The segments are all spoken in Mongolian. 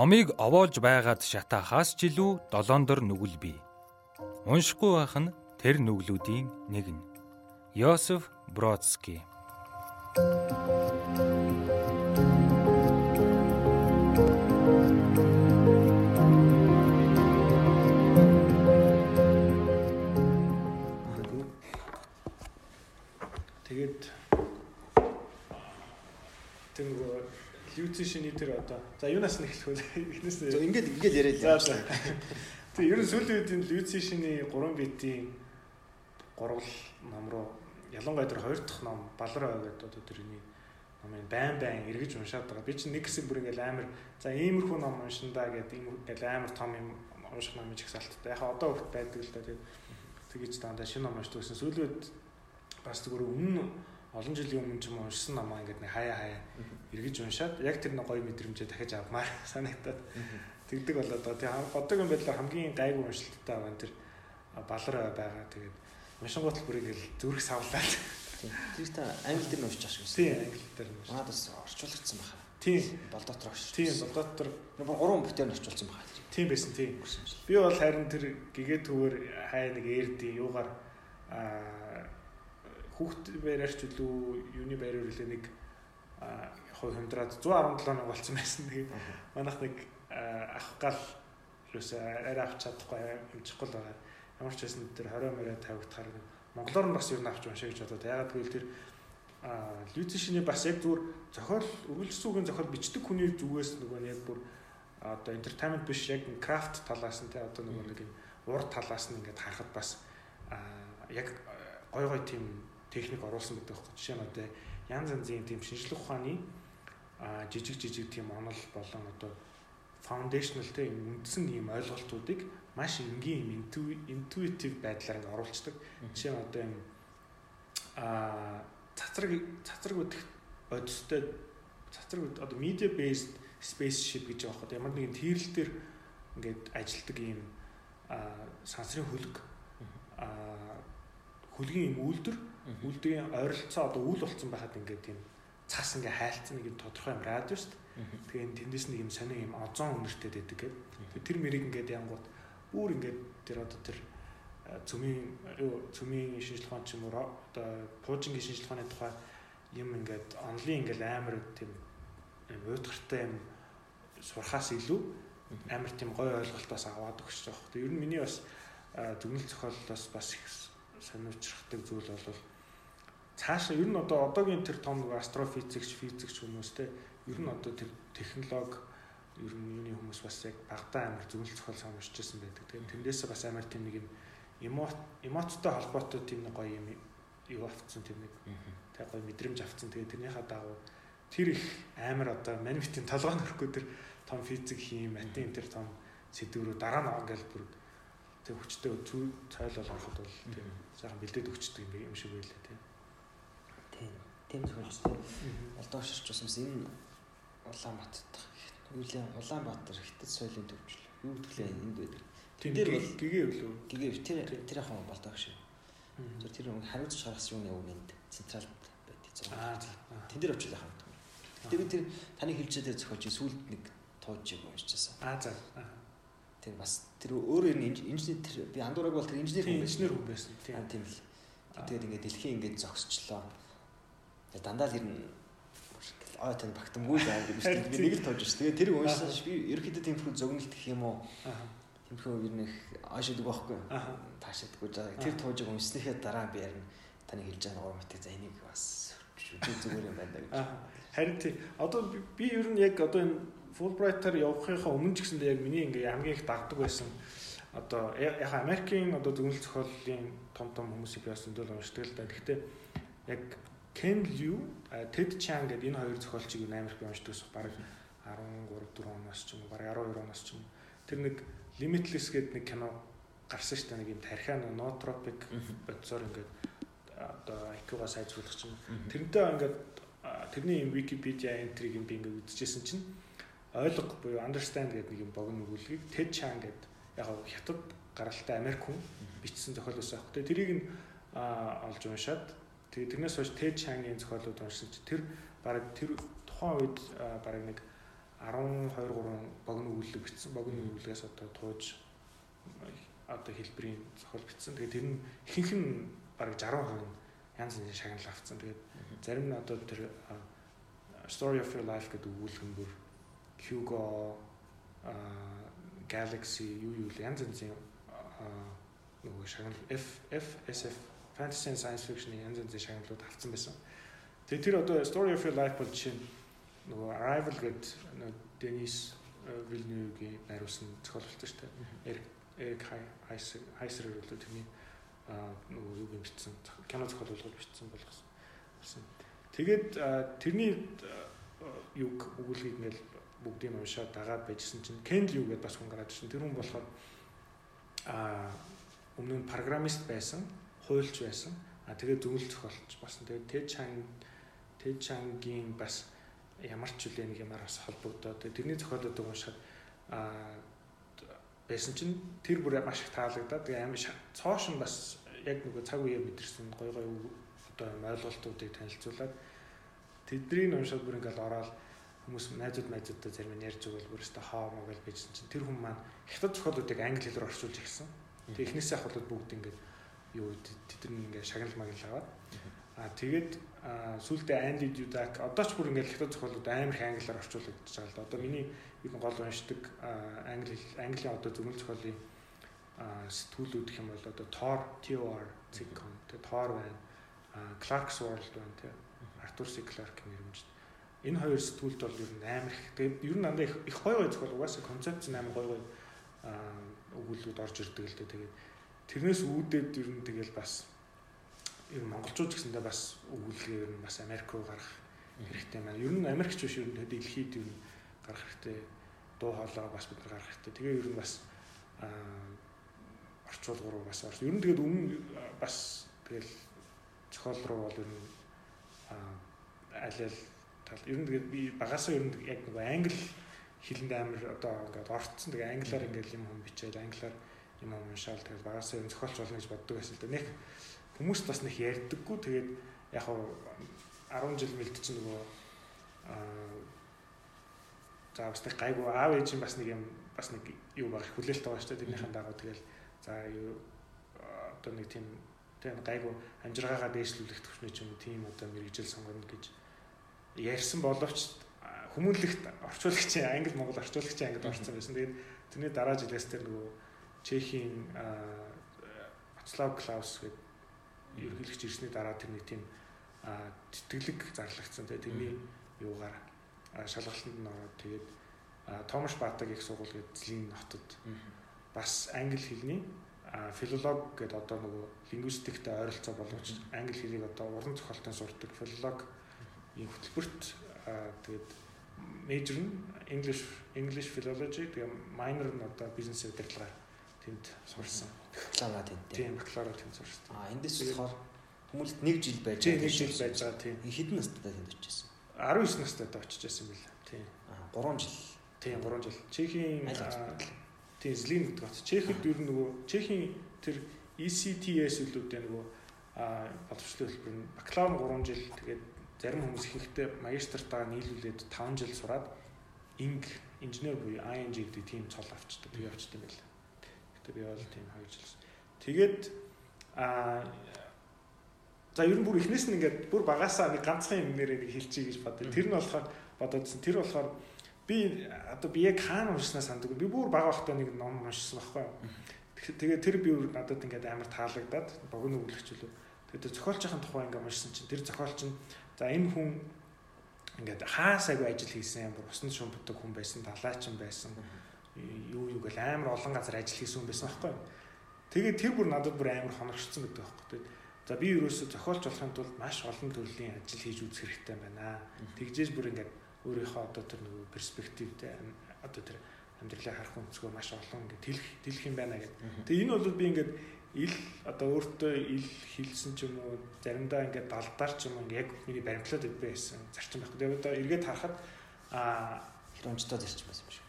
Номыг овоолж байгаад шатаахаас ч илүү долоондор нүгэл бий. Уншихгүй байх нь тэр нүглүүдийн нэг нь. Йосеф Бродский Люци шиний тэр одоо за юунаас нь эхлэх вэ? Эхнээс нь ингээд ингээд яриад яа. Тэг ер нь сүүлийн үед энэ Люци шиний 3 битийн гурвал ном руу ялангуяа тэр хоёр дахь ном Балраа гэдэг одоо тэрний номыг байн байн эргэж уншаад байгаа. Би чинь нэг хэсэг бүр ингээл амар за иймэрхүү ном уншиндаа гэдэг ийм ингээл амар том юм унших ном их салттай. Яг одоо хөлт байдаг л да. Тэгээд тэгэж дандаа шинэ ном уншдаг гэсэн. Сүүлийн үед бас зүгээр өмнө олон жилийн өмнө ч юм уншсан намаа ингээд нэг хаяа хаяа эргэж уншаад яг тэр нэг гоё мэдрэмжээ дахиж авмаар санагтаад тэгдэг болоод байгаа. Тэгээ одоогийн байдлаар хамгийн гайгүй уншилттай байгаа тэр балар байгаа. Тэгээд уншингууд л бүрийг л зүрх савлаад. Тэр та англи дээр уншиж байгаа шүү. Тийм англи дээр уншиж. Манайд бас орчуулагдсан байна. Тийм. Болдотор орч. Тийм болдотор нэг гурван бүтээр орчуулсан байна. Тийм байсан тийм. Би бол харин тэр гэгээ төвөр хай нэг эрди юугаар аа хүүхд байраарч үлээ юуны байраар үлээ нэг хувь хэмдраад 117 нэг болцсон байсан. Тэгээд манайх нэг авах гал юусе арай авч чадахгүй хэмжихгүй л байгаа. Ямар ч байсан тэр 20 мөрөө тавигдахаар Монголоор нь бас юу н авч уншаа гэж бодоод ягаад гэвэл тэр а лүцишний бас яг зүгээр зохиол үргэлжлүүлсэн үгийн зохиол бичдэг хүний зүгээс нөгөө нь яг бүр одоо entertainment биш яг крафт талаас нь те одоо нөгөө нэг урд талаас нь ингээд харахад бас яг гой гой тийм техник оруулсан гэдэг байхгүй. Жишээ нь одоо янз янзын тийм шинжлэх ухааны жижиг жижиг тийм онол болон одоо foundational тийм үндсэн ийм ойлголтуудыг маш энгийн юм intuitive байдлаар ингээ оруулцдаг. Жишээ нь одоо юм а цацраг цацраг үдэх бодистой цацраг одоо media based spaceship гэж байгаа хэрэг ямар нэгэн тийрэл дээр ингээд ажилтдаг ийм сансрын хөлөг а хөлгийн юм үйлдвэр Үлдгийн ойролцоо одоо үйл болцсон байхад ингээд тийм цас ингээ хайлтсан нэг юм тодорхой юм радиус шүү дээ. Тэгээ тэндээс нэг юм сони юм озон өнөртэй байдаг гэдэг. Тэр мэрийг ингээд янгууд бүр ингээд тэр одоо тэр цөмийн юу цөмийн шинжилгээ ухаан ч юм уу одоо пуужингийн шинжилгээ ухааны тухай юм ингээд онлын ингээд амар тийм уйдгартай юм сурхаас илүү амар тийм гой ойлголтоос аваад өгч байгаа. Тэгээ ер нь миний бас зөвнөл зохиолоос бас их сониучрахдаг зүйл бол цаашаа ер нь одоо одоогийн тэр том астрофизикч физикч хүмүүс те ер нь одоо тэр технологи ер нь юуны хүмүүс бас яг багтаа амар зөвлөл зохиол байсан байдаг. Тэгээд тэндээсээ бас амар тийм нэг юм эмоцтой холбоотой тийм нэг гоё юм юу авцсан тийм нэг тэг гоё мэдрэмж авцсан. Тэгээд тэрнийхээ дагуу тэр их амар одоо манифестийн толгой нөрөхгүй тэр том физик хийм, матин тэр том сэдвэрүү дараа нь ингээл бүр тэг хүчтэй цойл бол ороход бол тийм сайхан бэлдээд өгчдөг юм шиг байлаа тийм тийм зөвхөн олдоо ширч бас энэ Улаанбаатар Уйлын Улаанбаатар хятад соёлын төвчл юу гэдгэлээ энд байдаг. Тэн дээр бол гэгээ үлээ. Гэгээ тэр тэр яхан болдог шүү. Зөв тэр хариуцж гаргасан юуны үг энд централ байдаг. Аа тэн дээр очил яхан. Тэгээ би тэр таны хэлжээ дээр зохиолч сүлд нэг тууж юм уншижсэн. Аа за. Тэр бас тэр өөр инженер тэр би андуураг бол тэр инженер хүн инженер хүн байсан. Тийм л. Тэгээд ингээд дэлхийн ингээд зогсчлоо дандаа л ер нь ой тань багтамгүй аа гэж би нэг л тоож ш. Тэгээ тэр уншсан ш би ерөөхдөө тиймэрхүү зөгнөлт гэх юм уу. Тиймэрхүү ер нь аашдаг байхгүй. Таашаадгүй жаа. Тэр туужиг уншсныхаа дараа би харин таны хэлж байгаа гурван мэтэг за энийг бас зүгээр юм байна гэж. Харин тий. Одоо би ер нь яг одоо энэ Fulbright-аар явахынхаа өмнө ч гэсэндээ яг миний ингээ хамгийн их дагдаг байсан одоо яг Америкийн одоо зөвлөл зохиолын том том хүмүүсийг би бас өндөл уншдаг л да. Гэхдээ яг Ken Liu, Ted Chiang гэдэг энэ хоёр зохиолчийг Америк уншдаг ус баг 13 4 оноос ч юм уу баг 12 оноос ч юм. Тэр нэг Limitless гэдэг нэг кино гарсан шүү дээ нэг юм тархиан ноотропик бодисоор ингээд одоо IQ-га сайжруулах чинь тэрнтэй ингээд тэрний юм Wikipedia юм би ингээд үзчихсэн чинь ойлгох буюу understand гэдэг нэг юм богино өгүүлгийг Ted Chiang гэдэг яг хятад гаралтай Америк хүн бичсэн зохиол ус аах. Тэгээ тэрийг нь олж уншаад Тэгээ тэрнээс хойш Тэд Чангийн зохиолууд чи тэр баг тэр тухайн үед баг нэг 12 3 богино өгүүлэг бичсэн. Богино өгүүлгээс одоо тууж одоо хэлбэрийн зохиол бичсэн. Тэгээд тэр нь ихэнх нь бараг 60% нь янз бүрийн шагнал авцсан. Тэгээд зарим нь одоо тэр Story of Your Life гэдэг өгүүлэг нь бүр Hugo Galaxy юу юу янз янзын нөгөө шагнал F F SF fantasy science fiction янз янзын шагналууд авцсан байсан. Тэгээд тэр одоо Story of Your Life бол жишээ нь нөгөө Arrival гэдэг нөгөө Денис Вильнюгийн найруулсан зохиол болтой шүү дээ. Эрик Эрик Хайсер бол тэрний нөгөө юу бичсэн кино зохиол болгож бичсэн болгосон. Тэгээд тэрний юг өгүүлгийг ингээл бүгдийг уншаад дагаад байжсэн чинь Кенл юу гэдээ бас хүн гараад ирсэн. Тэр хүн болохоор а өмнө нь программист байсан, хуульч байсан. А тэгээд зөвлөл зохиолч басан. Тэгээд Ted Chang Ted Chang-гийн бас ямар ч үлээ нэг юмар бас холбогдоод тэрний зохиолуудыг уншаад а байсан чинь тэр бүр маш их таалагдаад тэгээ амар цоош нь бас яг нөгөө цаг үеэ мэдэрсэн гой гой одоо ойлголтуудыг танилцуулаад тэднийг уншаад бүр ингээл ороод хүмүүс найзууд найзуудтай зарим нь ярьж байгаа бүр өстө хаа могол bijсэн чинь тэр хүн маань хятад зохиолуудыг англи хэлээр орчуулж ирсэн. Тэгээ эхнээсээ ахвал бүгд ингээд юу тэд нар ингээд шагнал магнал аваад аа тэгээд сүултээ Анди Дюдак одоо ч бүр ингээд хятад зохиолууд амар их англиар орчуулагдаж байгаа л да. Одоо миний юу гол уншдаг англи английн одоо зөвмөл зохиолын сэтгүүлүүд гэх юм бол одоо Tor TOR Zicon тэгээ Tor байна. Clark's World байна тэгээ Arthur C. Clarke нэрмжтэй энэ хоёр сэтгүүлд бол ер нь амар их. Тэгээд ер нь дандаа их их гой гой зохиол угаасаа концепц амар гой гой өгүүлбүүд орж ирдэг л дээ. Тэгээд тэрнээс үүдээд ер нь тэгэл бас ер нь монголчууд гэсэндээ бас өгүүлгээ ер нь бас Америк руу гарах хэрэгтэй маань. Ер нь Америкч биш ер нь дэлхийд ер нь гарах хэрэгтэй. Дуу хоолой бас бид нар гарах хэрэгтэй. Тэгээ ер нь бас орчуулга руу бас орж. Ер нь тэгээд өмнө бас тэгэл зохиол руу бол ер нь аль аль тал. Ер нь тэгээд би багасаа ер нь яг нэг англи хэлэнд амар одоо ингээд орцсон. Тэгээд англиар ингээд юм хүм бичээд англиар юм уншаал. Тэгээд багасаа ер нь зохиолч болно гэж боддог байсан л да. Нэг хүмүүс бас нэг ярьдаггүй. Тэгээд яг хав 10 жил мэлд чинь нөгөө аа за бас нэг гайгүй аав ээж бас нэг юм бас нэг юу баг хүлээлт байгаа шүү дээ тэрнийхэн дагуу. Тэгэл за юу одоо нэг тийм тэгээ гайгүй амжиргаагаа дээшлүүлэх төвчний ч юм уу тийм одоо мэрэгжил сонгоно гэж ярьсан боловч хүмүүнлэгт орчуулагчийн англи монгол орчуулагчийн ангид орсон байсан. Тэгээд тэрний дараа жилээс тэр нөгөө Чехийн Вацлав Клаус гэдэг ерөнхийлөгч ирсний дараа тэр нэг тийм тэтгэлэг зарлагдсан. Тэгээд тэрний юугаар шалгалтанд нь ороод тэгээд Томаш Баатаг их сургууль гэдэг злийн хотод бас англи хэлний филолог гэдэг одоо нөгөө лингвистиктэй ойролцоо болгож англи хэлийг одоо уран зохиолтын сурдаг филолог ийм хөтөлбөрт тэгээд major нь English English philology тэгээд minor нь одоо бизнес удирдлага тэнд сурсан. Бакалавра тэнд. Тийм, бакалавра тэнд сурсан. Аа эндээс болохоор хүмүүст нэг жил байж байгаа. Нэг жил байж байгаа тийм. Хэдэн настай тэнд очижсэн? 19 настай очиж байсан байл. Тийм. Аа 3 жил. Тийм, 3 жил. Чехийн тийм Злин гэдэг хот. Чехэд ер нь нөгөө Чехийн тэр ECTS үлүүдээ нөгөө а боловсролын хэлбэр нь бакалавр 3 жил тэгээд зарим хүмүүс ихэнхдээ магистртаа нийлүүлээд 5 жил сураад инг инженер буюу ING гэдэг тийм цол авчдаг. Би авчдаг юм байна. Гэтэ би бол тийм 2 жил. Тэгээд а за ер нь бүр эхнээс нь ингээд бүр багасаа нэг ганцхан юм нэрээ нэг хэлчихье гэж бодсон. Тэр нь болохоор бодоодсэн. Тэр болохоор би одоо би яг хаана уншснаа санддаг. Би бүр бага байхдаа нэг ном уншсан байхгүй юу. Тэгээд тэр би надад ингээд амар таалагдаад богино өглөгч үлээ. Тэгээд зохиолчийн тухай ингээд уншсан чинь тэр зохиолч нь За энэ хүн ингээд хаасаагүй ажил хийсэн бүр усанд шумбдаг хүн байсан, далаачин байсан. Юу юу гэл амар олон газар ажил хийсэн хүн байсан байхгүй юу? Тэгээд тэр бүр надад бүр амар хоногшсон гэдэг байхгүй юу? За би ерөөсө зохиолч болохын тулд маш олон төрлийн ажил хийж үзэх хэрэгтэй байна. Тэгжээж бүр ингээд өөрийнхөө одоо тэр нөгөө перспективтэй одоо тэр амьдралаа харах өнцгөө маш олон ингээд тэлэх тэлэх юм байна гэдэг. Тэгээ энэ бол би ингээд ил одоо өөртөө ил хилсэн ч юм уу заримдаа ингээд далдаар ч юм уу яг миний баримтлаад байсан зарчим байхгүй. Тэгээд одоо эргээд харахад аа хөрөмжтой зарчим байсан юм шиг.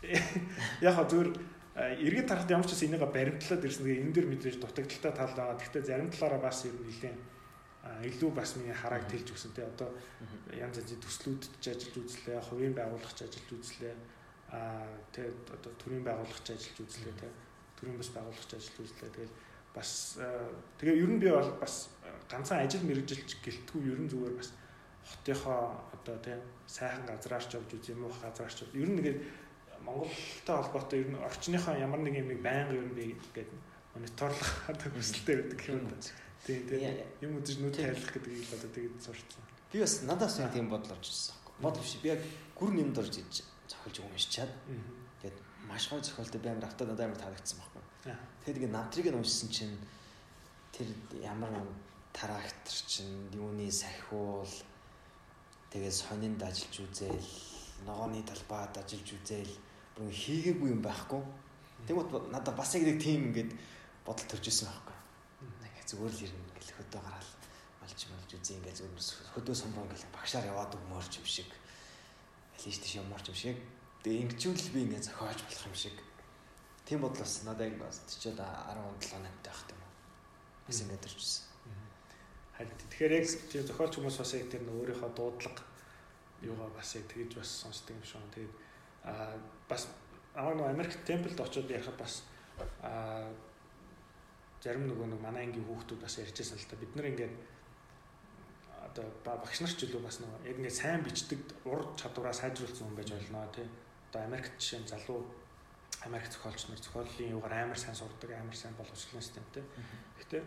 Яг хаа зүгээр эргээд харахад ямар ч бас энийг баримтлаад ирсэн. Тэгээ энэ дэр мэдээж дутагдaltaй тал байгаа. Гэхдээ зарим талаараа бас ер нь нэлээд илүү бас миний харааг тэлж өгсөн те одоо янз янзын төслүүдэд ажиллаж үзлээ, хувийн байгууллагч ажиллаж үзлээ. Аа те одоо төрийн байгууллагч ажиллаж үзлээ те. Төрийн бас байгууллагч ажиллаж үзлээ. Тэгэл бас тэгээ ер нь би бол бас ганцхан ажил мэрэгжилч гэлтгүй ер нь зүгээр бас хотынхоо одоо тийм сайхан газраарч явж үз юм уу газраарч ер нь нэгээд Монголтой холбоотой ер нь орчныхоо ямар нэг юм нэг байнга ер нь би ингээд мониторлох одоо хүсэлтэй байдаг юм да. Тийм тийм юм үзэж нүд тайлах гэдэг юм одоо тэгээд сурцсан. Би бас надаас яг тийм бодол орж ирсэн. Бодол биш. Би яг гүр нэмд орж иж зохиолж уншичаад тэгээд маш гоё зохиолтой баймар автаа надад амар таалагдсан байхгүй. Тэгээд ингээд навтрыг нь уншсан чинь тэр ямар тарактер чинь юуны сахиул тэгээд сонинд ажиллаж үзэл ногооны талбайд ажиллаж үзэл бүр хийгээгүй юм байхгүй. Тэгмэд надад бас яг нэг тийм ингээд бодол төрж исэн байхгүй. Ингээ зүгээр л ирнэ гэл хөдөө гараал малч малж үзье ингээ зүгээр хөдөө сумруу ингээл багшаар яваад өгмөрч юм шиг. Алиш тийш юморч юм шиг. Тэгээ ингэчүүл би ингээ зохиож болох юм шиг. Тийм бодол бас надад ингээ бас тийчээд 17 8 таах юм. Бас ингээ төрж исэн. Харин тэгэхээр яг тийм зохиолч хүмүүс бас яг тэр өөрийнхөө дуудлага юугаа бас яг тэгж бас сонсдог юм шиг. Тэгээд аа бас аа нөө Америк темплд очиод ярихад бас аа зарим нөгөө нэг манай ангийн хүүхдүүд бас ярьжсэн л та бид нар ингээд одоо багш нар ч илүү бас нөгөө яг ингээд сайн бичдэг ур чадвараа сайжруулсан хүн байж болно тий. Одоо Америкт жишээ нь залуу Америк зохиолч нар зохиолын юугаар амар сайн сурдаг, амар сайн боловсролын системтэй. Гэхдээ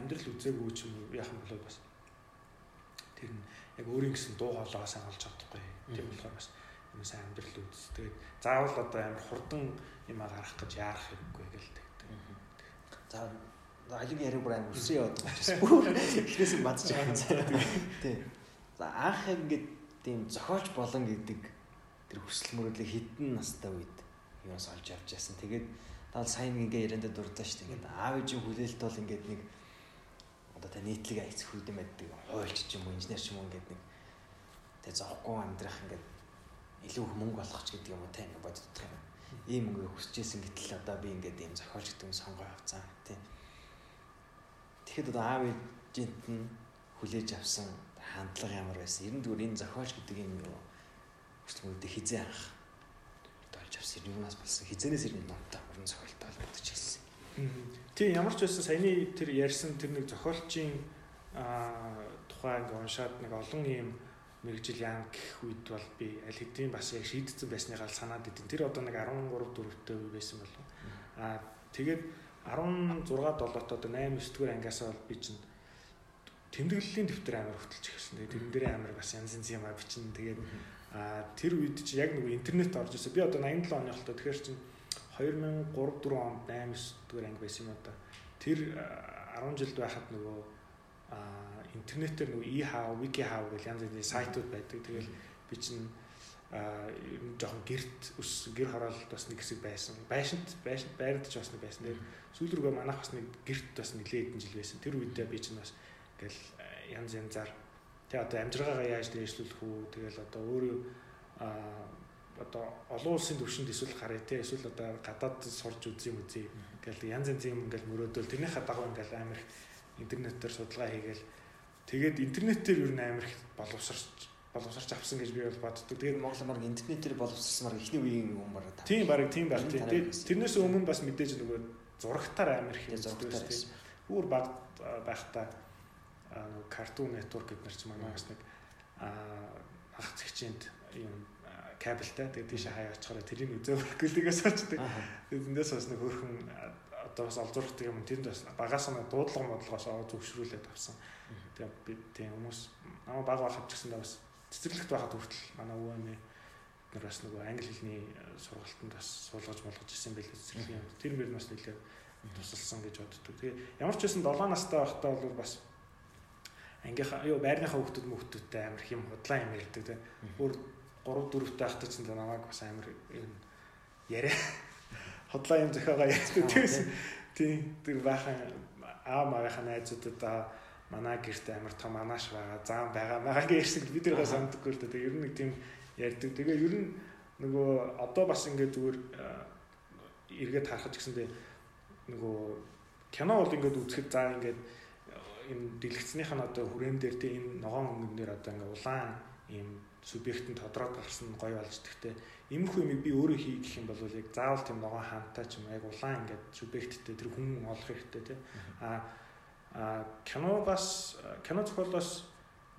амьдрал үзээгүй ч юм яах юм бол бас тэр нь яг өөрийн гэсэн дуу хоолойгоо сайн олж чадахгүй. Тийм болохоор бас юм сайн амьдрал үз. Тэгээд заавал одоо амар хурдан юм гарах гэж яарах хэрэггүй гэл тэгдэг. За алиг яриг бүр амар өсөө яваад байгаа ч бүр эхнээс нь бадж байгаа юм. Тийм. За анх ингээд тийм зохиолч болон гэдэг тэр хүсэл мөрөдлөг хідэн настай үед юус олж авч яасан. Тэгээд тал сайн ингээ яриандаа дурдлаа шүү. Ингээд аав ээжийн хүлээлт бол ингээд нэг одоо та нийтлэг айц хүйдэм байдаг хуульч ч юм уу инженер ч юм уу ингээд нэг тэг зоохгүй амьдрах ингээд илүү мөнгө олох ч гэдэг юм уу та ингээд боддог юм. Ийм мөнгө хүсэжсэн гэтэл одоо би ингээд ийм зохиолч гэдэг юм сонгоо авцсан тийм. Тэгэхэд одоо аав ээжинт нь хүлээж авсан хандлага ямар байсан. Ер нь зүгээр энэ зохиолч гэдэг юм юу хүсэлмүүдээ хизээ анх тоолж авсан. Юунаас болсон хизэнээс ирнэ номтой уран зохиолтой холбогдож хэлсэн. Тийм ямар ч байсан саяны тэр ярьсан тэр нэг зохиолчийн тухай ингээ уншаад нэг олон ийм мэрэгжил яан гэх үед бол би аль хэдийн бас яг шийдсэн байсныгаа санаад идэв. Тэр одоо нэг 13 4-тэй үе байсан болов. Аа тэгээд 16 7-т одоо 8 9 дугаар ангиасаа бол би чинь тэмдэглэлийн дэвтэр амар хөтөлж ирсэн. Тэгээд тэрэн дээр амар бас янз янз юм а бичин. Тэгээд аа тэр үед чи яг нэг интернет орж ирсэн. Би одоо 87 оны холтой тэгэхээр чинь 2003 4 онд 8 9 дугаар анги байсан юм одоо. Тэр 10 жилд байхад нөгөө интернетээр нөгөө e-how, wiki-how гэх янз бүрийн сайтууд байдаг. Тэгэл би чинь а ер нь жоохон гэрт ус гэр хороолт бас нэг хэсэг байсан. Байшинт байшинт байранд ч бас нэг байсан. Тэр сүүл рүүгээ манайх бас нэг гэрт бас нэлээд хэдэн жил байсан. Тэр үедээ би чинь бас ингээл янз янзаар тэг одоо амжиргаагаа яаж дээшлүүлэх үү тэгэл одоо өөрөө а одоо олон улсын төвшөнд эсвэл гарыг те эсвэл одоо гадаад сурж үзье юм үзье ингээл янз янз юм ингээл мөрөөдөл тэрнийхээ дагуу ингээл амар их интернетээр судалгаа хийгээл тэгээд интернетээр юу н амар их боловсарч боловсарч авсан гэж би бол боддог. Тэгээд Монгол марг интернетээр боловсрсан марг ихний үеийн юм та. Тийм бараг тийм байх. Тэгээд тэрнээс өмнө бас мэдээж нөгөө зурагтаар амар их юм тийм. Өөр баг байхдаа нөгөө Cartoon Network гэдэг нар ч манаас нэг ах зэгчэнд юм кабелтай. Тэгээд тийш хаяа очихоор тэрийг үзээ өргөлгөөс очдөг. Тэгээд эндээс бас нэг хөөрхөн одоо бас олзуурхдаг юм. Тэнд бас багаас нь дуудлага модлогоос аваа зөвшрүүлээд авсан. Тэгээд би тийм хүмүүс намайг баг байхад ч гэсэн бас цэцэрлэгт байхад хүртэл манай өвөө эмээ нар бас нөгөө англи хэлний сургалтанд бас суулгаж болгож ирсэн байлээ цэцэрлэг юм. Тэр мөр бас нэлээд тусалсан гэж боддог. Тэгээ ямар ч байсан 7 настай байхдаа бол бас ангийнхаа юу байрныхаа хүүхдүүд мөхтүүдтэй амар хэм худлаа юм ярьдаг те. Өөр 3 4 таахтай ч намайг бас амар юм яриа. Хотлоо юм зохиогоо ярьдаг тийс тийм. Тэр бахан аа магахан найзуудаа манай гэрт амар том анааш байгаа заан байгаа байгаа гэсэн бид тэргээ санддаггүй л дээ ер нь нэг тийм ярьдаг. Тэгээ ер нь нөгөө одоо бас ингээд зүгээр эргээд харахад гэсэндээ нөгөө кино бол ингээд үзэхэд заа ингээд энэ дэлгэцнийх нь одоо хүрээн дээр тийм энэ ногоон хөнгөн дээр одоо ингээ улаан ийм субъектын тодроод гарсан гоё болж тэгтээ иймэрхүү юмыг би өөрөө хий гэх юм бол яг заавал тийм ногоон хаантай ч юм яг улаан ингээд субъекттэй тэр хүн олох хэрэгтэй тий а киногоос кино зохиолоос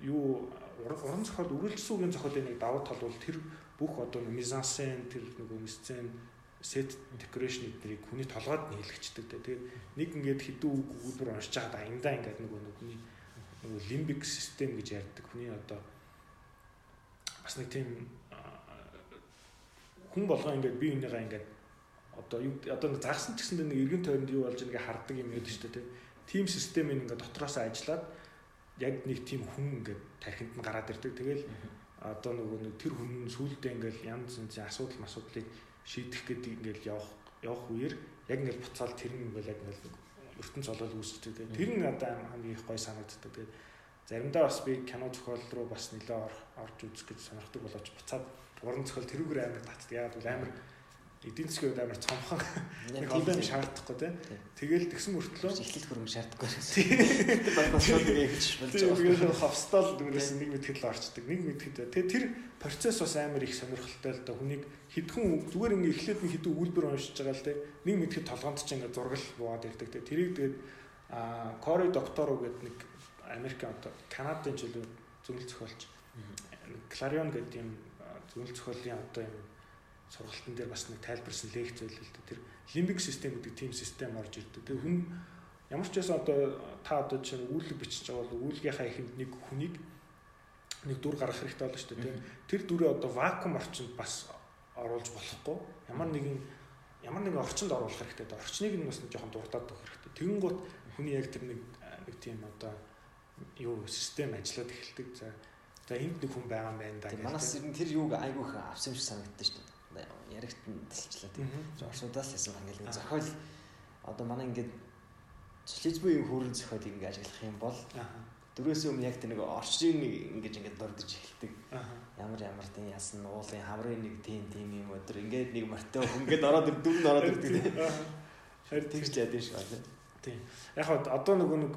юу уран зохиол үргэлжлсэн үгийн зохиолын нэг давуу тал бол тэр бүх одоо мизансен тэр нөгөө сцен set decoration эднэрийг хүний толгойд нь хийлгчдэг те. Тэгээд нэг ингээд хідүү үг өгүүлбэр уншиж байгаад аяндаа ингээд нөгөө нүгний нөгөө limbic system гэж ярьдаг. Хүний одоо бас нэг тийм хүн болгоо ингээд бие бинийгаа ингээд одоо юу одоо загсан ч гэсэн нэг эргэн тойронд юу болж байгааг хардаг юм яд шүү дээ. Тим системийг ингээд дотроос ажиллаад яг нэг тийм хүн ингээд тархинд нь гараад ирдэг. Тэгэл одоо нөгөө нэг тэр хүн сүулдэ ингээд янз янзын асуудал асуудлыг шийдэх гэдэг ингээл явах явах үеэр яг ингээл буцаал тэр нь ингээл яг ингээл ертөнц олол үүсчдэг. Тэгээ тэр нь одоо хамгийн их гой санагддаг. Тэгээ заримдаа бас би кино зохиол руу бас нэлээ орж үзэх гэж сонирхдаг болооч буцаад уран зохиол тэрүүгээр амар татдаг. Яг бол амар эдийн засгийн хувьд амар цомхон нэг олон юм шаардахгүй тий. Тэгэл тэгсэн мөртлөө эхлэл хөрөм шаардахгүй байсан. Тэгээд ховстол дээрээс нэг мэтгэл орчдөг. Нэг мэтгэл. Тэгээ тэр процесс бас амар их сонирхолтой л да. Хүнийг хідхэн зүгээр ингээ эхлээд нэг хідэн үйлбэр уншиж байгаа л тий. Нэг мэтгэл толгоонд ч ингээ зургал буугаад ирдэг. Тэгээ тэрийг тэгээд а Кори докторо гэдэг нэг Америк одоо Канадын жилийн зөвлөл зохиолч Clarion гэдэг юм зөвлөл зохиолын одоо юм сургалтын дээр бас нэг тайлбарсан лекц дээ. Тэр лимбик систем гэдэг тийм систем орж ирдэг. Тэр хүн ямар ч байсан одоо та одоо чинь үүлэг бичиж байгаа бол үүлгийнхаа ихэнд нэг хүнийг нэг дүр гаргах хэрэгтэй болно шүү дээ. Тэр дүрээ одоо вакуум орчинд бас оруулж болохгүй. Ямар нэгэн ямар нэгэн орчинд оруулах хэрэгтэй. Орчныг нь бас нэг жоохон дуртаад өгөх хэрэгтэй. Тэгэн гут хүний яг тэр нэг нэг тийм одоо юу систем ажиллаад эхэлдэг. За за энд нэг хүн байгаа юм байна да. Манаас тэр юуг айгүйх авсан юм шиг санагддаг шүү дээ яригт нь тэлчлээ тийм. Орсуудаас лсэн ингээл зохиол одоо манай ингээд социализмын хөрөн зохиолыг ингээд ажиглах юм бол дөрөөс өмнө яг тэр нэг орчин ингэж ингээд дурдж эхэлдэг. Ямар ямар тийм ясан уулын хамрын нэг тийм тийм юм өдр ингээд нэг мортой хөнгөд ороод дүн ороод ирдэг тийм. Харин тэгж яад юм шиг байна. Тийм. Яг одоо нөгөө нэг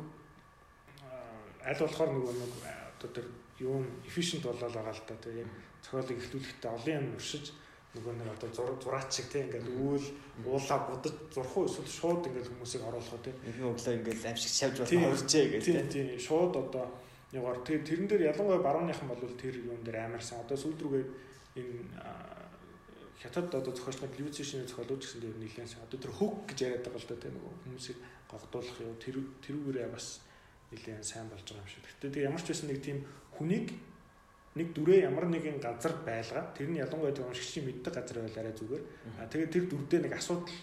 аль болохоор нөгөө нэг одоо тэр юу efficient болоод байгаа л та тийм. Яг зохиолыг эхлүүлэхдээ олон юм уршиж нөгөө нэг одоо зураг зураач шиг тийм ингээд үүл уулаа будаж зурх уу эсвэл шууд ингээд хүмүүсийг оруулах тийм нэгэн өглөө ингээд амшиг шавж болох уржээ гэж тийм тийм. Шууд одоо ягаар тэр тэрэн дээр ялангуяа барууныхан бол тэр юун дээр амарсан. Одоо сүүл рүүгээ энэ хятад одоо зохиолчдод ливцишний зохиолууд гэсэн дээр нэлээд одоо тэр хөг гэж яриад байгаа л да тийм нөгөө хүмүүсийг гогдуулах юу тэр тэрүүгээрээ бас нэлээд сайн болж байгаа юм шиг. Гэтэ тэг ямар ч байсан нэг тийм хүнийг нэг дүрээ ямар нэгэн газар байлгаа тэр нь ялангуяа тэр уншигчийн мэддэг газар байл арай зүгээр. А тэгээд тэр дүрдээ нэг асуудал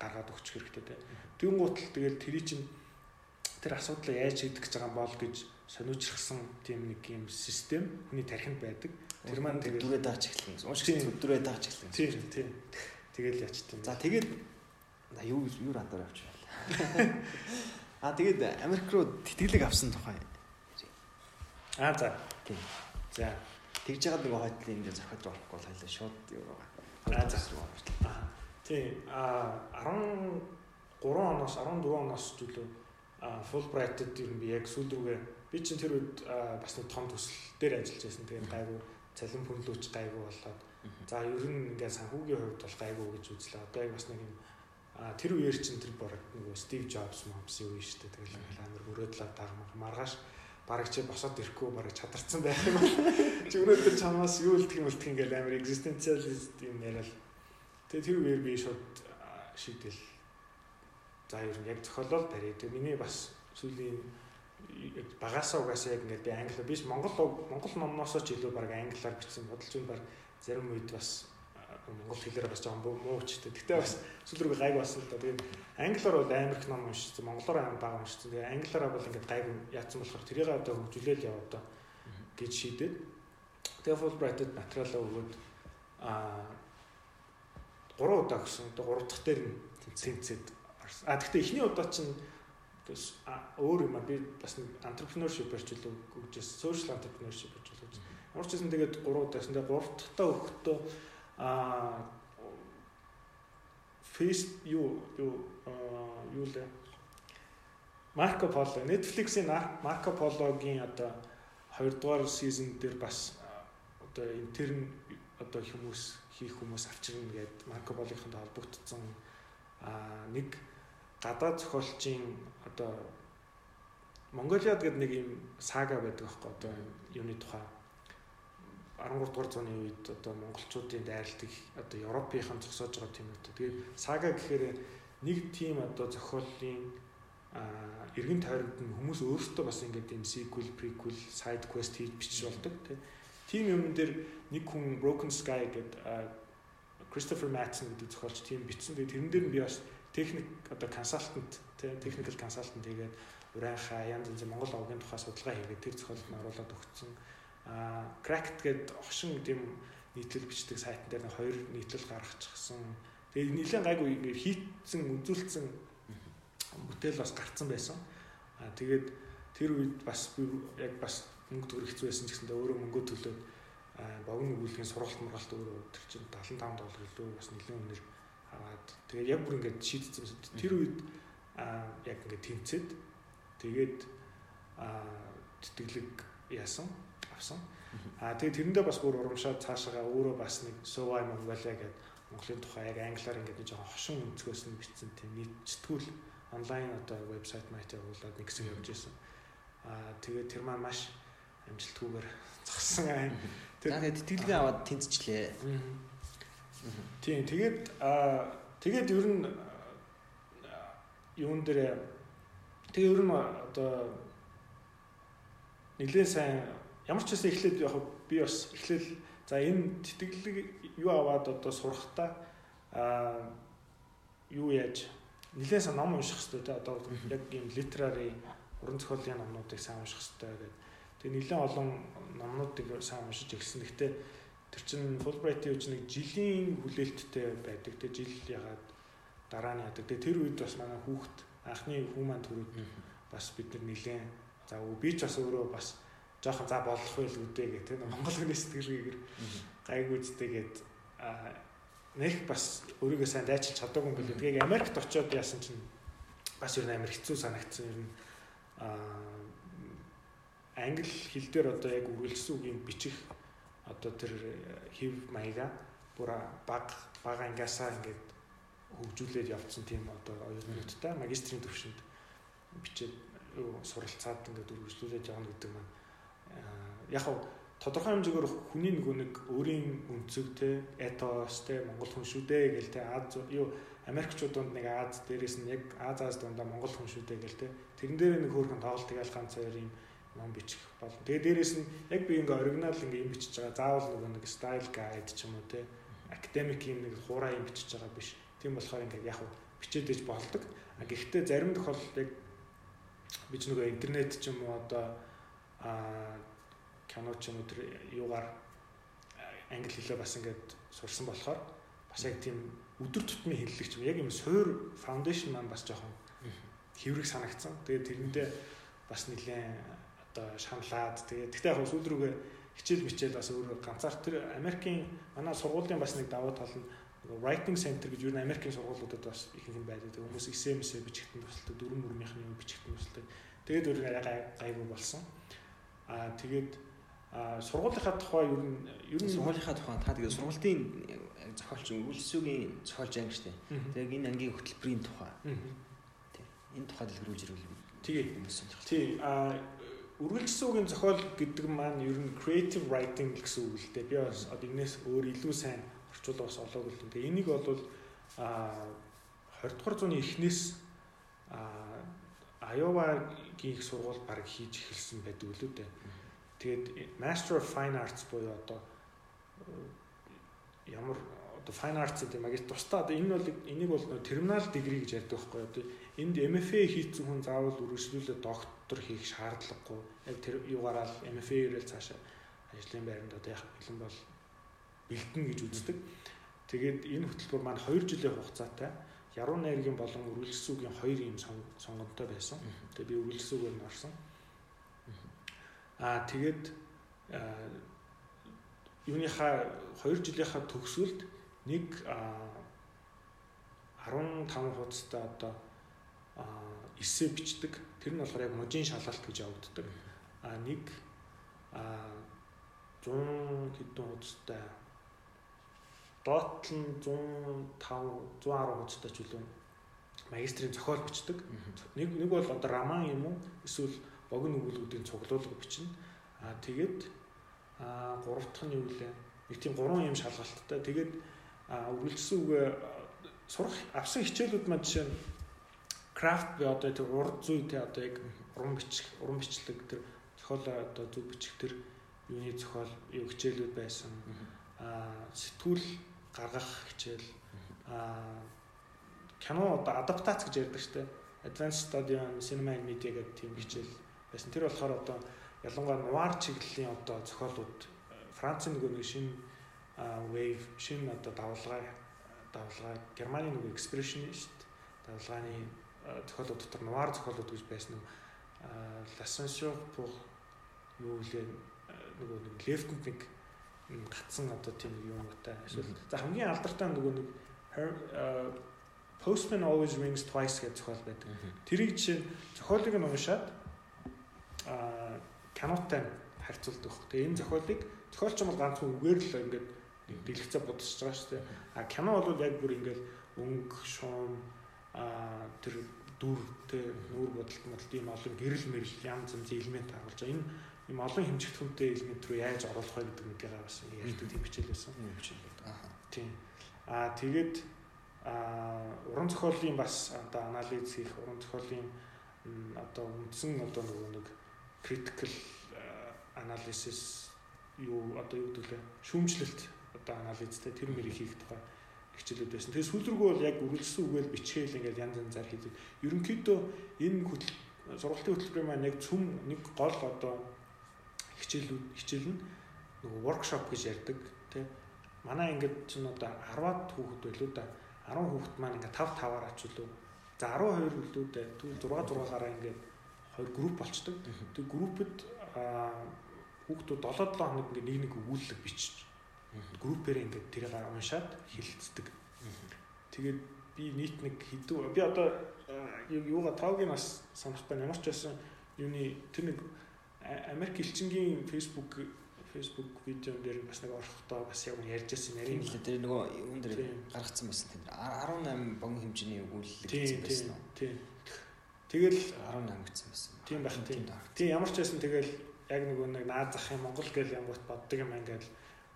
гаргаад өгчих хэрэгтэй те. Тэгүн гутал тэгэл тэрий чинь тэр асуудлаа яаж шийдэх гэж байгаа бол гэж сониучрахсан тийм нэг юм систем хүний тархинд байдаг. Тэр маань тэгээд дүрээ дааж эхэлнэ. Уншигч дүрээ дааж эхэлнэ. Тийм тийм. Тэгэл яачтсан. За тэгээд юу юу радар авч байл. А тэгээд Америк руу тэтгэлэг авсан тухай. А за Тийм. За тэгж яагаад нэг хойтлын энэ зохиод орохгүй бол хоёлаа шууд юу байгаа. Аа за. Аа. Тийм. Аа 13 оноос 14 оноос а Fulbright-д ер нь би яг сүүл рүүгээ би чинь тэр үед бас нэг том төсөл дээр ажиллаж байсан. Тэгээд гайгүй цалин пүнлүүч гайгүй болоод за ер нь ингээд санхүүгийн хувьд бол гайгүй гэж үзлээ. Одоо яг бас нэг юм тэр үеэр чинь тэр баг нөгөө Стив Джобс момс юу шүү дээ. Тэгэл амар мөрөөдлөө дагмах маргааш бараг чи босоод ирэхгүй бараг чадарсан байх юм бол. Чи өнөөдөр чамаас юу л тийм үлдэх ингээл амар existentialist юм яриад. Тэгээ тэр үеэр би шууд шийдэл. За ер нь яг зохиолол барья. Тэгээ миний бас сүүлийн багасаа угаасаа яг ингээд би англи биш монгол монгол номноосоо ч илүү баг англиар бичсэн бодолч юм баг зарим үед бас монгол хэлээр бас жоохон муу гэдэг. Гэтэ бас сүүл рүү гайг болсон л да. Тэгээд англиар бол амар их ном уншсан, монголоор амар бага уншсан. Тэгээд англиараа бол ингээд гайг яатсан болохоор тэрийг одоо хөгжүүлээл яв одоо гэж шийдээд. Тэгээд Fulbright-д материалаа өгөөд аа 3 удаа гэсэн. Одоо 3 дахь дээр нь тэнцээд орсон. А гэхдээ эхний удаа чинь өөр юм а би бас entrepreneurship-ээр ч илүү гүйжээс social entrepreneurship гэж болж байна. Ямар ч гэсэн тэгээд 3 удаа гэсэн. Тэгээд 3 дахь та өгөхдөө а фейс юу юу юу лээ? Марко Поло. Netflix-ийн Марко Пологийн одоо 2 дугаар сизон дээр бас одоо интерн одоо хүмүүс хийх хүмүүс авчирна гэдэг Марко Пологийнханд холбогдсон а нэг гадаад зохиолчийн одоо Монголиад гэдэг нэг юм сага байдаг аахгүй одоо юуны тухай 13 дугаар зууны үед одоо монголчуудын дайралтыг одоо Европынхан зогсоож байгаа тийм үү. Тэгээд сага гэхээр нэг тийм одоо зохиолын эргэн тойронд нь хүмүүс өөрсдөө бас ингээд юм sequel, prequel, side quest хийж бичиж болдог тийм юм дээр нэг хүн Broken Sky гэдэг Christopher Madsen гэдэг зохиолч тийм бичсэн. Тэгээд тэрэн дээр нь би бас техник одоо консалтант тий technical consultant тэгээд урайхаа янз янз Монгол овгийн тухай судалгаа хийгээд тэр зохиолд нь оруулаад өгсөн. Аа Cracked гэдэг огшин тийм нийтлэл бичдэг сайтн дээр хоёр нийтлэл гаргачихсан. Тэгээд нэлээд гайгүй ингээд хийцэн үзүүлсэн бүтээл бас гарцсан байсан. Аа тэгээд тэр үед бас би яг бас мөнгө төгрөх хэцүү байсан ч гэсэндээ өөрөө мөнгө төлөөд богино өгүүлгийн сургалт мургалт өөрөө тэр чинь 75 доллар илүү бас нэлээд өнөр аваад тэгээд яг бүр ингээд шийдсэн. Тэр үед яг ингээд тэмцээд тэгээд тэтгэлэг яасан авсан. Аа тэгээд тэрэндээ бас бүр урамшаад цаашаа өөрөө бас нэг Survey Mongolia гэдэг Монголын тухай яг англиар ингээд нэг жоохон хошин өнцгөөс нь бичсэн тийм нийт сэтгүүл онлайн одоо вебсайт маяг явуулаад нэг хэсэг явж исэн. Аа тэгээд тэр маань маш амжилтгүйгээр зогссон аа. Тэгээд тэтгэлгээ аваад тэнцчлээ. Тийм тэгээд аа тэгээд ер нь юун дээр тэгээ ер нь одоо нэлээд сайн ямар ч байсан эхлээд яг би бас эхлээл за энэ тэтгэлэг юу аваад одоо сурахтаа аа юу яаж нэлээд сан ном унших хэрэгтэй те одоо яг юм литерари уран зохиолын номнуудыг сайн унших хэрэгтэй гэдэг. Тэгээ нэлээд олон номнуудыг сайн уншиж эхэлсэн. Гэхдээ тэр чин Fulbright-ийн үуч нэг жилийн хүлээлттэй байдаг. Тэгээ жил ягаад дараа нь яадаг. Тэгээ тэр үед бас манай хүүхд анхны хүү маань төрүүд бас бид нар нэлээд за би ч бас өөрөө бас жоохон за болох байл үдээ гэх тийм Монгол хүний сэтгэлгээгээр гайгүй үстэйгээд нэг бас өөрийгөө сайн дайчилж чадаагүй юм билээ. Тэгээд Америкт очиод яасан чинь бас ер нь амар хэцүү санагдсан ер нь англи хэл дээр одоо яг үргэлжлсэн үгийн бичих одоо тэр хев маяга бүр баг бага ангиасаа ингээд хөгжүүлээд явцсан тийм одоо оюутнуудтай магистрийн төвшөнд бичээд суралцаад ингээд үргэлжлүүлээд явна гэдэг маань яг хав тодорхой хэмжээгээр хүний нөгөө нэг өөрийн өнцөг те этос те монгол хүн шүү дээ гэл те Аз юу Америкчууд донд нэг Аз дээрээс нь яг Аз Аз дундаа монгол хүн шүү дээ гэл те тэрэн дээр нэг хөөрхөн тоглолт тэгэл ганц хоёр юм ном бичих болно. Тэгээ дээрээс нь яг би ингээ оригинал ингээ юм бичиж байгаа заавал нөгөө нэг style guide ч юм уу те академик юм нэг хуурай юм бичиж байгаа биш. Тийм болохоор ингээ яг бичээд иж болдог. Гэхдээ зарим тохиолдолд яг би ч нөгөө интернет ч юм уу одоо а кино ч юм тэр юугаар англи хэлээ бас ингээд сурсан болохоор бас яг тийм өдөр тутмын хэллэг ч юм яг юм суур фаундейшн маань бас жоохон хэврэг санагдсан. Тэгээд тэрэндээ бас нэлээд одоо шаналаад тэгээд тэгтээ яг сүүл рүүгээ хичээл мичээл бас өөрөө ганцаарх тэр Америкийн манай сургуулийн бас нэг давуу тал нь writing center гэж юу н Америкийн сургуулиудад бас их юм байдаг. Хүмүүс эсэ мэсэ бичгтэн тусалдаг, дөрвөн мөрмийнхний бичгтэн тусалдаг. Тэгээд өөрөө гайгүй болсон. Аа тэгээд сургуулийнхаа тухай ер нь ер нь сургуулийнхаа тухай та тэгээ сургуулийн зохиолч үргэлжлэсүгийн зохиолч анги штэ. Тэгээ энэ ангийн хөтөлбөрийн тухай. Энэ тухай дэлгэрүүлж ирвэл тэгээ тий а үргэлжлэсүгийн зохиол гэдэг маань ер нь creative writing гэсэн үг л дээ. Би бас одоо энэс өөр илүү сайн орчуулга бас олоог л дээ. Энийг бол а 20 дугаар зууны эхнээс а Iowa-гийн их сургууль баг хийж эхэлсэн байдаг үлээ дээ. Тэгээд Master of Fine Arts буюу одоо э, ямар одоо Fine Arts гэдэг магистр тусдаа одоо энэ бол энийг бол терминал дигри гэж ярьдаг байхгүй одоо энд MFA хийсэн хүн заавал үргэлжлүүлээд доктор хийх шаардлагагүй яг тэр юугаараа MFA ирэл цаашаа ажлын байранд одоо яг бэлэн бол бэлдэн гэж үздэг. Тэгээд энэ хөтөлбөр маань 2 жилийн хугацаатай яруу найргийн болон үргэлжлэлсүүгийн хоёр юм сонгонтой байсан. Тэгээд би үргэлжлэлсүүгээр нь орсон. Аа тэгээд юуныхаа 2 жилийнхаа төгсгөлд нэг 15 хуудастай одоо эссе бичдэг. Тэр нь болохоор яг мужийн шалгалт гэж явагддаг. А нэг а 100 хэдэн хуудастай доотлон 105 110 хуудастай ч үлээ магистрийн зохиол бичдэг. Нэг нэг бол одоо роман юм уу эсвэл богино өгүүлбэрийн цуглуулга бичнэ. Аа тэгээд аа гурав дахь нь юу вэ? Нэг тийм гурван юм шалгалттай. Тэгээд үргэлжсэн үгээ сурах авсан хичээлүүд маань жишээ нь крафт би одоо тэр урд зүй те одоо яг уран бичих уран бичлэг тэр зохиол одоо зүг бичих тэр юуны зохиол юу хичээлүүд байсан. Аа сэтгүүл гаргах хичээл аа кино одоо адаптац гэж ярьдаг штэ. Advanced Study on Cinema and Media гэдэг тийм хичээл байсан. Тэр болохоор одоо ялангуяа нуар чиглэлийн одоо зохиолууд Францын нөгөө нэг шинэ wave шинэ одоо давлгаа давлгаа Германы нөгөө expressionist давлгааны зохиолууд дотор нуар зохиолууд гэж байсан юм. L'ascension pour юу лээ нөгөө нэг лефтэнд гацсан одоо тийм юм утай. Эсвэл за хамгийн алдартай нөгөө нэг Postman always rings twice гэж зохиол байдаг. Тэрийг жишээ зохиолыг нь уншаад аа кинотой харьцуулдаг. Тэгээ энэ зохиолыг зохиолч бол ганцхан үгээр л ингээд дэлгэцээ бодсож байгаа шүү дээ. А кино бол яг бүр ингээд өнгө, шуум, а тэр дүр тэ нүүр бодолт модалт ийм олон гэрэл мэрэл янз янз элемент харуулж байгаа. Энэ ийм олон хэмжигдэхүүнтэй элемент рүү яаж оруулах вэ гэдэг нэгээ бас ярьдаг тийм хичээл байсан. Аа. Тийм. Аа тэгээд аа уран зохиолын бас одоо анализ хийх, уран зохиолын одоо үндсэн одоо нөгөө нэг critical analysis юу одоо юу гэдэг лээ шүүмжлэлт одоо анализтэй тэр мэрийг хийх тухай хичээлүүд байсан. Тэгээ сүүл рүү бол яг үргэлжсэн үгээл бичгээл ингээл янз янзаар хийдэг. Ерөнхийдөө энэ хөтөл сургалтын хөтөлбөрийн маань яг цөм нэг гол одоо хичээлүүд хичээл нь нөгөө воркшоп гэж ярьдаг тий. Манай ингээд ч н одоо 10-аад хүүхэд байлуу да. 10 хүүхэд маань ингээд 5 5-аар ачуулв. За 12 үлдүүдээ тэгвэл 6 6-аараа ингээд хоёр групп болчдөг. Тэг группэд хүүхдүүд 7 7 хоног ингээд нэг нэг өгүүлэлэг бичиж группээр ингээд тэрийг уншаад хилцдэг. Тэгээд би нийт нэг хэдүү би одоо юуга тоогийн бас санахгүй ямар ч байсан юуны тэр нэг Америк элчингийн Facebook Facebook видеон дээр бас нэг орохдоо бас яг ярьж байсан нарийн л тэр нөгөө юун дээр гаргацсан байсан тэр 18 богино хэмжээний өгүүлэлт гэсэн байсан уу. Тийм. Тэгэл 18 гэсэн байсан. Тийм байх тийм. Тийм ямар ч байсан тэгэл яг нөгөө нэг наад зах юм Монгол гэл ямгт боддог юм ингээд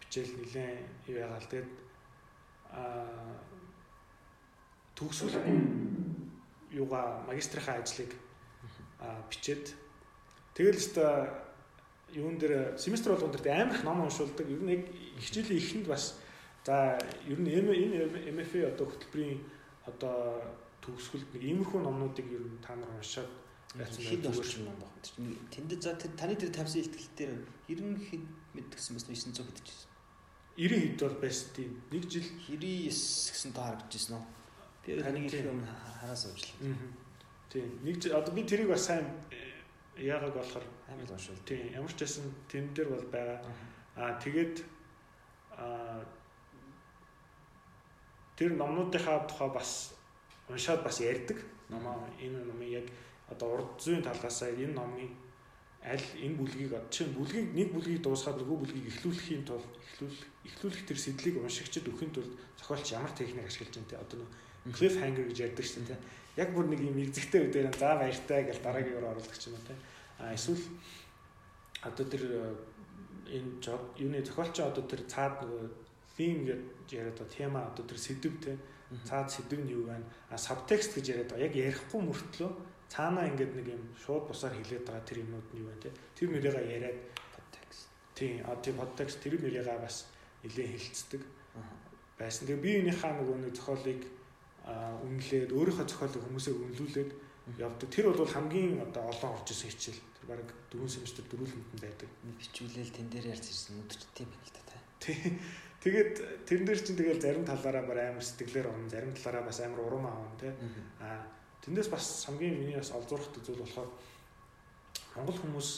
хичээл нилээн юу ягаал тэгээд аа төгсгөл юугаа магистрийнхаа ажлыг аа бичээд тэгэл өстой юун дээр семестр болгон дээр амар их ном уншуулдаг. Ер нь яг хичээлийн эхэнд бас за ер нь энэ MFA одоо хөтөлбөрийн одоо төгсгөлд нэг иймэрхүү номнуудыг ер нь та нар уншаад яасан хэд орчим ном баг. Тэнд за таны дээр тавьсан ихтгэл дээр 90 хэд мэдгсэн бас 900 хэд ч 90 хэд бол байсан тийм. Нэг жил 99 гэсэн тоо харагдажсэн уу? Тэр таныг их юм хараа суучлаа. Тийм. Нэг одоо би тэрийг бас сайн яагаад болохоор амар уншвал. Тийм. Ямар ч байсан тэн дээр бол байгаа. Аа тэгээд аа тэр номнуудынхаа тухай бас уншаад бас ярьдаг. Номоо энэ номыг яг одоо урд зүйн талаасаа энэ номын аль энэ бүлгийг чинь бүлгийг нэг бүлгийг дуусгаад нөгөө бүлгийг эхлүүлэхийн тулд эхлүүлэх эхлүүлэх тэр сэдлийг уншигчд өгөхийн тулд зохиолч ямар техник ашиглаж байна те одоо нөгөө cliff hanger гэж ярьдаг шүү дээ. Яг бүр нэг юм эрзэгтэй үдээр за баяртай гэж дараагийн өөр оруулдаг ч юм уу те. А эсвэл одоо тэр э, энэ юуны зохиолч одоо тэр цаад нөгөө theme гэж яриад байгаа тема одоо тэр сэдв те. Цаад сэдв нь юу байна? А subtext гэж яриад байгаа. Яг ярихгүй мөртлөө цаанаа ингээд нэг юм шууд бусаар хилээд байгаа тэр юмнууд нь юу байна те. Тэр нэрийгээ яриад подтекст. Тийм. А тийм подтекст тэр нэрийгээ бас нэлээд хилцдэг. Байсан. Тэгээ би энийхээ нөгөө нэг зохиолыг үнэлээд өөрийнхөө зохиолыг хүмүүсээ үнэлүүлээд явдаг. Тэр бол хамгийн одоо олон орж исэн хичээл. Тэр баг дөрөв семестр дөрүүлэнд нь байдаг. Бичүүлэл тэн дээр ярьж ирсэн өдөртөө байна л та. Тийм. Тэгээд тэрэн дээр чинь тэгэл зарим талаараа бар амар сэтгэлээр он, зарим талаараа бас амар урам аавн тий. Аа Тэндээс бас хамгийн миний бас олзуурах зүйл болохоор Монгол хүмүүс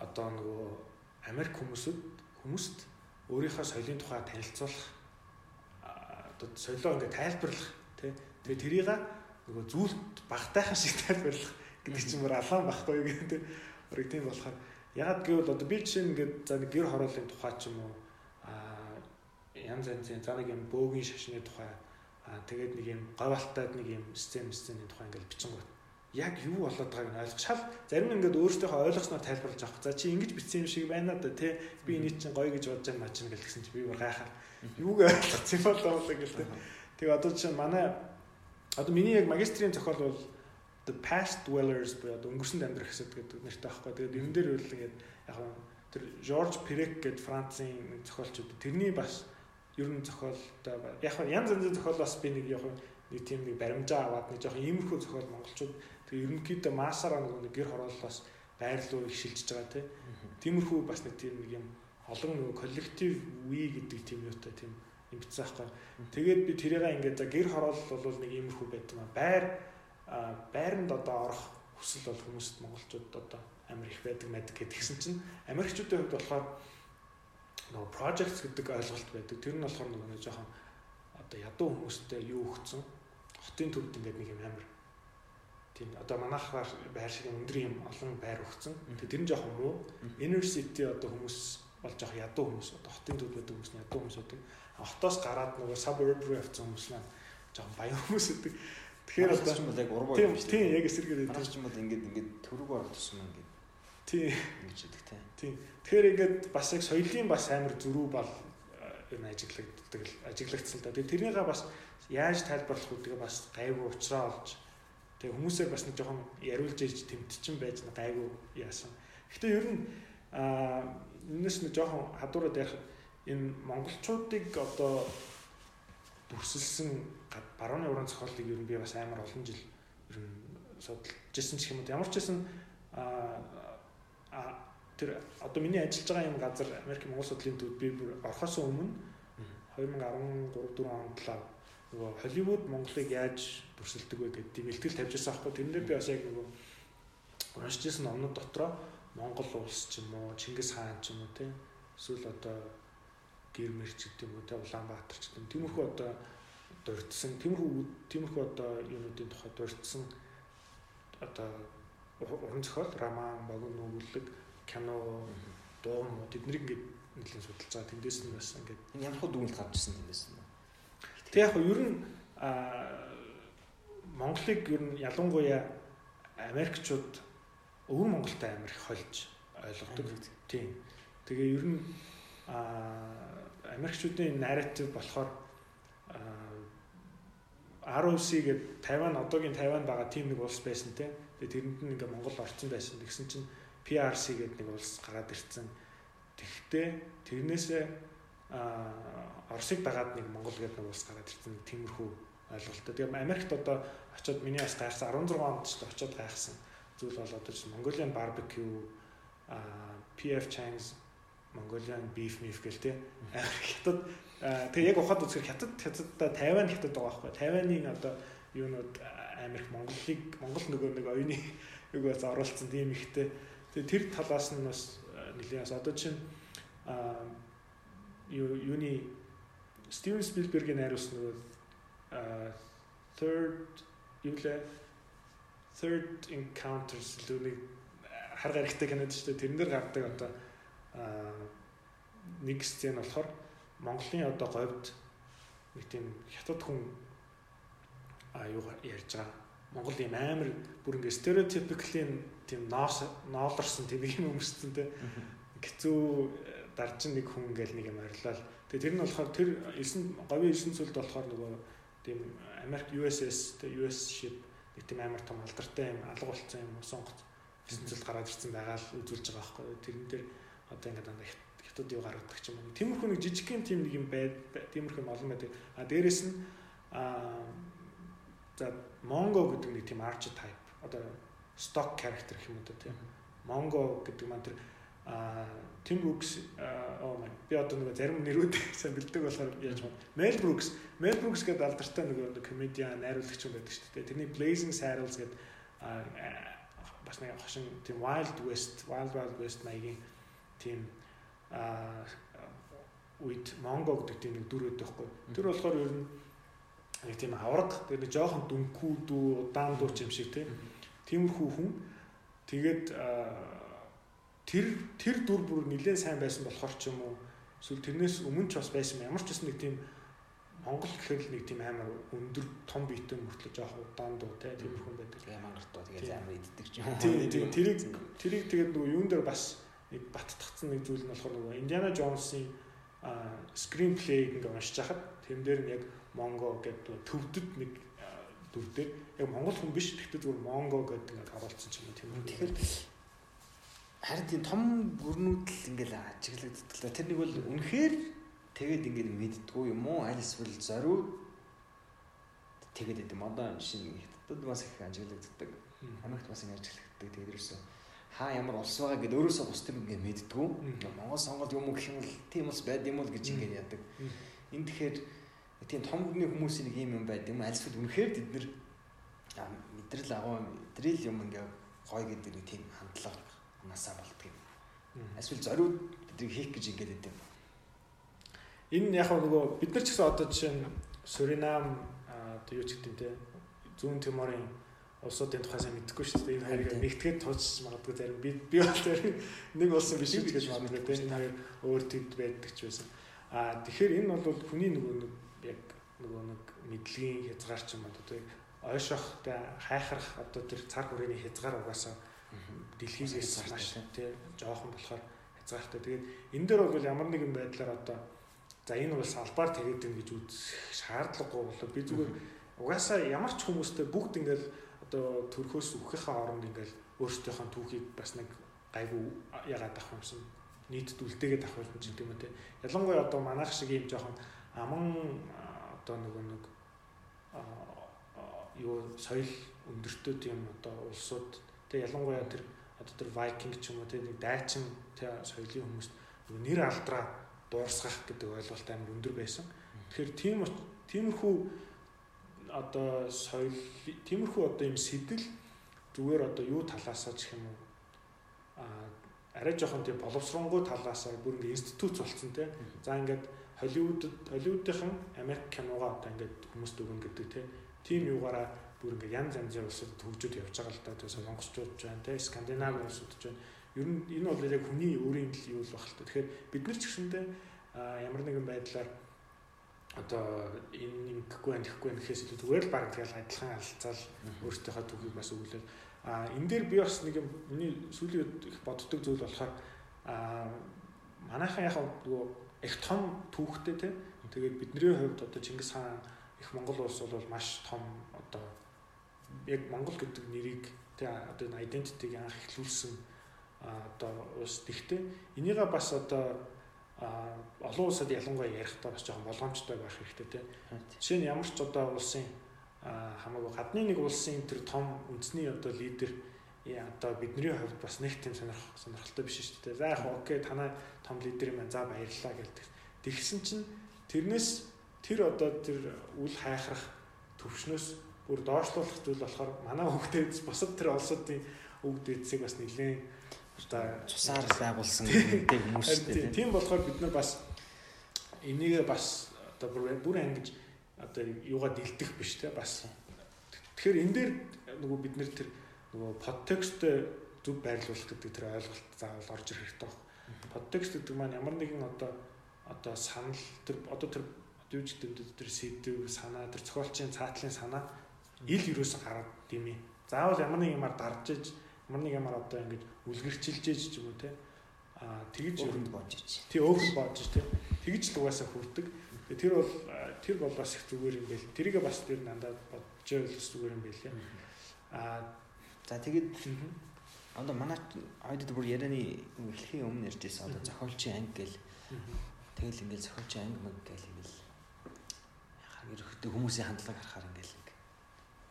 одоо нөгөө Америк хүмүүсүүд хүмүүст өөрийнхөө соёлын тухай танилцуулах одоо соёлоо ингээд тайлбарлах тий Тэгээ тэрийг нөгөө зүйлд багтайхан шиг тайлбарлах гэдэг чинь бүр алаан байхгүй юу гэдэг. Өөрөг тийм болохоор ягаад гэвэл одоо би жишээ нь ингээд за нэг гэр хорооллын тухай ч юм уу аа янз янзын за нэг юм бөөгийн шашны тухай аа тэгээд нэг юм говалтаад нэг юм сцен сцены тухай ингээд бичин гот яг юу болоод байгааг нь ойлгох шал зарим нь ингээд өөртөө ойлгосноор тайлбарлаж авах. За чи ингэж бичсэн юм шиг байна да тий би энэ чинь гоё гэж бодож байна маа чинь гэлсэн чи би бүр гайхаа. Юуг ойлгох юм болоо гэл тий. Тэгээ одоо чинь манай одоо миний яг магистрийн зохиол бол the past dwellers буюу одоо өнгөрсөнд амьдрах хэсэг гэдэг нэртэй байхгүй. Тэгээд энэ дээр үл ингээд яг тэр Жорж Перек гэдэг Францын нэг зохиолч тэрний бас ер нь зохиолтой яг янз янзын зохиолоос би нэг яг нэг тийм нэг баримжаа аваад нэг жоохон иймэрхүү зохиол монголчууд тэг ерөнхийдөө маасаараа нэг гэр хорооллоос байр руу их шилжиж байгаа тийм. Тиймэрхүү бас нэг тийм нэг юм олон нөгөө коллектив we гэдэг тийм юутай тийм бицсэн байхгүй. Тэгээд би тэрийг ингээд за гэр хороол бол нэг иймэрхүү байдаг маа. Байр байранд одоо орох хүсэл бол хүмүүст монголчууд одоо амар их байдаг мэдэг гэдгсэн чинь Америкчүүдийн хувьд болохоор нөгөө projects гэдэг ойлголт байдаг. Тэр нь болохоор нөгөө жоохон одоо ядуу хүмүүстэй юу өгцөн хотын төвд ингээд нэг юм амар тийм одоо манайхаар байр шиг өндөр юм олон байр өгцөн. Тэр нь жоохон муу. Inner city одоо хүмүүс бол жоох ядуу хүмүүс одоо хотын төвд байдаг хүмүүс ядуу хүмүүс байдаг. Хотоос гараад нөгөө suburb руу явсан хүмүүс маань жоохон баян хүмүүс байдаг. Тэгэхээр одоо ч юм бол яг уруу юм шүү дээ. Тийм яг эсэргээр байдаг. Ч юм бол ингээд ингээд төрөг орох тусам ингээд. Тийм. Ингэж яддаг тийм. Тийм. Тэгэхээр ингээд бас яг соёлын бас амар зөрүү бол энэ ажиглагддаг ажиглагдсан л да. Тэгээ тэрнийгээ бас яаж тайлбарлах үдгээ бас гайгүй уучраа олж тэгээ хүмүүсээр бас нэг жоохон яриулж ирж тэмтчин байж гайгүй яасан. Гэхдээ ер нь аа энэс нэг жоохон хадуураад ярих энэ монголчуудыг одоо дүрсэлсэн барууны уран зохиолыг ер нь би бас амар олон жил ер нь судалж ирсэн ч юм уу. Ямар ч байсан а тэр одоо миний ажиллаж байгаа юм газар Америк Монгол судлалын төвд би орохоос өмнө 2013 4 онд л нөгөө Холливуд Монголыг яаж дүрсэлдэг вэ гэдэг тийм ихтгэл тавьж байсан аахгүй тэрнээр би бас яг нөгөө уншиж ирсэн номнууд дотроо Монгол улс ч юм уу Чингис хаан ч юм уу тийм эсвэл одоо гэр мэрч гэдэг уу те Улаанбаатар ч гэдэг. Тиймэрхүү одоо дурдсан тиймэрхүү тиймэрхүү одоо юмнуудын тухай дурдсан одоо уран зохиол роман богино нүгэлэг кино дуу муу тэднийг ингээд нэлийн судалж байгаа. Тэндээс нь бас ингээд ямар хөө дүгнэлт гарч ирсэн тэндээс нь? Тэг яг ер нь Монголыг ер нь ялангуяа Америкчууд өвөр Монголтай амар их холж ойлгодог. Тийм. Тэгээ ер нь Америкчүүдийн нарратив болохоор ROC гэдэг Тайван одоогийн Тайван байгаа тийм нэг улс байсан те. Тэгээ тэрэнд нь ингээ Монгол орцсон байсан. Тэгсэн чинь PRC гэдэг нэг улс гараад ирсэн. Тэгтээ тэрнээсээ а Оросыг дагаад нэг Монгол гэдэг нэг улс гараад ирсэн. Тиймэрхүү ойлголттой. Тэгээ Америкт одоо очиод миний бас гайхсан 16 онд ч очиод гайхсан зүйл бол одоо чинь Mongolian barbecue а PF Chang's Mongolian beef beef гэл те. Хятад тэгээ яг ухаад үзэхээр хятад хятадда Тайван хятад байгаа байхгүй. Тайванийн одоо юунууд Америк Монголыг Монгол нөгөө нэг оюуны югаас оруулсан тийм ихтэй. Тэгээ тэр талаас нь бас нэлийн бас одоо чинь а юуны Стивен Спилбергийн найруулсан нөгөө third юу лээ third encounters лүнийг хар гаригтай кинод шүү дээ. Тэрэн дээр гардаг одоо нэг сцен болохоор Монголын одоо говьд нэг тийм хятад хүн а юу ярьж байгаа. Монгол юм амар бүр ингээ стереотипиклийн тийм ноос ноолорсон тийм юм өмссөн те. Хэцүү э, даржин нэг хүн ингээл нэг юм арилал. Тэгээ тэр нь болохоор тэр 9 говийн 9 сүлд болохоор нөгөө тийм Америк USS те US ship нэг тийм амар том алдартай юм алга болцсон юм сонгоц 9 сүлд гараад ирсэн байгаа л үзүүлж байгаа байхгүй. Тэрэн дээр одоо ингээд дандаа хятад юу гаргадаг ч юм уу. Тиймэрхүү нэг жижигхэн тийм нэг юм байд тиймэрхүү олон байдаг. А дээрэс нь а за Mongo гэдэг нэг тийм archetype одоо stock character гэх юм уу тийм. Mongo гэдэг маань тэр а Tim Brooks оо май би одоо нэг зарим нэрүүд сайн бэлдэг болохоор яаж байна. Mel Brooks, Mel Brooks гэдэг алдартай нэг комедиан найруулагч юм байдаг шүү дээ. Тэрний Blazing Saddles гэдэг бас нэг хошин тийм Wild West, Wild Wild West маягийн тийм а үед Монго гэдэг тийм нэг дүр өгдөг байхгүй. Тэр болохоор ер нь нэг тийм авраг тэр нэг жоохон дүнхүү дүү удаан дуу юм шиг тийм. Тиймэрхүү хүн. Тэгээд тэр тэр дүр бүр нэлээд сайн байсан болохоор ч юм уу эсвэл тэрнээс өмнө ч бас байсан ямар ч бас нэг тийм Монгол гэхэр л нэг тийм амар өндөр том биетэй мөртлөө жоох удаан дуу те тийм хүн байдаг. Тэгээ мангар дуу тэгээ амар иддэг ч юм. Тийм тэрийг тэрийг тэгээд нөгөө юун дээр бас нэг баттгцсан нэг зүйл нь болохоор нөгөө Индиана Джонсын скрин плейг ингээ уншиж хахад тэрэн дээр нь яг Монго гэдэг төвдөд нэг дүр дээр яг монгол хүн биш гэхдээ зүгээр Монго гэдэг ингээ харуулсан ч юм уу тийм. Тэгэхээр харин тийм том гүрнүүд л ингээл ажиглагддаг. Тэр нэг бол үнэхээр тэгээд ингээд мэддгүү юм уу? Аль эсвэл зориуд тэгээд идэм одоо шинэ хятадд бас их ажиглагддаг. Америкт бас ингэ ажиглагддаг. Тэгээд ерөөсөө хаа ямар улс байгаа гэдээ өөрөөсөө бус тэр ингээд мэддгүү. Монгол сонгол юм уу гэх юм бол тийм улс байд юм уу гэж ингээд яадаг. Энэ тэгэхээр тийм том гүрний хүмүүсийн нэг юм юм байд юм аль эсвэл үнэхээр тэд нэр мэдрэл агуу мэдрэл юм ингээ гой гэдэг нэг тийм хандлага унасаа болдго юм. Эсвэл зориуд биднийг хийх гэж ингээд идэв энэ яг нөгөө бид нар ч гэсэн одоо жишээ нь Суринам одоо юу ч гэдэг юм те зүүн Тиморын улсуудын тухай сайн мэдэхгүй шүү дээ. Энэ хоёрыг нэгтгэж тууч магадгүй зарим би би бол тэр нэг улсын биш гэж гэж магадгүй те. Энэ хоёр өөр төвд байдаг ч байсан. А тэгэхээр энэ бол хүний нөгөө нэг яг нөгөө нэг мэдлэгийн хязгаар ч юм одоо те ойшохтой хайхрах одоо тэр цар хүрээний хязгаар угаасаа дэлхийгээс маш те жоохон болохоор хязгаартай. Тэгээд энэ дээр бол ямар нэгэн байдлаар одоо За энэ бол салбаар тэгээд ин гэж үзэх шаардлагагүй болоо би зүгээр угаасаа ямар ч хүмүүстэй бүгд ингээл одоо төрхөөс үхийнхаа оронд ингээл өөрсдийнхөө түүхийг бас нэг гайгүй ягаад авах юмсан нийтэд үлдээгээд авах юм чинь тийм үү те ялангуяа одоо манайх шиг юм жоохон аман одоо нөгөө нэг юу соёл өндөртөө тийм одоо улсууд те ялангуяа тэр одоо тэр вайкинг ч юм уу те нэг дайчин те соёлын хүмүүс нэр алдраа дуурсгах гэдэг ойлголт амар өндөр байсан. Тэгэхээр тийм тиймэрхүү одоо соёл тиймэрхүү одоо юм сэтэл зүгээр одоо юу талаасаа ч юм уу а арай жоохон тийм боловсронгуй талаасаа бүр ингээ институт болсон те. За ингээд Холливуудад Холливуудынхан Америк киногаа одоо ингээд хүмүүст өгнө гэдэг те. Тим юугаараа бүр ингээ янз янзын улсад төгжөд явж байгаа л да. Тэгээ солонгосчууд ч байна те. Скандинав улсууд ч байна Ер нь энэ бол яг хүний өөрийн л юу л баг л та. Тэгэхээр бид нар ч гэсэндээ ямар нэгэн байдлаар одоо энэ юм гэхгүй байх гэхгүй гэхээс илүү зүгээр л баг тэгэл адилхан алцаал өөртөөхөө түүхийг бас өглөөл а энэ дээр би бас нэг юм миний сүүлийн их боддог зүйл болохоор а манайхан яг нөгөө их том түүхтэй те. Тэгээд бидний хувьд одоо Чингис хаан их Монгол улс бол маш том одоо яг Монгол гэдэг нэрийг те одоо энэ identity-г анх эхлүүлсэн одоо улс тэгтээ. Энийгээ бас одоо олон улсад ялангуяа ярихдаа бас жоохон болгоомжтой байх хэрэгтэй тийм. Жишээ нь ямар ч одоо улсын хамаагүй гадны нэг улсын тэр том үндэсний одоо лидер одоо бидний хувьд бас нэг тийм сонирх сонирхолтой биш шүү дээ. За яг окей танай том лидер юм байна. За баярлалаа гэдэг. Тэгсэн чинь тэрнээс тэр одоо тэр үл хайхрах төвшнөөс бүр доошлуулах зүйл болохоор манай хөгтөөд бусад тэр улсуудын үг дээдсийг бас нэлээд одоо цусаар байгуулсан гэдэг хүмүүстэй тийм болохоор бид нар бас энийг бас одоо бүр ангиж одоо юугаа дэлдэх биш те бас тэгэхээр энэ дээр нөгөө бид нэр тэр нөгөө подтекст зөв байрлуулах гэдэг тэр ойлголт заавал орж ирэх хэрэгтэй байна. Подтекст гэдэг маань ямар нэгэн одоо одоо санал тэр одоо тэр юу ч гэдэг тэр сэдв санаа тэр зохиолчийн цаатлын санаа ил юус гараад димээ. Заавал ямар нэг юмар дарж иж ямар нэг юмар одоо ингэж үлгэрчилж ээж ч юм уу те а тэгж өвөнд бодож ич. Тий өвөнд бодож те. Тэгж л угаасаа хүрдэг. Тэр бол тэр бол бас их зүгээр юм байл. Тэрийгээ бас тэр дандаа бодож байл зүгээр юм байл. А за тэгээд одоо манай ойдод бүр ярианы эхлэхийн өмнө ярьж байсан одоо зохиолчийн анги гэл тэгэл ингээл зохиолчийн анги мэг гэл ингээл ерөөхдөө хүмүүсийн хандлагыг харахаар ингээл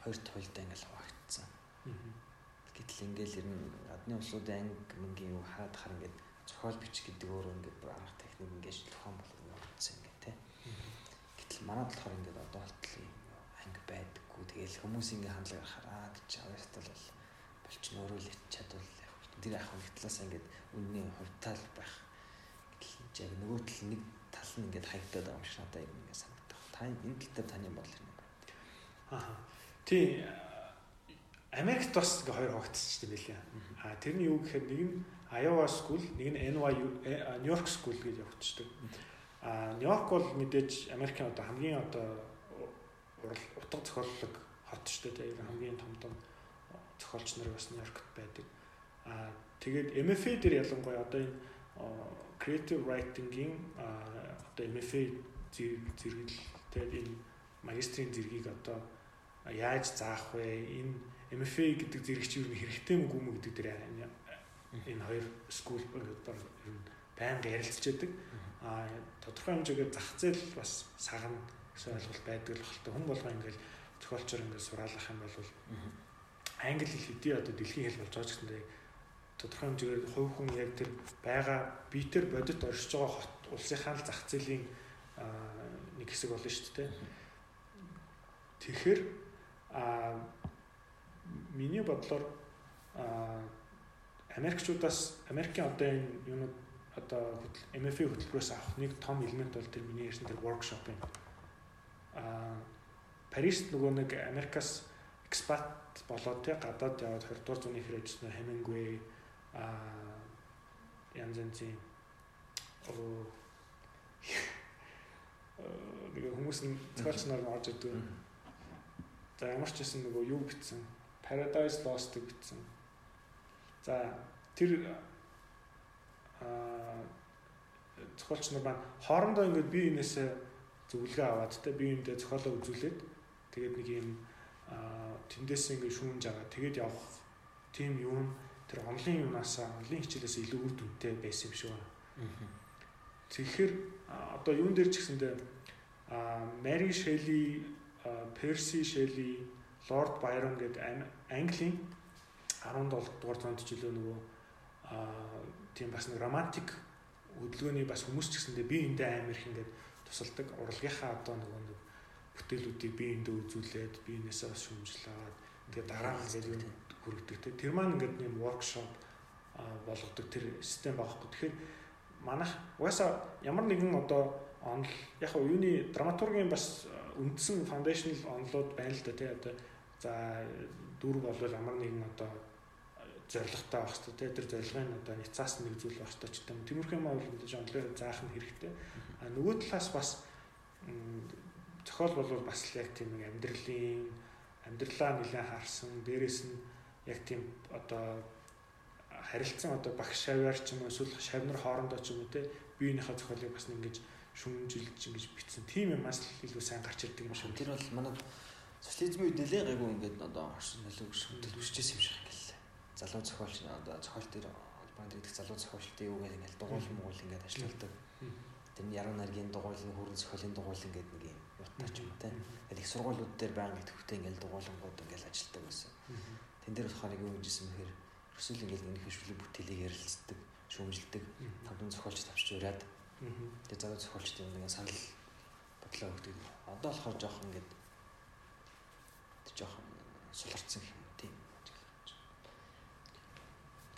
хоёр туйлдаа ингээл хуваагдсан. Гэтэл ингээл ер нь гадны улсуудын анги мэнгийн юу хараад хар ингээд зохиол бичих гэдэг өөрөө ингээд бүр арга техник ингээд тухайн болгоно гэсэн ингээд тий. Гэтэл манад болохоор ингээд одоо болтол анги байдаггүй. Тэгээл хүмүүс ингээд хандлага хараа гэж авьяастал бол болчин өөрөө л чадвал тэр яг нэг талаас ингээд үнний хувьтаал байх. Гэтэл яг нөгөө тал нэг тал нь ингээд хаягдаад байгаа юм шиг надад ингээд санагдах. Та энэ тал дээр таны бодол юм байна. Аа. Тийм Америкт бас ингээ хоёр хогтсчихдээ байлээ. Аа тэрний юу гэхээр нэг нь Iowa School, нэг нь NYU New York School гэж. Аа New York бол мэдээж Америкийн одоо хамгийн одоо урал утга зохиоллог хот шүү дээ. Тэгээд хамгийн том том зохиолч нар бас New Yorkт байдаг. Аа тэгээд MFA дээр ялангуяа одоо энэ creative writing-ийн одоо MFA зэрэгэл тэгээд энэ магистрийн зэргийг одоо яаж заах вэ? Энэ MFA гэдэг зэрэг чи юу хэрэгтэй мүү гүм гэдэг дээр энэ хоёр скул нь байнга ярилцж байдаг. А тодорхой хэмжээгээр зах зээл бас сагна гэсэн ойлголт байдаг л хэлтэй. Хүн болгоо ингээд зохиолчор ингээд сураалах юм бол англи хэл хэдий одоо дэлхийн хэл болж байгаа ч гэсэн тодорхой хэмжээгээр хувь хүн яг тэр байгаа биетэр бодит оршиж байгаа хот улсынхаа л зах зээлийн нэг хэсэг болно шүү дээ. Тэгэхээр а миний бодлоор а Америкчуудаас Америкийн одоо энэ юунууд одоо MFA хөтөлбөрөөс авах нэг том элемент бол тэр миний ярьсан тэр workshop юм. А Парист нөгөө нэг Америкаас экспат болоод те гадаад яваад 20 дугаар зууны хэрэг ажилласан Hemingway а янз янзын оо нэг хүмүүс нь нар орж идэг. За ямар ч гэсэн нөгөө юу битсэн Paradise Lost битсэн. За тэр а зохиолч нар маань хоорондоо ингээд бие биенээсээ зөвлөгөө аваад те бие биендээ зохиолоо үзүүлээд тэгээд нэг юм тэндээс ингээд шүүмж байгаа. Тэгээд явах тийм юм тэр онлын юунаас онлын хичээлээс илүү үр дүнтэй байсан юм шиг байна. Тэгэхээр одоо юун дээр ч гэсэндээ Мэри Шелли, Перси Шелли, Лорд Байрон гэдэг Английн 17 дугаар зуунд жилөө нөгөө тийм бас нэг романтик хөдөлгөөний бас хүмүүс ч гэсэндээ би эндээ амар их ингээд тусалдаг урлагийнхаа одоо нөгөө нэг бүтээлүүдийг би эндээ үзүүлээд би энэсээ бас шүмжлээд ингээд дараа нь ингээд хүргэдэг. Тэр маань ингээд нэм воркшоп болгодог тэр систем багхгүй. Тэгэхээр манайх угаасаа ямар нэгэн одоо онл яг юуны драматургийн бас үндсэн foundational онлууд байна л да тий одоо за дөрв болвол ямар нэгэн одоо зоригтой байх хэрэгтэй тий тэр зорилгын одоо няцаас нэг зүйл байх хэрэгтэй ч гэдэм тиймэрхүү юм бол онлоор заах нь хэрэгтэй. А нөгөө талаас бас зохиол болвол бас л яг тийм амьдралын амьдралаа нэлээд харсан дээрэс нь яг тийм одоо харилцан одоо багш шавьяар ч юм уу эсвэл шавнар хоорондоо ч юм уу те биеийнхээ зохиолыг бас ингэж шүмжилж ингэж битсэн тийм юм бас илүү сайн гарч ирдэг юм шиг. Тэр бол манай социализмын үед нэлээд гайгүй ингээд одоо орсон нөлөө төлөвшчихсэн юм шиг ингээл залуу зохиолч одоо зохиол дээр холбоонд идэх залуу зохиолчтой юу гэдэг ингээл дугуйл мугуйл ингээд ажилладаг. Тэр нь яруу найргийн дугуйл, хөрөн зохиолын дугуйл ингээд нэг юм утгач юм те. Тэгэхээр их сургуулиуд дээр байнга идэвхтэй ингээл дугуйлангууд ингээл ажилладаг байсан. Тэн дээр болохоор нэг юм хийжсэн мэхээр Эсвэл ингээл энэ хэвшүүлэг бүтээлийг ярилцдаг, шүүмжилдэг, тавдан зохиолч тавьчих ураад. Тэгээ залуу зохиолчд юм нэг санал бодлоо өгдөг. Одоо болохоор жоох ингээд жоох суларцсан юм тийм.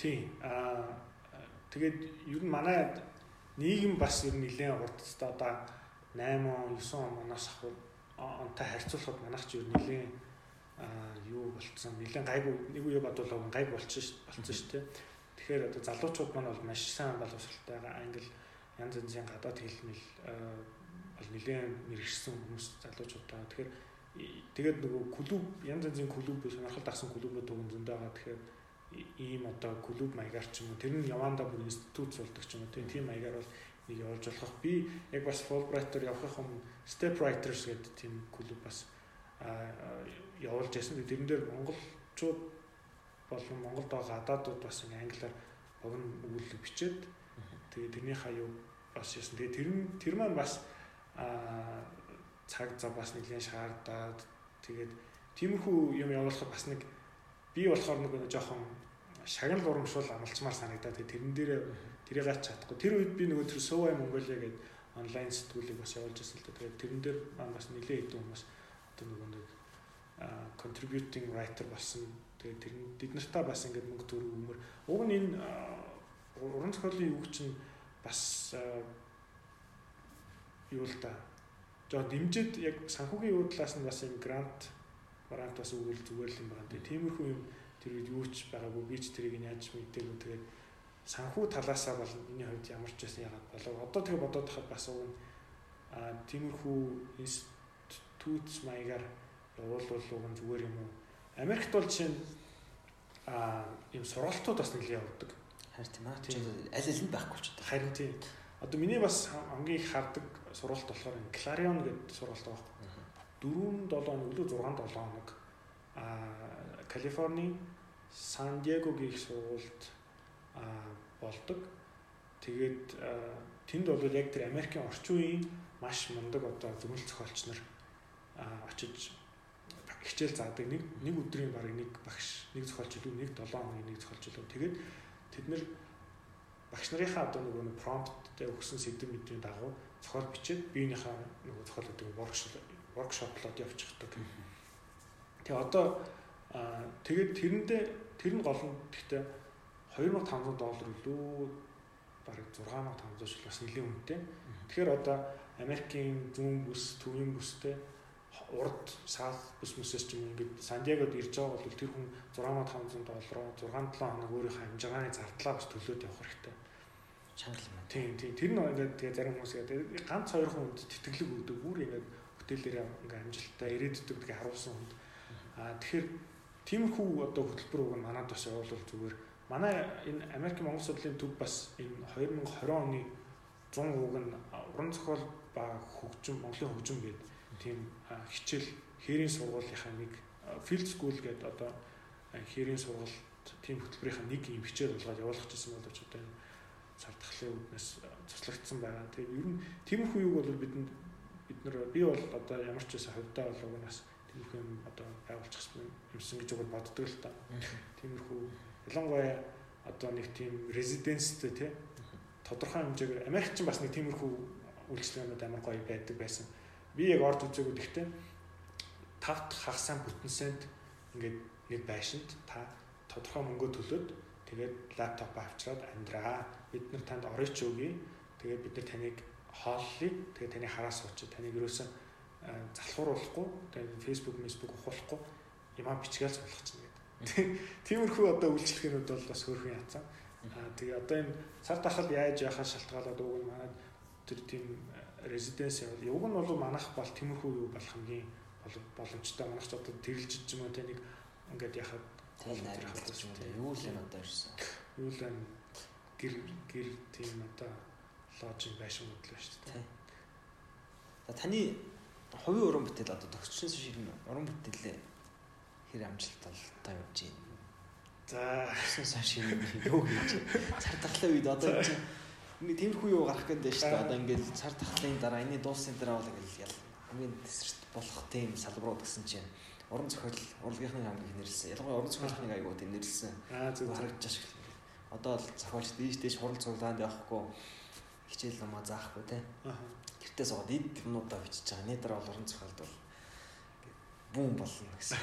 Тийм. Аа тэгээд ер нь манай нийгэм бас ер нь нэлээд урт одоо 8 9 оноос ахвал онтой харьцуулахад манайх ч ер нь нэлээд юу болцсон нэлээд гайгүй нэг үе бодвол гайг болчихсон шүү дээ. Тэгэхээр одоо залуучууд маань бол маш сайн боловсралтай англи янз янзын гадаад хэлмэл бол нэлээд мэрэгсэн хүмүүс залуучуудаа. Тэгэхээр тэгээд нөгөө клуб янз янзын клуб сонирхол тагсан клубүүд өгөн зөндөө байгаа. Тэгэхээр ийм одоо клуб маягаар ч юм уу тэр нь Яванда бүр институт суулдаг ч юм уу тийм маягаар бол нэг явуулж болох. Би яг бас Fulbright-оор явахын өмнө Step Writers гэдэг тийм клуб бас явуулж ясан. Тэрэн дээр монголчууд болон Монголд байгаа гадаадууд бас ингээ англиар богино өгүүлэг бичээд тэгээ тэрний хаяа бас ясан. Тэгээ тэр нь тэр маань бас аа цаг зав бас нэгэн шаардаад тэгээд тиймэрхүү юм явуулахад бас нэг би болохоор нэг жоохон шагнал урамшуул амлцмаар санагдаад тэрэн дээр тэрийг гач чадахгүй. Тэр үед би нөгөө тэр Sova Mongolia гэдэг онлайн сэтгүүлийг бас явуулж байсан л да. Тэгээд тэрэн дээр маань бас нэлээд хэдэн хүмүүс одоо нөгөө нэг contributing writer болсон. Тэгээд тэр бид нартаа бас ингээд мөнгө төгрөг өмөр. Уг нь энэ уран зохиолын үг чинь бас юу л да. Жоо дэмжиж яг санхүүгийн юу талаас нь бас юм грант Брант бас үгэл зүгээр л юм байна. Тэгээ тиймэрхүү юм тэр үед юу ч байгаагүй би ч тэрийг яаж мэдээгүй тэгээд санхүү талаасаа бол миний хувьд ямар ч байсан яагаад болов. Одоо тэгээ бодоод хахад бас уг нь а тиймэрхүү институт маягаар явуулвал уг нь зүгээр юм уу. Америкт бол жишээ нь а юм сургалтууд бас нэглээ явуулдаг. Харин тийм аа. Аль аль нь байхгүй ч. Харин тийм. Одоо миний бас хамгийн их хардаг сургалт болохоор Clarion гэдэг сургалт байгаа. 4 7 хоног лөө 6 7 хоног а Калифорни Сан Диегогийн сургуульд а болдог. Тэгээд тэнд бол яг тэр Америкийн орчин үеийн маш мундаг одоо зөвлөл зохиолч нар очиж хичээл заадаг нэг нэг өдрийн баг нэг багш нэг зохиолч илүү нэг 7 хоногийн нэг зохиолч илүү тэгээд тэд нэр багш нарынхаа одоо нөгөө промпттэй өгсөн сэдв мэдний дагуу зохиол бичээд биенийхээ нөгөө зохиолуудыг воркшоп воркшоплоод явчихдаг. Тэгээ одоо тэгээд тэрэндээ тэр нь гол нь гэхдээ 2500 доллар үлээ бараг 6500 шил бас нэлийн үнэтэй. Тэгэхээр одоо Америкийн зүүн бүс, төвийн бүстэй урд саад бүс мөсөс ч юм ингээд Сандиагод ирж байгаа бол тэр хүн 6500 доллараар 6-7 хоног өөрийнхөө амжиргааны зардлаа бас төлөөд явах хэрэгтэй. Чанга юм. Тийм тийм тэр нь ингээд тэгээ зарим хүмүүс яагаад ганц хоёр хүнд тэтгэлэг өгдөг бүр ингээд хотелээр ингээд амжилттай ирээддэг тэгээ харуулсан хүнд. Аа тэгэхээр тиймэрхүү одоо хөтөлбөр уг нь манад бас явуулвал зүгээр манай энэ Америк Монгол судлалын төв бас энэ 2020 оны 100 үг нь уран зохиол ба хөгжим Монголын хөгжим гэдэг тийм хичээл хээрийн сургуулийнхаа нэг field school гэдэг одоо хээрийн сургуульд тийм хөтөлбөрийнхаа нэг юм хичээл болгоод явуулах гэсэн боловч одоо энэ цар тахлын үүднээс цуслагдсан байгаа. Тэгээ ер нь тиймэрхүү юг бол бидэнд бид нар би бол одоо ямар ч байсан хувьдаа бол уг нас тиймэрхүү юм одоо байгуулчихсан юмсан гэж уг боддог л та. Тиймэрхүү ялангуяа одоо нэг тийм резиденстэй тий тодорхой хэмжээгээр Америкч бас нэг тиймэрхүү үйлчлэгнүүд амар гоё байдаг байсан би яг орд үзээгүй гэхдээ тавт хагасаа бүтэнсэнд ингээд нэг байшинд та тодорхой мөнгө төлөөд тэгээд лаптоп авчираад амьдраа. Бид нар танд оройч өгье. Тэгээд бид нар таныг хооллоё. Тэгээд таны хараа суучид таныг юусэн залхууруулахгүй, тэгээд Facebook, Facebook ухуулахгүй ямаа бичгээл суулгах чинь гэдэг. Тиймэрхүү одоо үйлчлэгээнүүд бол бас хөөрхөн яцсан. Аа тэгээ одоо энэ цар тахал яаж яхаа шалтгаалаад уг нь манай тэр тийм резиденс явал уг нь бол манах бол тиймэрхүү юу болох хамгийн боломжтой манах ч одоо тэрэлж ч юм уу? Те нэг ингээд яхад тэл найр хавтаж юм уу юу л юм одоо ирсэн юу л юм гэр гэр тийм одоо ложин байшин бодлоо шүү дээ та таны хувийн уран бүтээл одоо төгсчнээс шиг уран бүтээлээ хэр амжилттай явж байна за. Тэгсэн шиг юу хийж цар тахлын үед одоо Ингээ тиймэрхүү юу гарах гэдэг шүү дээ. Одоо ингээд цар тахлын дараа энэ дуусны дараа бол ингээл ял хамгийн тесрэлт болох тийм салбарууд гэсэн чинь уран зохиол урлагийнхны хамгийн нэрлсэн. Ялангуяа уран зохиолхныг аягүй тийм нэрлсэн. Аа зөв харагдаж шиг. Одоо л зохиолч дээш дээш хурал цуглаанд явахгүй хичээл намаа заахгүй те. Гэртээ суугаад эд юмудаа бичиж байгаа. Нэтэр бол уран зохиолд бол бүүн болно гэсэн.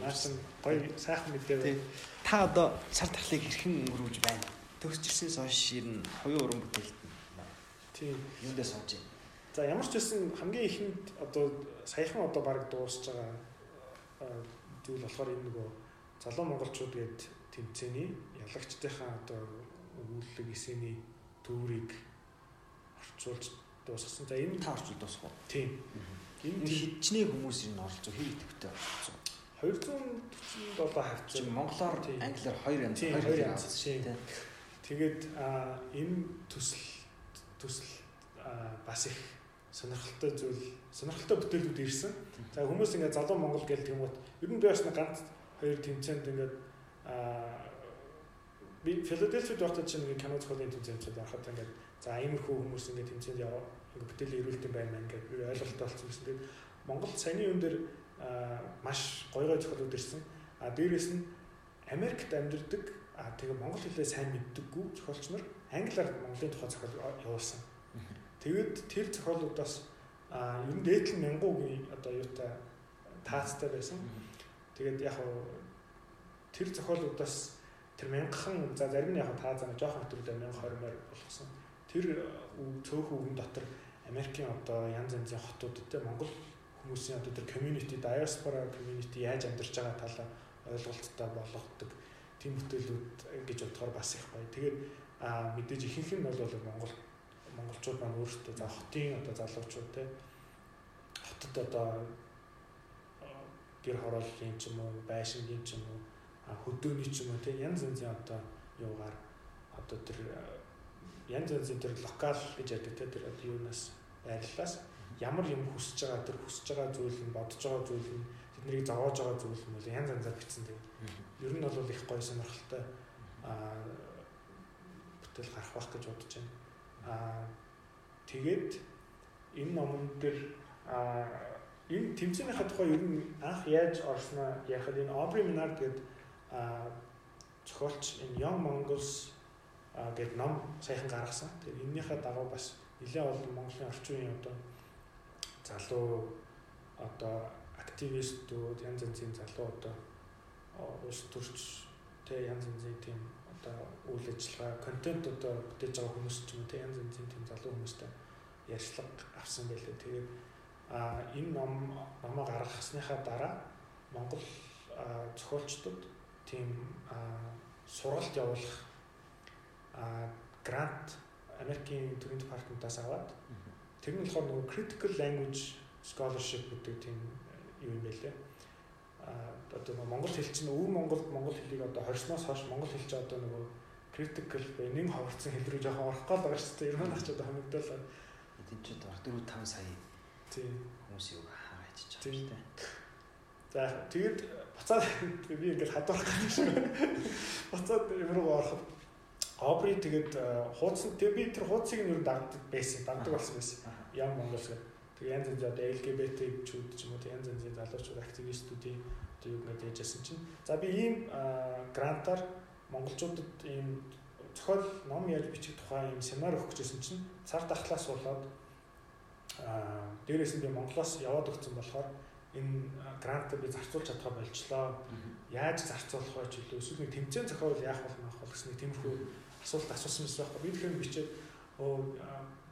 Нь гоё сайхан мэдээ. Та одоо цар тахлыг хэрхэн өнгөрүүлж байна? Төгсчихсэнээс хойш ер нь хоёрын уран бүтээлт тийм юундээ сууж байна. За ямар ч байсан хамгийн ихэнд одоо саяхан одоо баг дуусж байгаа зүйл болохоор энэ нөгөө залуу монголчууд гээд тэмцээний ялагчдынхаа одоо өгүүлэг эсэний төврийг орчуулж дуусгасан. За энэ та орчуул дуусах уу? Тийм. Энэ хичнээн хүмүүс энэ оролцоо хэр идэвхтэй оролцсон. 247 хавцаа. Монголоор англиар 2 янз 2 янз тийм. Тэгээд энэ төсөл төсөл бас их сонирхолтой зүйл сонирхолтой бүтээлүүд ирсэн. За хүмүүс ингээд залуу Монгол гэдэг юм уу ер нь би бас нэг ганц хоёр тэмцээнд ингээд би Филадельфид байхдаа чинь ингээд кино зохиолын тэмцээнд байхад ингээд за иймэрхүү хүмүүс ингээд тэмцээнд яваа ингээд бүтээлээ ирүүлдэг байна ингээд би ойлголттой болсон гэсэн. Тэгээд Монголд саяны юм дээр маш гоё гоё зохиолууд ирсэн. А дээрэс нь Америкт амьдардаг А тэгээ монгол хэлээ сайн мэддэггүй зохиолч нар англиар монголын тухай зохиол явуулсан. Тэгээд тэр зохиолуудаас а ер нь дээдлэн мянгуугийн одоо юутай таацтай байсан. Тэгээд яг тэр зохиолуудаас тэр мянгахан за зарим нь яг таа зам жоохон өдрөдөө 1020-аар болгосон. Тэр цөөхөн үгэн дотор Америкийн одоо янз янзын хотуудад те Монгол хүмүүсийн одоо тэр community diaspora community яаж амьдарч байгаа талаа ойлголттой болгодог тийм бүтээлүүд гэж бодохоор бас их гоё. Тэгээд мэдээж ихэнх нь бол Монгол монголчууд маань өөрсдөө за хотын одоо залуучууд те хотод одоо гэр хорооллын ч юм уу байшингийн ч юм уу хөдөөний ч юм уу те янз янзын одоо юугаар одоо тэр янз янзын тэр локал гэж яддаг те тэр одоо юунаас байрлалаас ямар юм хүсэж байгаа тэр хүсэж байгаа зүйл нь бодож байгаа зүйл нь тэднийг зовоож байгаа зүйл нь бол янз янзаар бичсэн тийм. Ер нь бол их гоё сонирхолтой аа бүтээл гарах байх гэж бодож байна. Аа тэгээд энэ номон дээр аа энэ тэмцээнийхээ тухай ер нь анх яаж орсноо яхад энэ Aubrey Minard гэдэг аа зохиолч энэ Young Mongols гэдэг ном саяхан гаргасан. Тэгээд энэнийхээ дагуу бас нэлээд олон Монголын орчин үеийн одоо залуу одоо активистүүд янз янзын залуу одоо улс төрч тэ янз янзын тийм одоо үйл ажиллагаа контент одоо бүтээж байгаа хүмүүс ч юм уу тэ янз янзын тийм залуу хүмүүстэй ярьцлага авсан байлээ. Тэгээд а энэ ном номоо гаргахсныхаа дараа Монгол зохиолчдод тийм сургалт явуулах грант Америкийн төрийн департаментаас аваад тэр нь болохоор нөгөө critical language scholarship гэдэг тийм юу юм байлээ. А одоо Монгол хэл чинь өвөр Монгол Монгол хэлийг одоо хорсноос хойш Монгол хэл чинь одоо нөгөө critical бай нэм хаварцсан хэл рүү жоохон орох гол байгаа шүү дээ. Ерөнхийдөө ачаад хамигдуулаад энд ч 4 5 сая тийм хүмүүс юу хаагач чаа шүү дээ. За тэгээд буцаад би ингээд хадуурах гэж байна. Буцаад юм руу ороход Обри тэгээд хуудсан тэг би тэр хуудсыг нь юу дагдаг байсан, дагдаг болсон байсан. Ям Монгол гэх. Янз янз одоо LGBT-чүүд ч юм уу янз янзын залуучууд активистүүдийн одоо юу гэдэг яжсэн чинь. За би ийм грантаар монголчуудад ийм зохиол ном яаж бичих тухай ийм семинар өгөх гэжсэн чинь цар тахлаас болоод аа дээрээс нь би Монголоос яваад өгсөн болохоор энэ грантыг би зарцуулж чадхаа болчлоо. Яаж зарцуулах вэ ч үлээ эсвэл нэг тэмцээн зохиол яах болох гэсэн нэг тиймэрхүү асуулт асуусан байсан байхгүй. Би тэгэхээр бичээд оо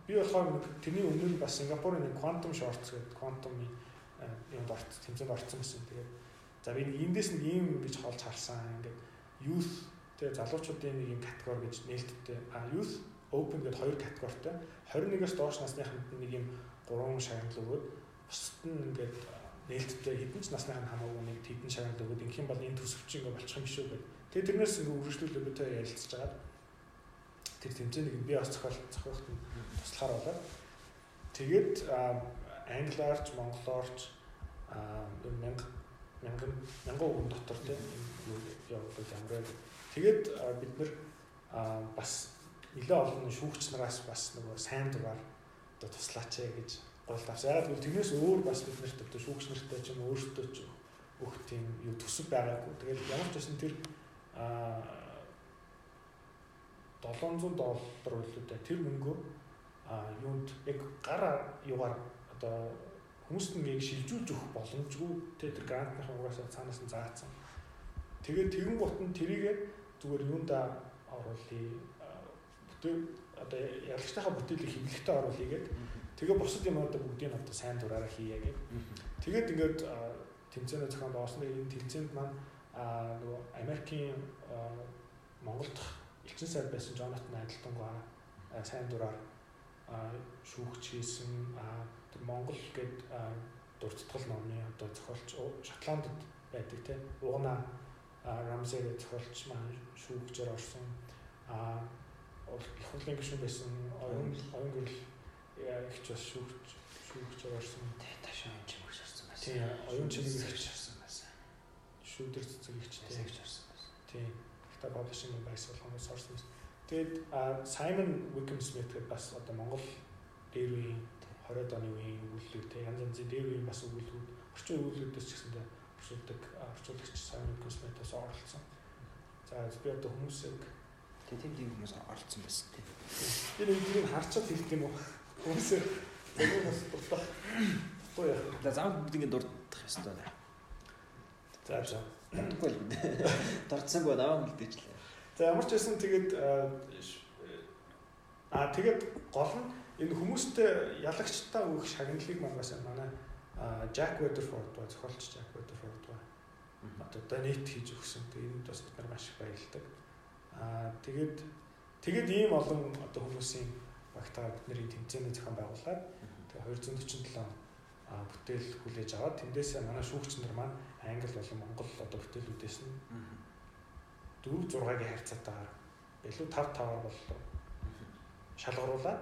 би болохоор тэрний өмнө бас Сингапурын нэг quantum shorts гэдэг quantum юмд орц тэмцээнд орцсон байсан. Тэгээд за би эндээс нэг ийм гэж холж харсан. Ингээд youth тэгээ залуучуудын нэг юм категори гэж нээлттэй. А youth open гэдэг хоёр категоритой. 21-ээс доош насныханд нэг юм гурван шагнал өгөөд бусад нь ингээд нээлттэй хэдэн ч насныханд хамаагүй нэг хэдэн шагнал өгөөд ингэх юм бол энэ төсөвч ингээ болчих юм шүү гэдэг. Тэгээ тэрнээс ингээ үргэлжлүүлээ бид ярилцж байгаа тэр тэмцээнийг би бас зохиол зохиохт нь туслахаар болоод тэгээд англиарч монголоорч мянга мянган мянган үгэн дотор тийм явуулж амраад тэгээд бид нэр бас нэлээ олон шүүгч нараас бас нөгөө сайн дугаар одоо туслаач ээ гэж гол тавс. Яг тэгвэл тэрнээс өөр бас бид нарт одоо шүүгч нартай ч юм өөртөө ч өөх тийм юу төсөв байгаагүй. Тэгээд ямар ч байсан тэр аа 700 доллар үлээ тэр мөнгөө а юунд яг гар югаар одоо хүмүүст ингээ шилжүүлж өгөх боломжгүй тэ тэр грантныхаа угаасаа цаанаас нь заасан. Тэгээд тэгэн гут нь тэрийг зүгээр юунда оруулъя бүтээл одоо ялагчтайхаа бүтээлийг хэмнэлтэд оруулъя гэдэг. Тэгээ бусад юм одоо бүгдийг одоо сайн дураараа хийе гэх. Тэгээд ингээд тэмцээний зохион доосныг энэ тэмцээнд маань нөгөө Америкийн Монголд элчин сайд байсан Жонатан Адилтангаа сайн дураар шүүгч хийсэн тэр Монгол гээд дурдтгал номны одоо зохиолч Шотландд байдаг тийм угна Рамсэгийн зохиолч маань шүүгчээр орсон. Их хурлын гишүүн байсан оюун оюун гэрэл ихч бас шүүгч шүүгчээр орсон. Ташаа юм чимэгч орсон байсан. Тийм оюун чимэг ихч орсон байсан. Шүүдэр цэцэг ихч тийм орсон байсан. Тийм та publishing байс болгоноос орсон юм. Тэгээд Simon Wickham Smith гэдэг бас одоо Монгол дээр үеийн 20-ад оны үеийн өгүүлэлүүд те янз янзын дээр үеийн бас өгүүлэлүүд орчин өгүүлэлүүдээс ч гэсэндээ орчуулдаг орчуулагч Simon Wickham Smith-аас оролцсон. За би одоо хүмүүсийг тэг тийм тийм хүмүүс оролцсон байсан те. Би нэг юм харчаад хэлдэг юм уу? Хүмүүсээ зөвхөн бас дуртах. Тоо яа. За зам бүгд ингэ дурдах ёстой. За за. Үгүй л дээ. Дурдсангүй наваа үлдээчлээ. За ямар ч байсан тэгээд аа тэгээд гол нь энэ хүмүүстэй ялагчтай өгөх шагналыг маань бас манай А Jack Weatherford ба зохиолч Jack Weatherford ба. Одоо донет хийж өгсөн. Тэгээд энд бас бид нар маш их баярлагдав. Аа тэгээд тэгээд ийм олон одоо хүмүүсийн багтаа бидний тэмцээний зохион байгуулад тэгээд 247 бүтээл хүлээж аваад тэндээсээ манай шүүгч нар маань англи болон монгол одоо бүтээлүүдээс нь 4 6-гийн харьцаатаагаар илүү 5 5-аар боллоо. Шалгаруулад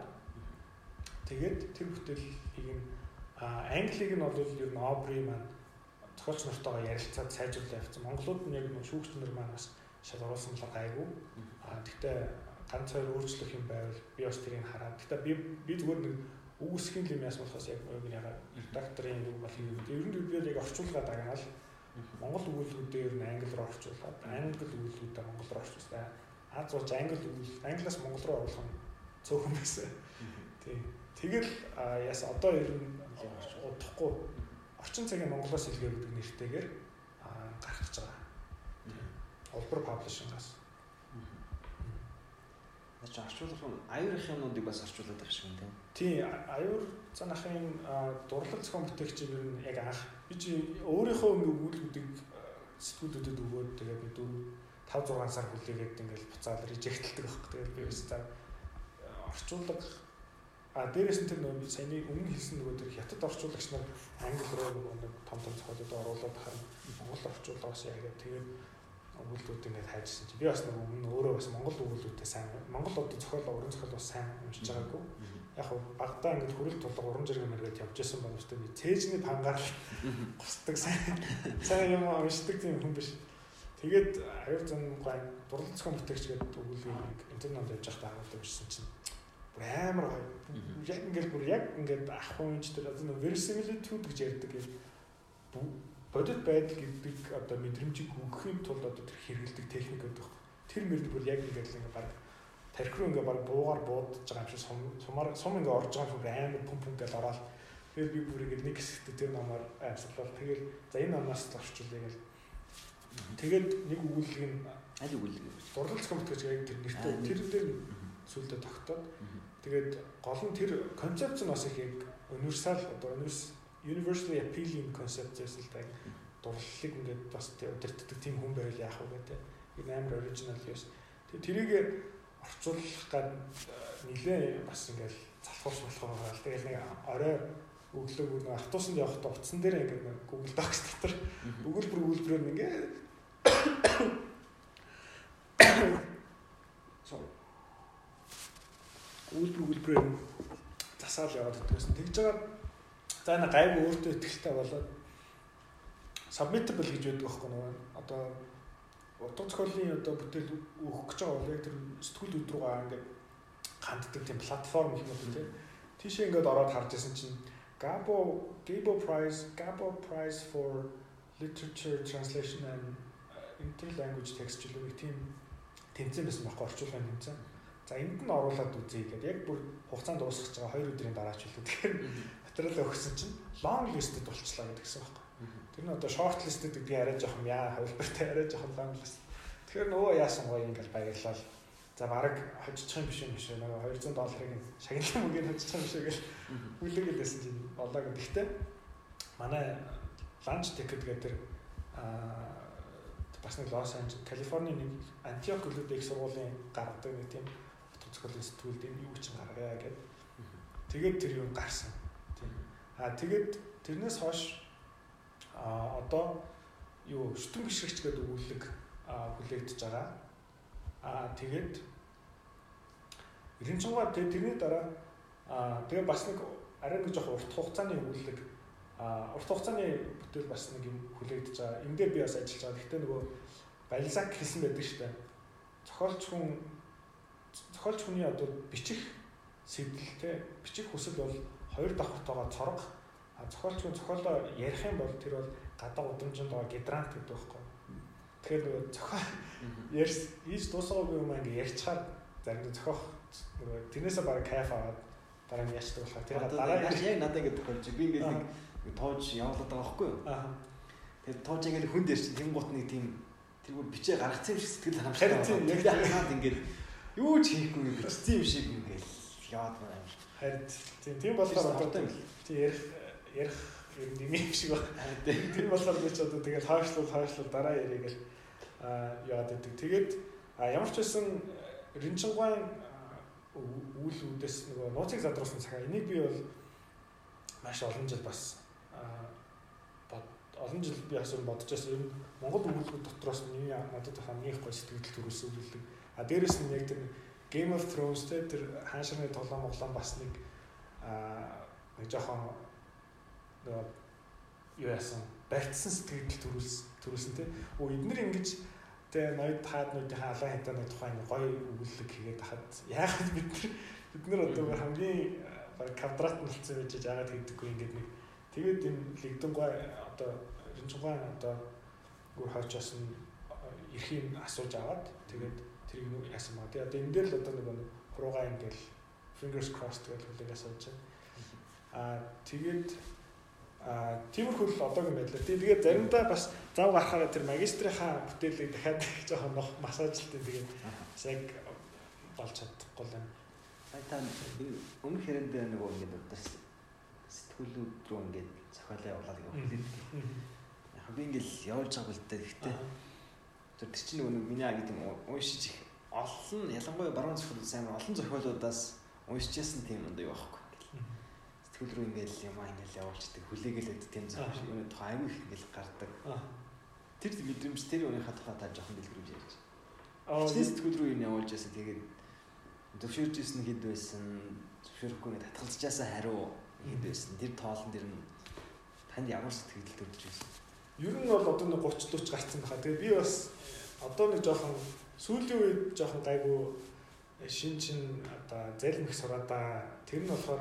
тэгээд тэр бүтээлийг нь англиг нь бол ер нь Aubrey маань зохиолч нартайгаа ярилцаад сайжруулах явцсан. Монголууд нь яг нэг шүүгч нар маань бас шалгаруулсан л гайгүй. А тэгтээ ганц хоёр өөрчлөх юм байвал би бас тэрийг хараад. Тэгтээ би би зүгээр нэг үгсхийн юм яасан болохоос яг яг яга редакторын үг бол юм. Ер нь бид яг орчуулгаад агаал. Монгол өгүүлбэрүүдээ ер нь англи руу орчуулад англи өгүүлбэрүүдээ монгол руу орчуулсан. Аз зурж англи өгүүл англиас монгол руу оруулах нь цөөхөн байсан. Тийм. Тэгэл яас одоо ер нь удахгүй орчин цагийн Монголоос илгээ гэдэг нэртэйгээр гэж байгаа. Улбар паблишингаас. Наач орчуулах нь аюурын юмнуудыг бас орчуулад байгаа шиг юм тийм. Тий, аюур цанахын дурлал зохион бүтээгчид ер нь яг анх би чи өөрийнхөө өгүүлбэрүүдийг сэтгүүлүүдэд өгөөд тэгээд би дөрөв 5 6 сар хүлээгээд ингээл буцаад режектэлдэг байхгүй. Тэгээд би бас за орчуулга А дээрээс нь тэр нөгөө саяны өмнө хэлсэн нөгөө тэр хятад орчуулагч нар англи руу нөгөө нэг том том зохиолууд оруулаад харин монгол орчуулгаас яагаад тэгээд өгүүлбэрүүд ингээд хайжсан чи. Би бас нөгөө өмнө өөрөө бас монгол өгүүлбэрүүдээ сайн монгол одоо зохиол уран зохиол бас сайн уншиж байгаагүй. Яг хав багтаа ингээд хүрэл тулга уран зэрэг мэргээд явж исэн бол өстой би цээжний пангаар гусдаг сайн сайн юм уншдаг тийм хүн биш. Тэгээд аюул зан гай дурлал зохион бүтээгч гэдэг өгүүлбэрийг интернет явж байхдаа агуулдаг байсан чинь амар яг ингээд бүр яг ингээд ах хуйч тэр одоо verisimilitude гэж ярьдаг юм. Бодит байдал гэдэг одоо мэдрэмжийг өгөхийн тулд одоо тэр хэрэгэлдэг техник гэдэг. Тэр мөрд бүр яг ингээд л ингээд баг тарих руу ингээд баг буугаар буудаж байгаа юм шиг сумаар сум ингээд орж байгаа юм амар пум пум гэж ороод тэгэл би бүр ингээд нэг хэсэгт тэр намаар амьсгалал. Тэгэл за энэ намаас орчуулъя гэл. Тэгээд нэг өгүүлэг нь аль өгүүлэг дурлал зохиомтгож яг тэр нэртэй тэр дээр сүлдө тогтоод Тэгээд гол нь тэр концепц нь бас их яг универсал одоо universally appealing concept гэсэн л да дурлалыг ингээд бас удирддаг тийм хүн байвал яах вэ гэдэг. Энэ амар original юус. Тэгээд тэрийг орчуулах гад нилээ бас ингээд залхуурч болох байгаа л. Тэгээд нэг орой өглөө нэг автобусанд явахдаа утсан дээр ингээд нэг Google Docs дотор өгүүлбэр өгүүлбэрээр ингээд үйлдвэр үйлдвэрээр засаал яваад идэгсэн. Тэгж байгаа за энэ гайгүй өөртөө ихтэй болоод submittable гэж байдаг байхгүй нөгөө одоо утга зохиолын одоо бүтээл өгөх гэж байгаа бол яг тэр сэтгүүл өдрүүгээ ингээд ханддаг тийм платформ гэх юм тийм. Тийшээ ингээд ороод харж исэн чинь Gabo Gabo Prize Gabo Prize for Literature Translation and Interlanguage Text жилүүг тийм тэмцээн байсан байхгүй орчуулгын тэмцээн За энд нь оруулаад үзье гэдэг. Яг бүр хугацаанд дуусгаж байгаа 2 өдрийн дараа ч үлээ. Тэгэхээр материал өгсөн чинь long listed болчихлоо гэдгсэн байхгүй. Тэр нь одоо short listed гэдэг арай жоохон яа хавлбартай арай жоохон long list. Тэгэхээр нөгөө яасан гоё ингээл баярлал. За баг хожчих юм биш юм биш нөгөө 200 долларыг шагналын мөнгөний хожчих юм шиг гэл үлээгээд байсан чинь болоо гэхдээ манай lunch ticket гэдэг тэр бас нэг Лос Анжелес, Калифорни нэг Антиох гэлүүд их сургуулийн гаргадаг нэг тийм зохиолын сэтгүүлд энэ юу ч гаргая гэд. Тэгээд тэр юм гарсан. Аа тэгээд тэрнээс хойш а одоо юу шүтэн гიშгч гэдэг өгүүлэг хүлээгдэж байгаа. Аа тэгээд Ирэнчугаа тэрний дараа аа тэгээ бас нэг арай нэг жоох урт хугацааны өгүүлэг а урт хугацааны бүтээл бас нэг юм хүлээгдэж байгаа. Энд дээр би бас ажиллаж байгаа. Гэхдээ нөгөө Балзак хэлсэн байдаг шүү дээ. Зохиолч хүн зохиолч хүний одоо бичих сэтэл бичих хүсэл бол хоёр давхартайгаа цорго зохиолч хүн зохиолоо ярих юм бол тэр бол гадаа удамжинд байгаа гидрант гэдэг байхгүй. Тэгэхээр нөгөө зохиол ярьж ийж дуусаагүй юм ингээ ярьчихаар зарим зохиох нөгөө тэрнээсээ баг кайф аваад дараа нь яачдаг болохоор тэр дараа яг яг надад ингэ тохиолж би ингээ нэг тоож явуулаад байгаа байхгүй юу. Тэгээд тоож ингээ хүн дээр чинь тэм гут нэг тийм тэргүй бичээ гаргацсан юм шиг сэтгэл ханамжтай. Тэгээд хаад ингээ юу ч хийхгүй бичсэн юм шиг ингээл яваад. Харин тийм тийм болохоор одоо тийм ярих ярих юм шиг байна. Тэр болохоор би ч одоо тэгээд хойшлол хойшлол дараа яриг л аа яад идэг. Тэгээд ямар ч байсан Ринчингуан үйл үдээс нөгөө нууцыг задруулсан цагаа энийг би бол маш олон жил бас олон жил би асуун бодож байсан ер нь Монгол өгүүлбэр дотроос нь надад хамгийн их гоё сэтгэл төрүүлсэн үлэлэг. А дээрэс нь яг тэр Game of Thrones те тэр хаашрны тоглоом моглоом бас нэг а нэг жоохон нөгөө юу яасан барьцсан сэтгэл төрүүлсэн төрүүлсэн те. Оо эднэр ингэж тэ ноёд хааднуудынхаа алан хятааны тухайн гоё өгүүлэг хийгээд хахад яагаад бид нар? Бид нар одоо хамгийн баг квадрат болцсон байж яагаад хийдэггүй ингээд нэг. Тэгээд энэ лигдэн гой одоо ринчугаан одоо гүр хойчоос нь эрхийн асууж аваад тэгээд тэрийг нэг яасан ба. Тэгээд одоо энэ дээр л одоо нэг хуруугаа ингээл fingers crossed гэж хүлээг асууж байна. Аа тэгээд а тиймэрхүү л одоогийн байдлаа. Тэгээд заримдаа бас зав гарахаараа тэр магистрийнхаа бүтээлийг дахиад жоохон нох массажлтын тэгээд яг болж чадахгүй. Сая та өмнөх хэрэнд нөгөө ингээд одоо сэтгүүлүүд рүү ингээд зохиолоо явуулаад явуулдаг. Яг би ингээд явуулж байгаа л дээ. Тэр чинь нөгөө миний аа гэдэг уншиж их олон ялангуяа баруун зөвхөн сайн олон зохиолуудаас уншижсэн тийм юм даа байхгүй. Сүүл рүү ингээл юм ингээл явуулчдаг хүлээгээл өд тийм зөв юм тухай аюу их ингээл гардаг. Тэр мэдрэмж тэр өөрийнхөө тухай та жоохон дэлгэрүүлж ярьж. Аа сэтгүүл рүү юм явуулж байсан тэгээд зөвшөөрж исэн хэд байсан? Зөвшөөрөхгүй татгалзажаасаа хариу хэд байсан? Тэр тоолн дэр нь танд ямар сэтгэл төрж байсан. Ер нь бол одоо нэг 30 40 гарцсан баха. Тэгээд би бас одоо нэг жоохон сүүлийн үед жоохон гайгүй шин чин одоо зэлмэх сураада тэр нь болохоор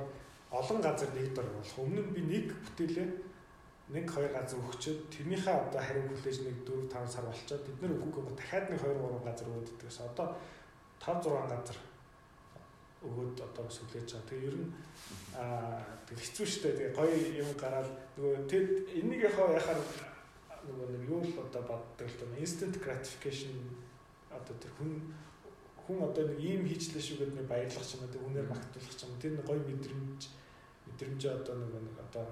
олон газар нэгд оруулах. Өмнө нь би нэг бүтээлээ нэг хоёр газар өгчөөд тэрнийхээ одоо хариу хүлээж нэг 4 5 сар болчоод бид нэр үгүй дахиад нэг 2 3 газар өгөөд идэгээс одоо 5 6 газар өгөөд одоо бас хүлээж байгаа. Тэгээ ер нь аа хэцүү шттэ тэгээ гоё юм гараад нөгөө тэд энийг яхаа яхаар нөгөө нэг юу л одоо боддог л дээ instant gratification одоо тэр хүн хүн одоо нэг ийм хийчлээ шүү гэдэг нэг баярлах ч юм уу үнээр магтуулах ч юм уу тэр нэг гоё мэдрэмж мэдрэмжээ одоо нэг нэг одоо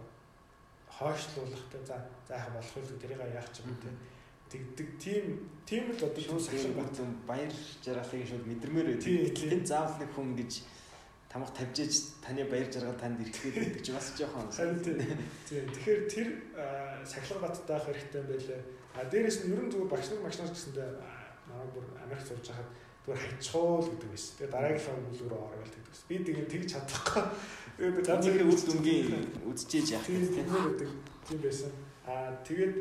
хойшлуулахтай за заах болох үл тэрийг яах ч юм уу тэгдэг тийм тийм л одоо шууд сахин бат баяр жаргалыг шууд мэдэрмээр байдаг. Тийм заавал нэг хүн гэж тамга тавьж иж таны баяр жаргал танд ирэхэд байдаг чи бас жоохон тийм тэгэхээр тэр сахилга баттай байх хэрэгтэй байлаа. А дээрэс нь ерөн зүгээр багш нар багш нар гэсэндээ намайг бүр Америк сурж хахад зүгээр хайчхуул гэдэг байсан. Тэгээ дараагийн үлгэр ороо гэл тэгдэг. Би тэгээ тэгж чадахгүй Тэгээд ганцхан үд дүнгийн үдчихэж яах гэдэг тийм байсан. Аа тэгээд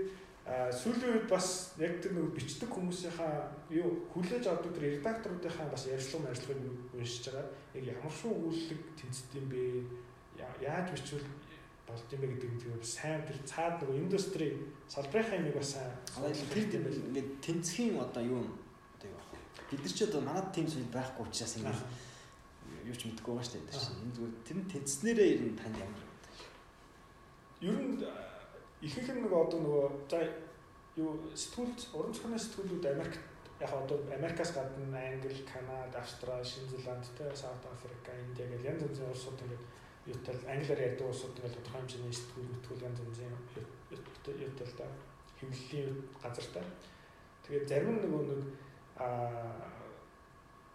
сүүлийн үед бас яг тэр нэг бичдэг хүмүүсийнхаа юу хүлээж авдаг тэр редакторуудынхаа бас ярилцлага марилцлагыг уншиж байгаа. Яг ямар шүү өгүүлэлэг тэнцдэг юм бэ? Яаж бичвэл болд юм бэ гэдэг нь сайн тэр цаад нэг индустри салбарынхаа юмыг бас ойлгох юм байл. Ингээд тэнцхийн одоо юу юм одоо юу байна. Бид нар ч одоо манад тийм зүйл байхгүй учраас ингээд юу ч мэдэхгүй байгаа шүү дээ тэр чинь. Зүгээр тэр тэнцснээрээ ер нь тань ямар. Ер нь ихэнх нь нөгөө одоо нөгөө за юу сэтгүүлд уран зохионы сэтгүүлүүд Америкт яг одоо Америкаас гадна Англи, Канада, Австрали, Шинэ Зеланд, Саут Африка, Индия гэл янз янзын улсууд ингээд юутал англиар ярьдаг улсууд ингээд тодорхой хэмжээний сэтгүүл мэтгүүл янз янзын юутал да хөвлөлийн газар та. Тэгээд зарим нөгөө нэг а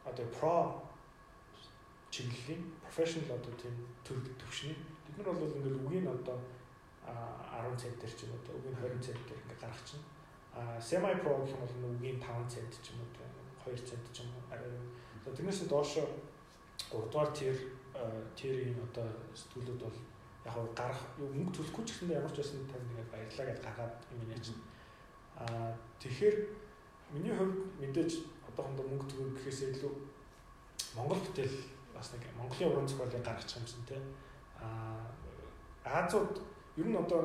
одоо про чиглэлийн professional одоо тийм төвшний бид нар бол ингээд үгийн одоо 10 центр ч юм уу үгийн 20 центр ингээд гаргах чинь. А semi pro гэх юм бол үгийн 5 цент ч юм уу 2 цент ч юм уу арай. Тэрнээс доош 3 дугаар тир тирийн одоо сэтгүүлүүд бол яг нь гарах мөнгө төлөхгүй ч гэсэндээ ямар ч байсан танд ингээд баярлаа гэж гаргаад юм яа чинь. А тэгэхээр миний хувьд мэдээж одоохондоо мөнгө төгөх гэхээс илүү Монгол бүтээл бас нэг Монголын уран зохиолыг гаргачих юмсан те. А Азууд ер нь одоо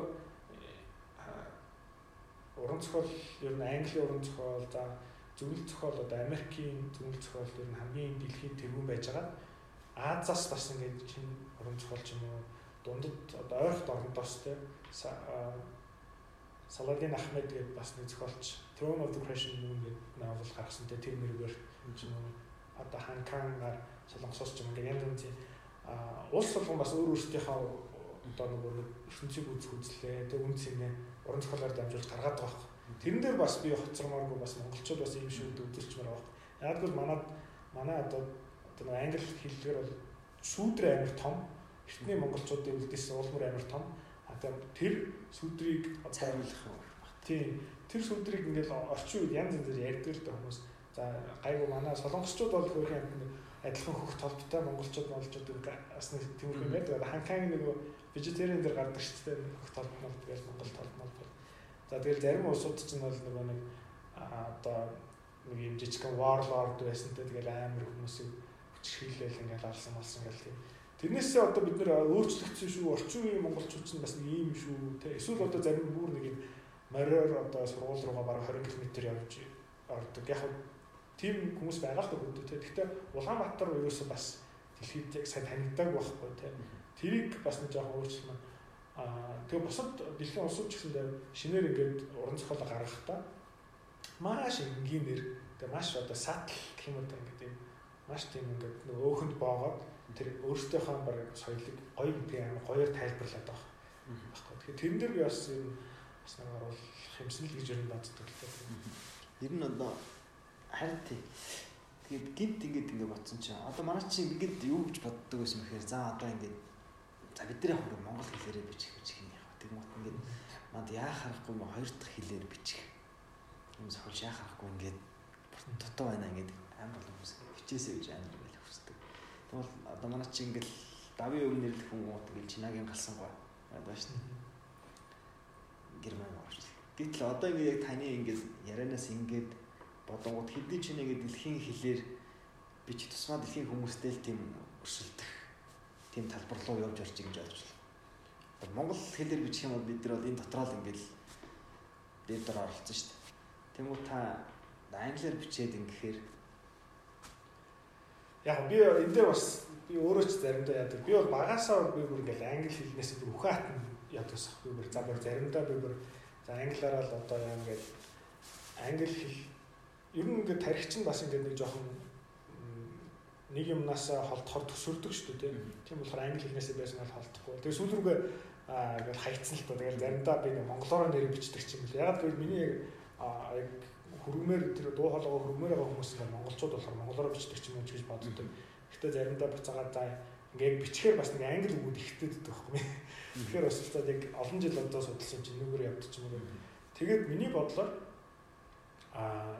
уран зохиол ер нь Английн уран зохиол за зөвлөл зохиол одоо Америкийн зөвлөл зохиол ер нь хамгийн дэлхийн тэргүүн байж байгаа. Азаас бас ингээд чинь уран зохиол ч юм уу дундад одоо ойрхот орнодоос те Саладин Ахмед гэдэг бас нэг зохиолч Throne of the Crescent Moon гэдэг новел гаргасан те тэр юм уу одоо Ханкангаар солонгосоос ч юм ингээд янз а улс болгон бас өөр өөрсдийнхөө одоо нөгөө нэг ертөнцийг үзэх үзлээ тэг үн цэнэ уран зохиолоор дамжуулж гаргаад байгаа байхгүй. Тэрэн дээр бас би хоцромооргүй бас монголчууд бас ийм шүү үзэрчмээр байгаа. Яг л манад манай одоо одоо англи хэллэгээр бол шүүдрээ амар том эртний монголчуудын үлдээсэн улмөр амар том. Одоо тэр сүдрийг цайруулах юм. Тийм. Тэр сүдрийг ингээл орчин үед янз янзаар ярьдаг л да хүмүүс. За гайгүй манай солонгосчууд бол хөрх юм адилхан хөх толботой монголчууд монголчууд бас нэг тиймэрхүү байдаг. Ханкагийн нэг вегетариан дээр гардаг шүү дээ. Хөх толботнол тэгэл монгол толботнол. За тэгэл зарим улсууд ч нь бол нөгөө нэг одоо нэг юм жижигхэн warlord байсан те тэгэл амар хүмүүсийг хүчрхийлэл ингээл алсан болсон гэл тийм. Тэрнээсээ одоо бид нэр өөрчлөгдсөн шүү. Орчин үеийн монголчууд ч бас нэг ийм шүү те. Эсвэл одоо зарим бүр нэг юм мориор одоо сургууль руугаа бараг 20 км явж ордог. Яг тийм хүмүүс байгаа л да те. Гэхдээ Улаанбаатар ерөөсөө бас дэлхийд яг сайн танигдаг байхгүй те. Тэрийг бас нэг жоохон өөрчлөмөр аа тэгээ бусад дэлхийн улсууд ч гэсэндээ шинээр ингээд уран зохиол гаргахдаа маш энгийн нэр тэгээ маш одоо сатл гэх юм уу ингээд юм маш тийм ингээд нөгөө өөхөнд боогоод тэр өөртөөхөө баг соёлыг гоё гэдэг амар гоёор тайлбарлаад байгаа байхгүй. Тэгэхээр тэрэн дээр би бас юм бас нэг оруулах юмсан л гэж юм боддог л дээ. Ер нь одоо харин тий. Тэгээд гинт ингээд ингээд бодсон чинь одоо манай чинь ингээд юу гэж боддог байсан бэхээр за одоо ингээд за бид нар яг монгол хэлээрээ бичих гэж хин яг. Тэг мот ингээд манд яа харахгүй юм хоёр дахь хэлээр бичих. Юм зөвхөн шаа харахгүй ингээд дотоо байна ингээд амар хүмүүс хичээсэй гэж амар ингээд хүсдэг. Тэгвэл одоо манай чинь ингээд давын өв нэрлэх хүн гот ингээд чинагийн галсан гоо. Одоо шин. Герман гоорч. Гэтэл одоо ингээд яг таны ингээд ярианаас ингээд бодонгууд хэдий ч нэгэ дэлхийн хилээр би ч тусмаа дэлхийн хүмүүстэй л тийм өрсөлдөх тийм талбар руу явж байгаа гэж ойлгож байна. Монгол хэлээр бичих юм бол бид нар бол энэ дотроо л ингээл дээр дор оролцсон шүү дээ. Тэнгүү та англиар бичээд ингэхээр яг би энэ дээр бас би өөрөө ч заримдаа яадаг. Би бол багасаа би бүр ингээл англи хэлнээс бүр ухаат нь яддаг ах би бүр за бүр заримдаа би бүр за англиараа л одоо яа ингээд англи хэл ер нь ингээд тархич нь бас ингээд нэг жоохон нэг юмнаас холдохоор төсөрдөг шүү дээ тийм болохоор англи хэлнээсээ байсан бол холдохгүй. Тэгээ сүүл рүүгээ аа ингээд хайцсан л тоо. Тэгээд заримдаа би монголоор нэр бичдэг ч юм бэл. Яг гэвэл миний яг хөргмээр тэр дуу хоолойгоо хөргмээр байгаа хүмүүс ингээд монголчууд болохоор монголоор бичдэг ч юм уу гэж боддог. Гэхдээ заримдаа буцаагаад за ингээд бичгээр бас нэг англи үгүүд ихтэй ддэг байхгүй. Тэгэхээр бас л яг олон жил одоо судалсан чинь нүгээр юм уу. Тэгээд миний бодлоор аа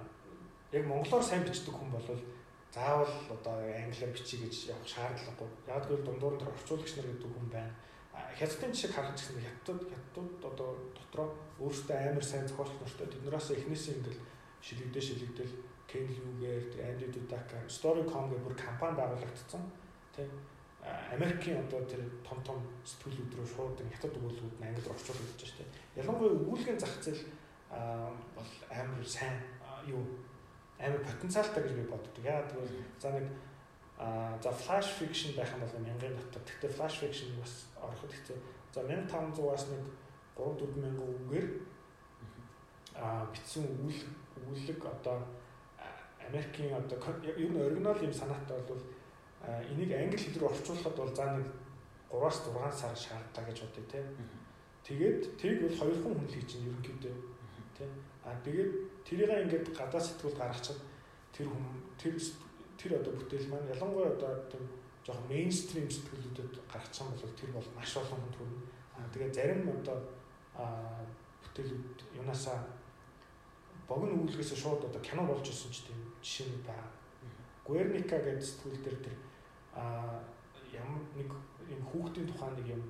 яг монголоор сайн бичдэг хүн бол заавал одоо англиар бичиж гэж явах шаардлагагүй. Яг гэвэл дундуур дээр орчуулагч нар гэдэг хүн байна. Хятадын жишээ харах гэсэн хятад хятад одоо дотроо өөрсдөө амар сайн зохиолч нартай тэднээс эхнээсээ ингээл шилэгдээ шилэгдэл Ken Liu-гээр Andy Dudaka Storycom гэх бүр компани байгуулагдсан. Тийм Америкийн одоо тэр том том сэтгүүлүүд рүү шууд хятад өгүүлбэрүүд нь англи орчуулагдаж байна шүү дээ. Ялангуяа өгүүлгийн зах зээл бол амар сайн юу амар потенциалтай гэж би боддог. Яагаад гэвэл за нэг а за flash fiction байх юм бол мянган дотор. Гэхдээ flash fiction бас ороход хэцүү. За 1500-аас нэг 3 4000 үгээр а бичсэн үйл өгүүлэг одоо Америкийн одоо ер нь оригинал юм санаатай бол энийг англи хэл рүү орчуулахад бол за нэг 3-аас 6 сар шаардлагаа гэж бодъё те. Тэгээд тийг бол хоёр хүн хүн хийж чинь ерөнхийдөө те. А тэгээд тэрийг ингээд гадаа сэтгүүл гаргачихад тэр хүм тэр тэр одоо бүтээл маань ялангуяа одоо тийм жоохон мейнстрим сэтгүүлүүдэд гаргачихсан бол тэр бол маш олон хүн төрнө. Аа тэгээ зарим одоо аа бүтээлүүд юунасаа богино үүлгээс шууд одоо кино болж ирсэн ч тийм жишээ байна. Guernica гэдэг сэтгүүл дээр тэр аа ямар нэг юм хүүхдийн тухайн нэг юм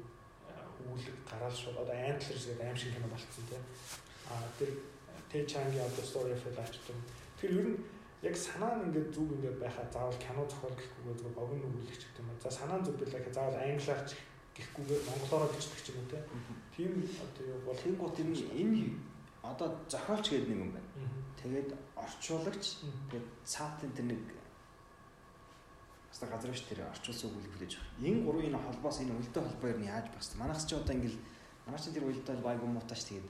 үүлэг гараад шууд одоо Antlers гэдэг аим шиг кино болцсон тийм. Аа тэр Тэчангийн одоо story of life гэдэг. Тэр ер нь яг санаа нь ингээд зүг ингээд байхаа заавал кино зохиол гэхгүйгээр зөв богино өгүүлэгч гэдэг юм. За санаа зүг билээ заавал англиар ч гэхгүйгээр монголоор бичдэг ч юм уу тийм одоо юу бол тэнгуут юм энэ одоо зохиолч гэдэг нэг юм байна. Тэгээд орчуулагч тэгээд цаатын тэр нэг бас газар биш тэр орчуулсан өгүүлэг хүлээж байгаа. Энэ гурвын энэ холбоос энэ үлдээ холбоо нь яаж бас манайс ч одоо ингээл манай ч тэр үлдээ байгуу муутаач тэгээд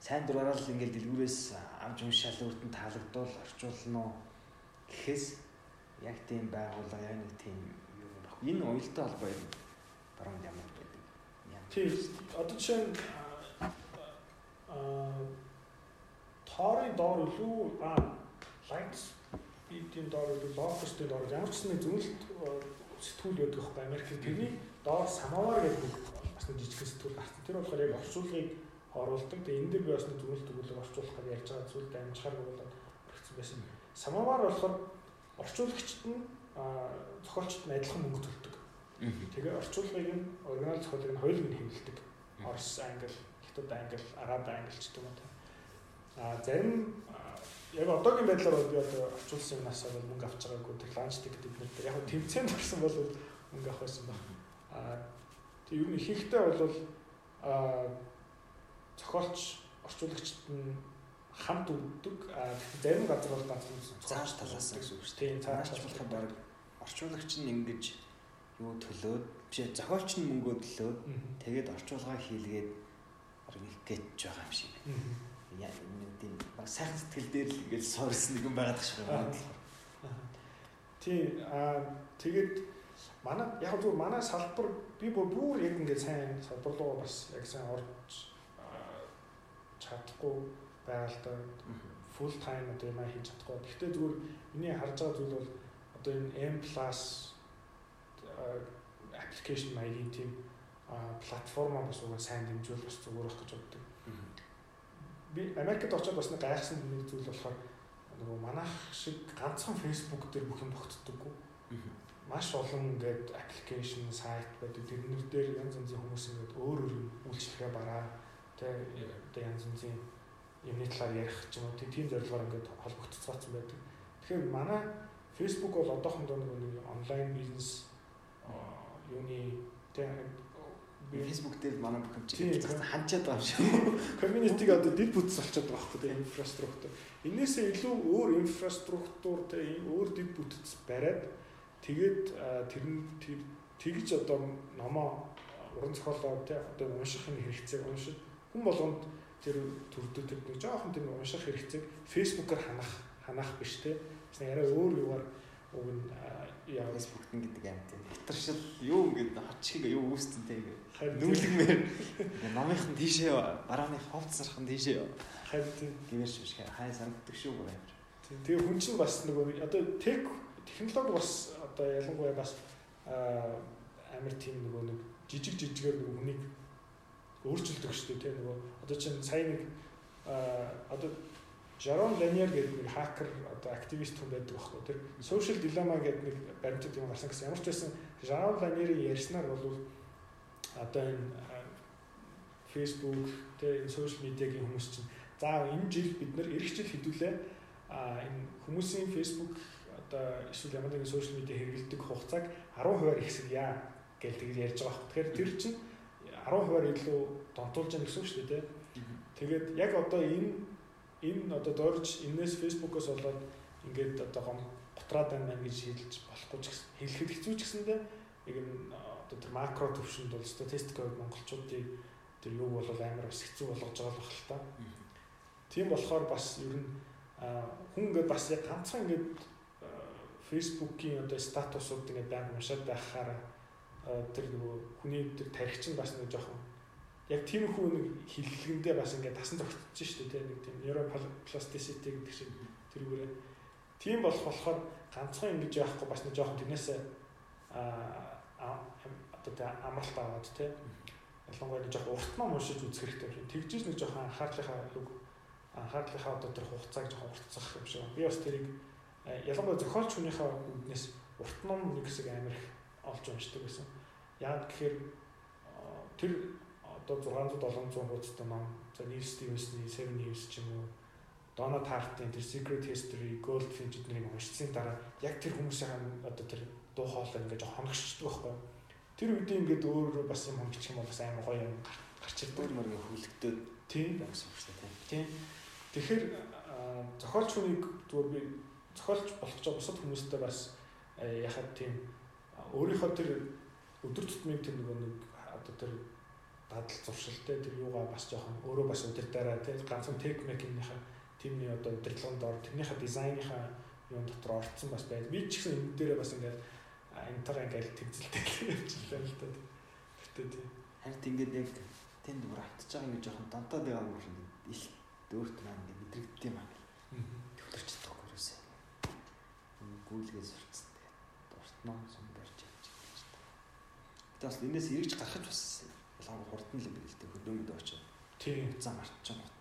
сайн дураараа л ингээл дэлгүүрээс авч уншаал өртөнд таалагдвал орчуулна уу гэхээс яг тийм байгууллага яг нэг тийм юу байна. Энэ уялдаа холбоо юм баруун ямар байдаг. Тийм. Одоо жишээ нь аа тоорын доор илүү аа lights бидний доор илүү locust-ийн доор ямар ч нэг зөвлөлт сэтгүүл байдаг байхгүй Америкт тэрний доор самавар гэдэг бас нэг жижиг сэтгүүл гарсан. Тэр болохоор яг орчуулгыг оруулдаг. Тэгээ энэ дээр би бас нэг зөвлөлт өгүүлэг орчуулахаар ярьж байгаа зүйлд амжихаар болоод орчихсон байсан. Самавар болохоор орчуулагчд нь зохиолчд нь адилхан мөнгө төлдөг. Тэгээ орчуулгыг нь оригинал зохиолыг нь хоёулыг нь хэмнэлдэг. Орос, англи, хятад англи, араб англи ч юм уу. А зарим яг одоогийн байдлаар бол би одоо орчуулсан юмнаас бол мөнгө авч байгаагүй тэр ланч тикет эднэр яг тэмцээнд орсон бол мөнгө авах байсан баг. А тэг ер нь ихэнхдээ бол а зохиолч орчуулагчд нь хамт өгдөг. А зарим газар бол ганцхан зааш талаас гэсэн үг шүү. Тийм цааш болоход баг орчуулагч нь ингэж юу төлөөд биш зохиолч нь мөнгөө төлөөд тэгээд орчуулгаа хийлгээд их гэж байгаа юм шиг. Яа тийм баг сайхан сэтгэл дээр л ингэж суурсан нэгэн байгаад тах шиг байна. Тий а тэгээд манай яг зөв манай салбар би бүр яг ингэ сайн салбар руу бас яг сайн орж чадахгүй да full time одоо юм хийж чадахгүй. Гэхдээ зүгээр миний харж байгаа зүйл бол одоо энэ M+ application маягийн тийм платформ бас уг сайн дэмжүүл бас зүгээр байх гэж боддог. Би Америкт очиод бас нэг гайхсан нэг зүйл болохоор нөгөө манайх шиг ганцхан Facebook дээр бүх юм тогтдоггүй. Маш олон ингээд application, сайт байдаг. Тэрнэр дээр янз янзын хүмүүс ингээд өөр өөр үйлчлэгээ бараа. Тэ одоо янз янзын юмны талаар ярих ч юм уу тийм зорилгоор ингээд холбогдцгаасан байдаг. Тэгэхээр манай Facebook бол одоохондоо нэг онлайн бизнес юуны тэг Facebook дээр манай бүх юм чинь ханчаад байгаа юм шиг. Community-г одоо дид бүтц болчиход байгаа байхгүй тийм инфраструктур. Инээсээ илүү өөр инфраструктур тийм өөр дид бүтц бариад тэгээд тэр нь тэгж одоо номоо уран зохиолоо тийм одоо унших нь хэрэгцээг уншиж хүн болгонд тэр төрдөг тэр нэг жоохон тэр унших хэрэгцээг Facebook-оор ханах ханах биш тийм. Арай өөр юугаар уг нь яа Facebook гэдэг юм тийм. Хитаршил юу ингээд хачиг юу үүсцэнтэй ингээд. Нүүлгмээр намынхан тийшээ барааны ховц сархан тийшээ харин гэрш биш хай санагддаг шүү гоо амир. Тэгээ хүн чинь бас нөгөө одоо тех технологи бас одоо ялангуяа бас амир тийм нөгөө нэг жижиг жижигээр нөгөө хүнийг өөрчилдөг шүү дээ нөгөө одоо чинь сая нэг одоо Жарон Ланиер гэдэг нэг хакер одоо активист хүн байдаг байхгүй тэр social dilemma гэдэг нэг баримтат юм гарсан гэсэн ямар ч байсан Жарон Ланиерийн ярьснаар бол одоо энэ Facebook энэ social media-гийн хүмүүс чинь за энэ жил бид нэр эх жил хэдүүлээ а энэ хүмүүсийн Facebook одоо эсвэл ямар нэгэн social media хэрэглэдэг хугацааг 10% ихсэе гэж тэгж ярьж байгаа. Тэгэхээр тэр чинь 10% илүү донтуулж байгаа гэсэн үг шүү дээ. Тэгээд яг одоо энэ энэ одоо дөрж энэс Facebook-оос болоод ингээд одоо гом готраад байна гэж хэлж болохгүй ч гэсэн хэлэхэд хэцүү ч гэсэндээ яг энэ одоо тэр макро төвшөнд бол статистикээр монголчуудын тэр юг бол амар бас хэцүү болгож байгаа л байна л та. Тийм болохоор бас ер нь хүн ингээд бас яг ганцхан ингээд Facebook-ийн одоо статусууд ингээд байнг уншаад байхаар тэр нөгөө хүний тэр тархич нь бас нэг жоохон яг тийм хүү нэг хиллэгэндээ бас ингээд тасан зогтчих шүү дээ нэг тийм neuroplasticity гэдэг шиг тэргүүрээ тийм болох болохоор ганцхан ингэж яахгүй бас нэг жоохон тэрнээсээ одоо тэ амралт аваад тэ ялангуяа нэг жоохон урт ном уншиж үзэх хэрэгтэй юм шиг тэгжиж нэг жоохон анхаарлынхаа үг анхаарлынхаа одоо тэр хугацааг жоохон уртцах юм шиг. Би бас тэрийг ялангуяа зохиолч хүнийхээ үднээс урт ном нэг хэсэг амир их олж уншдаг гэсэн яг гэхээр тэр одоо 600 700 хуудастай ном за Neil Stevens-ний Seven Years ч юм уу Дона Тартын тэр Secret History, Goldfinch эднийг уншсан дараа яг тэр хүмүүсийн одоо тэр дуу хоолой ингээд хоногчдөг байхгүй. Тэр үедээ ингээд өөр бас юм хоногчих юм бол бас амар гоё юм гарч ирдэг мөргийн хөвлөгдөд тийм байсан шүү дээ. Тийм. Тэгэхээр зохиолч хүнийг зүгээр би зохиолч болох ч бусад хүмүүстэй бас яхад тийм өөрийнхөө тэр өдөр тутмын тэр нөгөө нэг одоо тэр дадал зуршилтэй тэр юугаа бас жоохон өөрөө бас удирдаараа тийм ганцхан техникийнхаа тиймний одоо удирдлагын дор тэрнийхээ дизайныхаа юм дотор орцсон бас байна. Би ч гэсэн энэ дээрээ бас ингээд энтер ингээд тэгзэлтэй явчихлаа л та. Гэтэ тийм. Харин тэгээд яг тэнд бүр автаж байгаа ингэ жоохон донтоод байгаа юм шиг ил өөрт маань ингэ мэдрэгддэм аа. Төвлөрч чадахгүй юусаа. Гүйлгээс сурцсан. Тэгээд дуртноо сум барьж явж байгаа. Бас энэс эргэж гарахч бас ялангуяа хурдан л юм байна л дээ хөдөөмөд очоод. Тийм. Зам арчсан гот.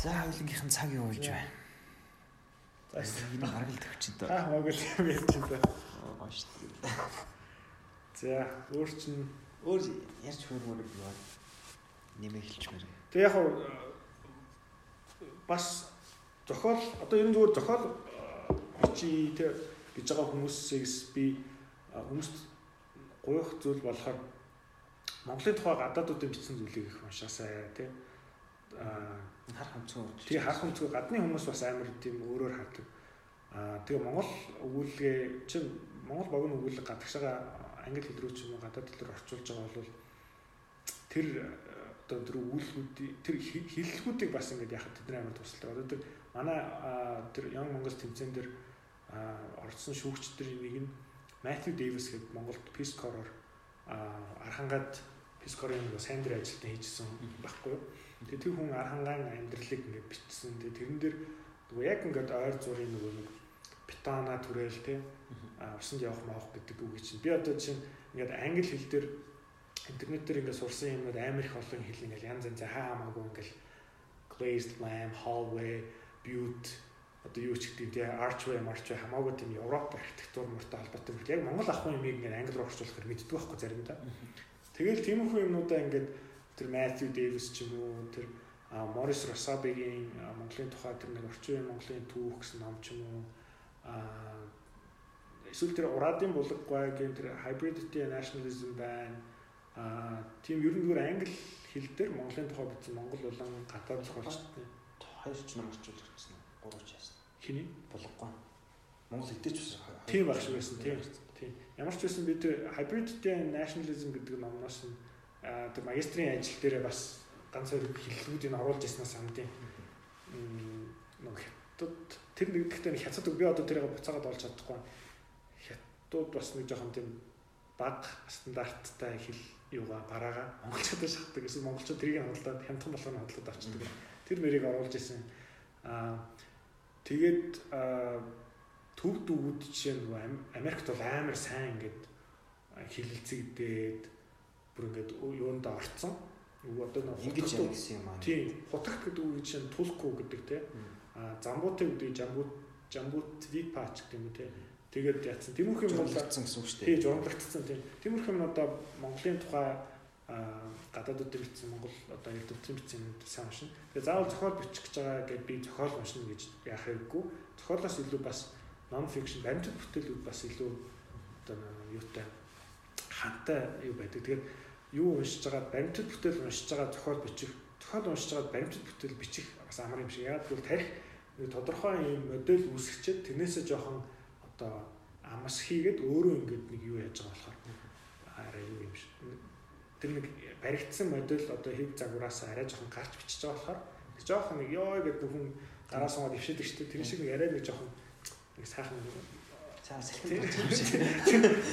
За хөлөнгийнхэн цаг юу болж байна? За энэ гаргал төвчөд. Аа могол юм ярьж байна. Аа шүү дээ. За өөр чинь Өөр ярьж хөрмөр юу нэмээ хэлчмээр. Тэг яг бас зохиол одоо ер нь зүгээр зохиол чи тэг гэж байгаа хүмүүсээс би хүмүүст гуйх зүйл болохоор Монголын тухай гадаадуудын бичсэн зүйлийг их уншаасаа тий Аа харах өнцгөө. Тэгээ харах өнцгөө гадны хүмүүс бас амар тийм өөрөөр хардаг. Аа тэгээ Монгол өгүүлгээ чинь Монгол богино өгүүлэг гадагшаага англи хэл рүү ч юм уу гадаад хэл рүү орчуулж байгаа бол тэр одоо тэр өгүүлбэрүүдийн тэр хэллэгүүдийг бас ингээд яхад тэдний амар тусалдаг. Одоо тэр манай тэр Young Mongols тэмцээн дээр орсон шүүгчдэр нэг нь Matthew Davis гэдэг Монголд Peace Corps-оор архангаад Peace Corps-ын нэг сайн дээр ажилтан хийжсэн байхгүй юу. Тэгээ тэр хүн архангаан амьдралыг ингээд бичсэн. Тэгээ тэрэн дээр нөгөө яг ингээд ойр зургийн нөгөө нэг бетона түрээл те усанд явах маах гэдэг үг чинь. Би одоо чинь ингээд англи хэл дээр интернет дээр ингээд сурсан юмнууд амар их олон хэл ингээд янз янз хаа хамаагүй ингээд glazed lamp, hallway, butte одоо юу ч гэдэг тийм archway, archway хамаагүй тийм Европ архитектур мөртэй холбоотой юм. Яг Монгол ах юм ингээд англи руу орчуулахыг мэддэг байхгүй заримдаа. Тэгэл тиймэрхүү юмнуудаа ингээд тэр Matthew Davis ч юм уу тэр Morris Rosabe-гийн Монголын тухай тэр нэг орчин үеийн Монголын түүх гэсэн ном ч юм уу а эсвэл тэр ураадын булгагүй гэм тэр hybridity nationalism байна а тийм ер нь зүгээр англи хэл дээр Монголын тухай бичсэн Монгол болон гадаад зохиолчдын хоёр ч ном орчуулж ирсэн. Гурав ч яасан. Хиний? Булгагүй. Монгол хэдэж ч тийм баг шиг байсан тийм. Тийм. Ямар ч байсан би тэр hybridity nationalism гэдэг номноос нь тэр магистрийн ажил дээр бас ганц хоёр хэллэгүүдийг оруулж ирснээс амдын нэг хятад тэр нэг гэхдээ хятад би одоо тэрийг буцаагаад олж чадахгүй хятадууд бас нэг жоохон тийм баг стандарттай хэл юугаа бараага монголчууд шахдаг эсвэл монголчууд тэрийг хадгалаад хямдхан болгоно хадгалаад авчдаг. Тэр мэрийг оруулж исэн. Аа тэгээд төв дүүгүүд жишээ нь Америкт бол амар сайн ингээд хилэлцэгдээд бүр ингээд юунд орцсон. Одоо нэг ингэж явсан юм аа. Тийм. Хутагт гэдэг үг жишээ нь тулку гэдэг те. Аа замбуутай гэдэг жамбут жамбут випач гэдэг юм те. Тэгээд яатсан. Тэмүрх юм бол гэсэн гэсэн үг шүү дээ. Тийм, журамлагдсан тийм. Тэмүрх юм одоо Монголын тухай гадаадууд бичсэн Монгол одоо төвчөн бичсэн сайн уншина. Тэгээ заавал зохиол бичих гэж байгаа гэдээ би зохиол уншина гэж яах хэрэггүй. Зохиолоос илүү бас non fiction баримтат бүтээлүүд бас илүү одоо юутай хантай юу байдаг. Тэгээд юу уншиж байгаа баримтат бүтээл уншиж байгаа зохиол бичих зохиол уншиж байгаа баримтат бүтээл бичих бас амар юм шиг. Яг тэгвэл тарих тодорхой юм модель үүсгэчихэд тэрнээсээ жоохон одоо амс хийгээд өөрөө ингээд нэг юу яаж байгаа болохоор арай юу юм шиг. Тэр нэг баригдсан модель одоо хэв загвараас арай жоохон гарч бичиж байгаа болохоор тэр жоохон нэг ёо гэдэг хүн гараа суугаад ившэдэг шүү дээ. Тэр шиг нэг арай нэг жоохон нэг сайхан цаа сэлхэн юм шиг.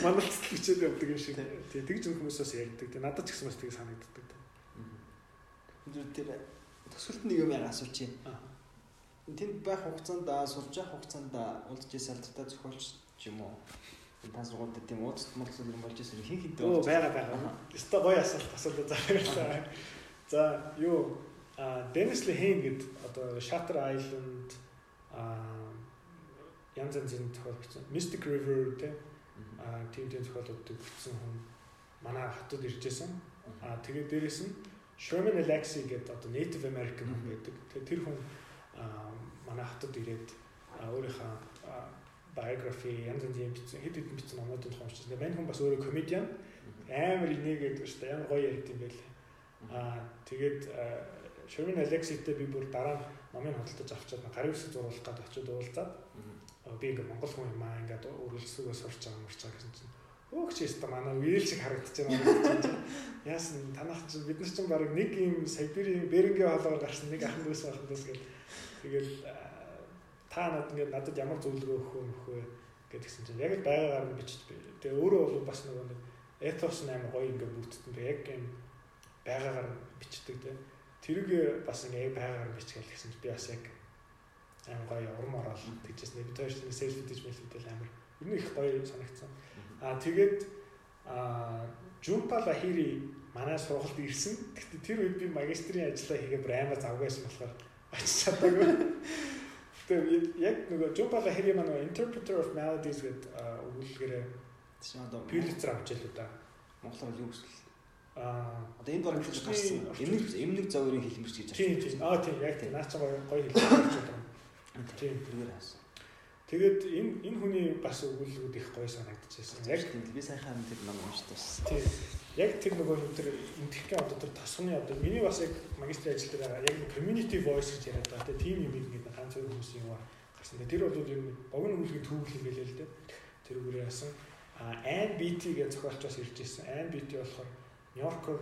Манайцл бичээд явдаг юм шиг. Тэг тэгж хүмүүс бас ярьдаг. Тэг надад ч гэсэн бас тийг санагддаг. Тэр тэр төсөлт нэг юм яга асуучих. Тэнд байх хугацаанд сурж явах хугацаанд уулзж ирсэн алдартай зохиолч юм уу? Та сургуульд тийм уулзалт муулсан юм болж ирсэн хин хинтэй. Оо байгаа байгаа. Өстой гоё асуулт асуулт заа. За юу а Dennis Lehane гэд одоо Shutter Island а янз янзын зохиол бичсэн. Mystic River тийм а тийм тийм зохиолууд бичсэн хүн манай хотод ирж байсан. А тэгээд дээрэс нь Sherman Alexie гэдэг одоо Native American хүн байдаг. Тэгээд тэр хүн манай хотод ирээд өөрийнхөө biography янз янзын бичсэн хэд хэдэн бичсэн номуудыг уншиж байна. Мань хүн бас өөрөө комедиан амар инээгээд шүү дээ. Ямар гоё ярьд юм лээ. Аа тэгээд Sherman Alexie-тэй би бүр дараа номыг хөдөлж авчаад гарын үсэг зурулах гээд очиод уулзаад би ингээ монгол хүн юм аа ингээд үргэлжлүүлээ сурч байгаа мурч байгаа гэсэн чинь Өөгч яста манай үйл шиг харагдаж байна. Яасан танах чинь бид нар чинь баг нэг юм Сибирийн Берингийн хоолоор гарсан нэг ахын дүүс ахын дүүс гэл тэгэл та надад ингээд надад ямар зөвлөгөө өгөх вэ гэдгсэн чинь яг л байгаагаар нь бичиж би. Тэгээ өөрөө бол бас нөгөө нэг Ethos амар гоё ингээд бүрдсэн. Яг юм байгаагаар бичдэг те. Тэрийг бас ингээд байгаагаар бичгээл гэсэн би бас яг амар гоё урам ороод тэгжсэн. Би тэр чинь sales pitch мэлдэл амар ер нь их гоё санагдсан. Аа тэгээд аа Жумпа Лахири манай сургуульд ирсэн. Гэхдээ тэр үед би магистрийн ажлаа хийгээ бүр амар завгайсан болохоор очиж чадаагүй. Тэгээд яг нөгөө Жумпа Лахири манай Interpreter of Melodies гэдэг өгүүлгээрээ Тийм одоо Pulitzer авч илүү да. Монголоор юу гэсэн Аа Одоо энэ баг хэлж гарсан. Эмнэг эмнэг зоврын хэлмэрч гэж тийм тийм. Аа тийм яг тийм. Наа чи гоё гоё хэлж байгаа. Тийм. тэргээр хаасан. Тэгээд энэ энэ хүний бас өгүүлбэрүүд их гоё санагдчихсан. Яг тийм би сайхан тэр ном уншдаас. тийм. Яг тэр нөгөө юм тэр энтгэхийн одоо тэр тосгоны одоо миний бас яг магистрийн ажил дээр яг community voice гэж яриад байгаа. Тийм юм ингээд ганц хоёр хүмүүсийн юм гарсан. Тэр бол нь богино түүх юм байлээ л дээ. Тэр үгээр яасан. А Ann Beatty гэж зохиолч бас ирж ирсэн. Ann Beatty болохоор New Yorker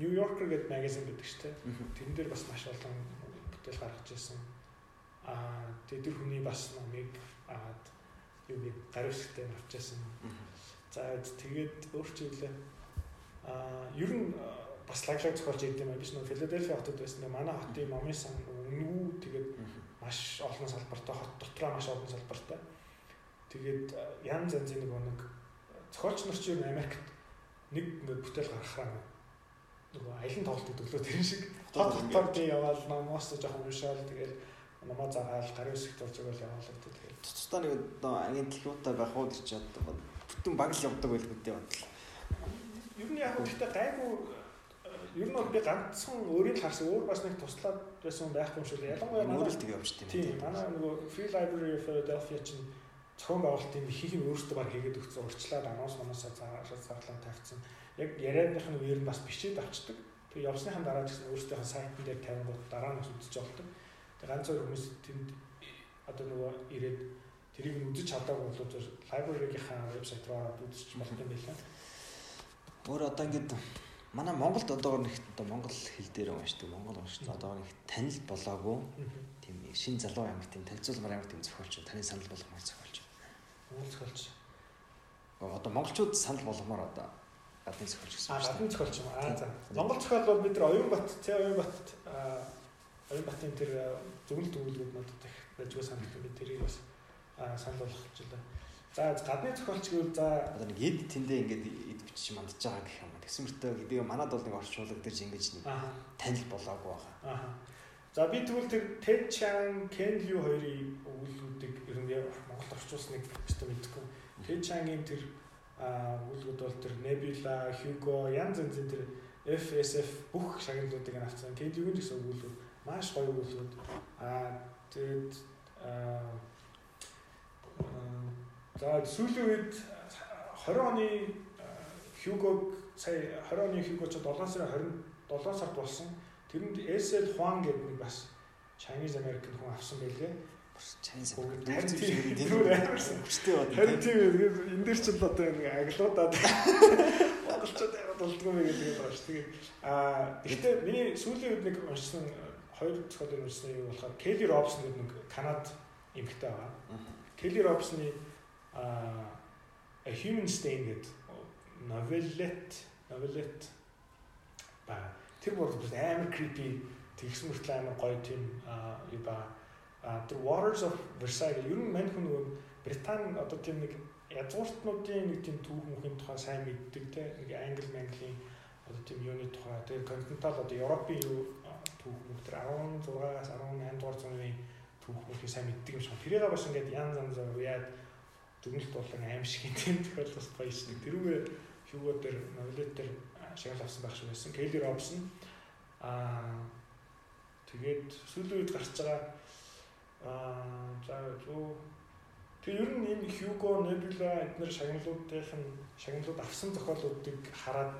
New Yorker гэдэг магазин байдаг шүү дээ. Тэрэн дээр бас маш олон бүтээл гаргаж ирсэн. Аа тэр хүний бас номыг аваад юу гээ гарын хэсэгтээ авч ирсэн. За тэгээд өөрчлөлөө аа ер нь бас лаглаг зохиолж идэв юм биш нөө Филадельфи хотод байсан. Манай хотын номын сан өнгөө тэгээд маш олон салбартай хот дотроо маш олон салбартай. Тэгээд янз янзын нэг нэг зохиолч нар ч юу Америкт нэг ингээд бүтээл гаргахаа нөгөө аялын тоглолт гэдэг лөө тэр шиг хот хотоор би яваал номоос жоохон уншаал тэгээд номоо заагаал гарын хэсэгт орж байгаа л яваал гэдэг тэгээд Цуцтаа нэг одоо төлөвтэй байх уу гэж одоо бүтэн баг л явдаг байлгүй дээ бодлоо. Ер нь яг гэхдээ гайгүй ер нь бол би ганцхан өөрийн харсан өөр бас нэг туслаад байсан байхгүй юм шиг л ялангуяа манай Өөрөө л тэг явж тийм. тийм манай нөгөө Free Library of Philadelphia чинь зохион байгуулалтын ихийг нь өөрсдөө баг хийгээд өгсөн урьдчилаад анонс манаасаа заагаад зарлаа тавьсан. Яг яриадных нь үеэр нь бас бичээд авчдаг. Тэг явсныхан дараа гэсэн өөрсдийнхөө сайтн дээр тавингууд дараа нь үзэж болдог. Тэг ганц хоёр хүмүүс тэнд одоо нөгөө ирээд тэрийг үзэж чадаагүй бол library-гийнхаа вебсайт руу ороод үзэж болох юм байлаа. Өөр одоо ингээд манай Монголд одоо нэг одоо монгол хэл дээр уншдаг, монгол уншдаг. Одоо нэг танил болоогүй тийм шин залуу амар тийм танилцуулмаар амар тийм зохиолч таны санал болгомоор зохиолч. Монгол зохиолч. Одоо монголчууд санал болгомоор одоо гадны зохиолч гэсэн үг гадны зохиолч юм. Аа за. Монгол зохиол бол бид нар Оюунбат, Ц Оюунбат Оюунбатын тэр зөвлөлт өгүүлбэрүүд надад их байжгүй санагдсан би тэрийг бас санал болгочихлаа. За гадны зохиолч гэвэл за Одоо нэг эд тэндээ ингээд эд бичиж мандаж байгаа гэх юм. Тэгсэн мөртөө гэдэг манад бол нэг орчуулга дээр ингэж нэг танил болоогүй байгаа. аа. За би тэгвэл тэр Ted Chang, Ken Liu хоёрын өгүүлбэрүүдийг ер нь Монгол орчуулсныг өстө мэдгүй. Ted Chang-ийн тэр өгүүлбэрүүд бол тэр Nebula, Hugo, янз янзын тэр FSF бүх шагналуудыг нь авсан. Ken Liu-ийн гэсэн өгүүлбэр маш гоё өгүүлбэрүүд. Аа тэгээд за сүүлийн үед 20 оны Hugo сая 20 оны Hugo ч 7 сарын 27 сард болсон. Тэрэнд SL Huang гэдэг нэг бас Chinese American хүн авсан байлээ. Харин тийм тийм тийм амарсан. хүчтэй бод. Харин тийм энэ дэр чинь л одоо нэг аглуудаад монголчууд яваад болдгоо мэй гэдэг байна шүү. Тэгээд аа гэхдээ миний сүүлийн үед нэг уншсан хоёр зохиолын уншсан юм болохоор Kelly Robson гэдэг нэг Канад эмэгтэй байгаа. Kelly Robson-ы аа A Human Stain гэдэг новеллет новеллет. Ба тэр бүр амар creepy тэгс мөртлөө амар гоё тийм юу ба тэр Waters of Versailles. Ер нь мань хүн нөгөө Британи одоо тийм нэг язгууртнуудын нэг тийм түүх мөхийн тухай сайн мэддэг те нэг англи манглийн одоо тийм юуны тухай. Тэгээ континентал одоо Европын юу түүх мөх тэр 16-аас 18 дугаар зууны түүх мөхийг сайн мэддэг юм шиг. Тэрийг бас ингээд янз янз уяад дүгнэлт болон аим шиг тийм тохиол бас гоё шин. Тэрүүгээр хьюго дээр новелет дээр шагнал авсан байх шиг байсан. Келли Робсон аа тэгээд сүүлийн үед гарч байгаа аа за зөө тэг ер нь энэ Hugo Nebula эдгээр шагналуудынх нь шагналууд авсан зохиолуудыг хараад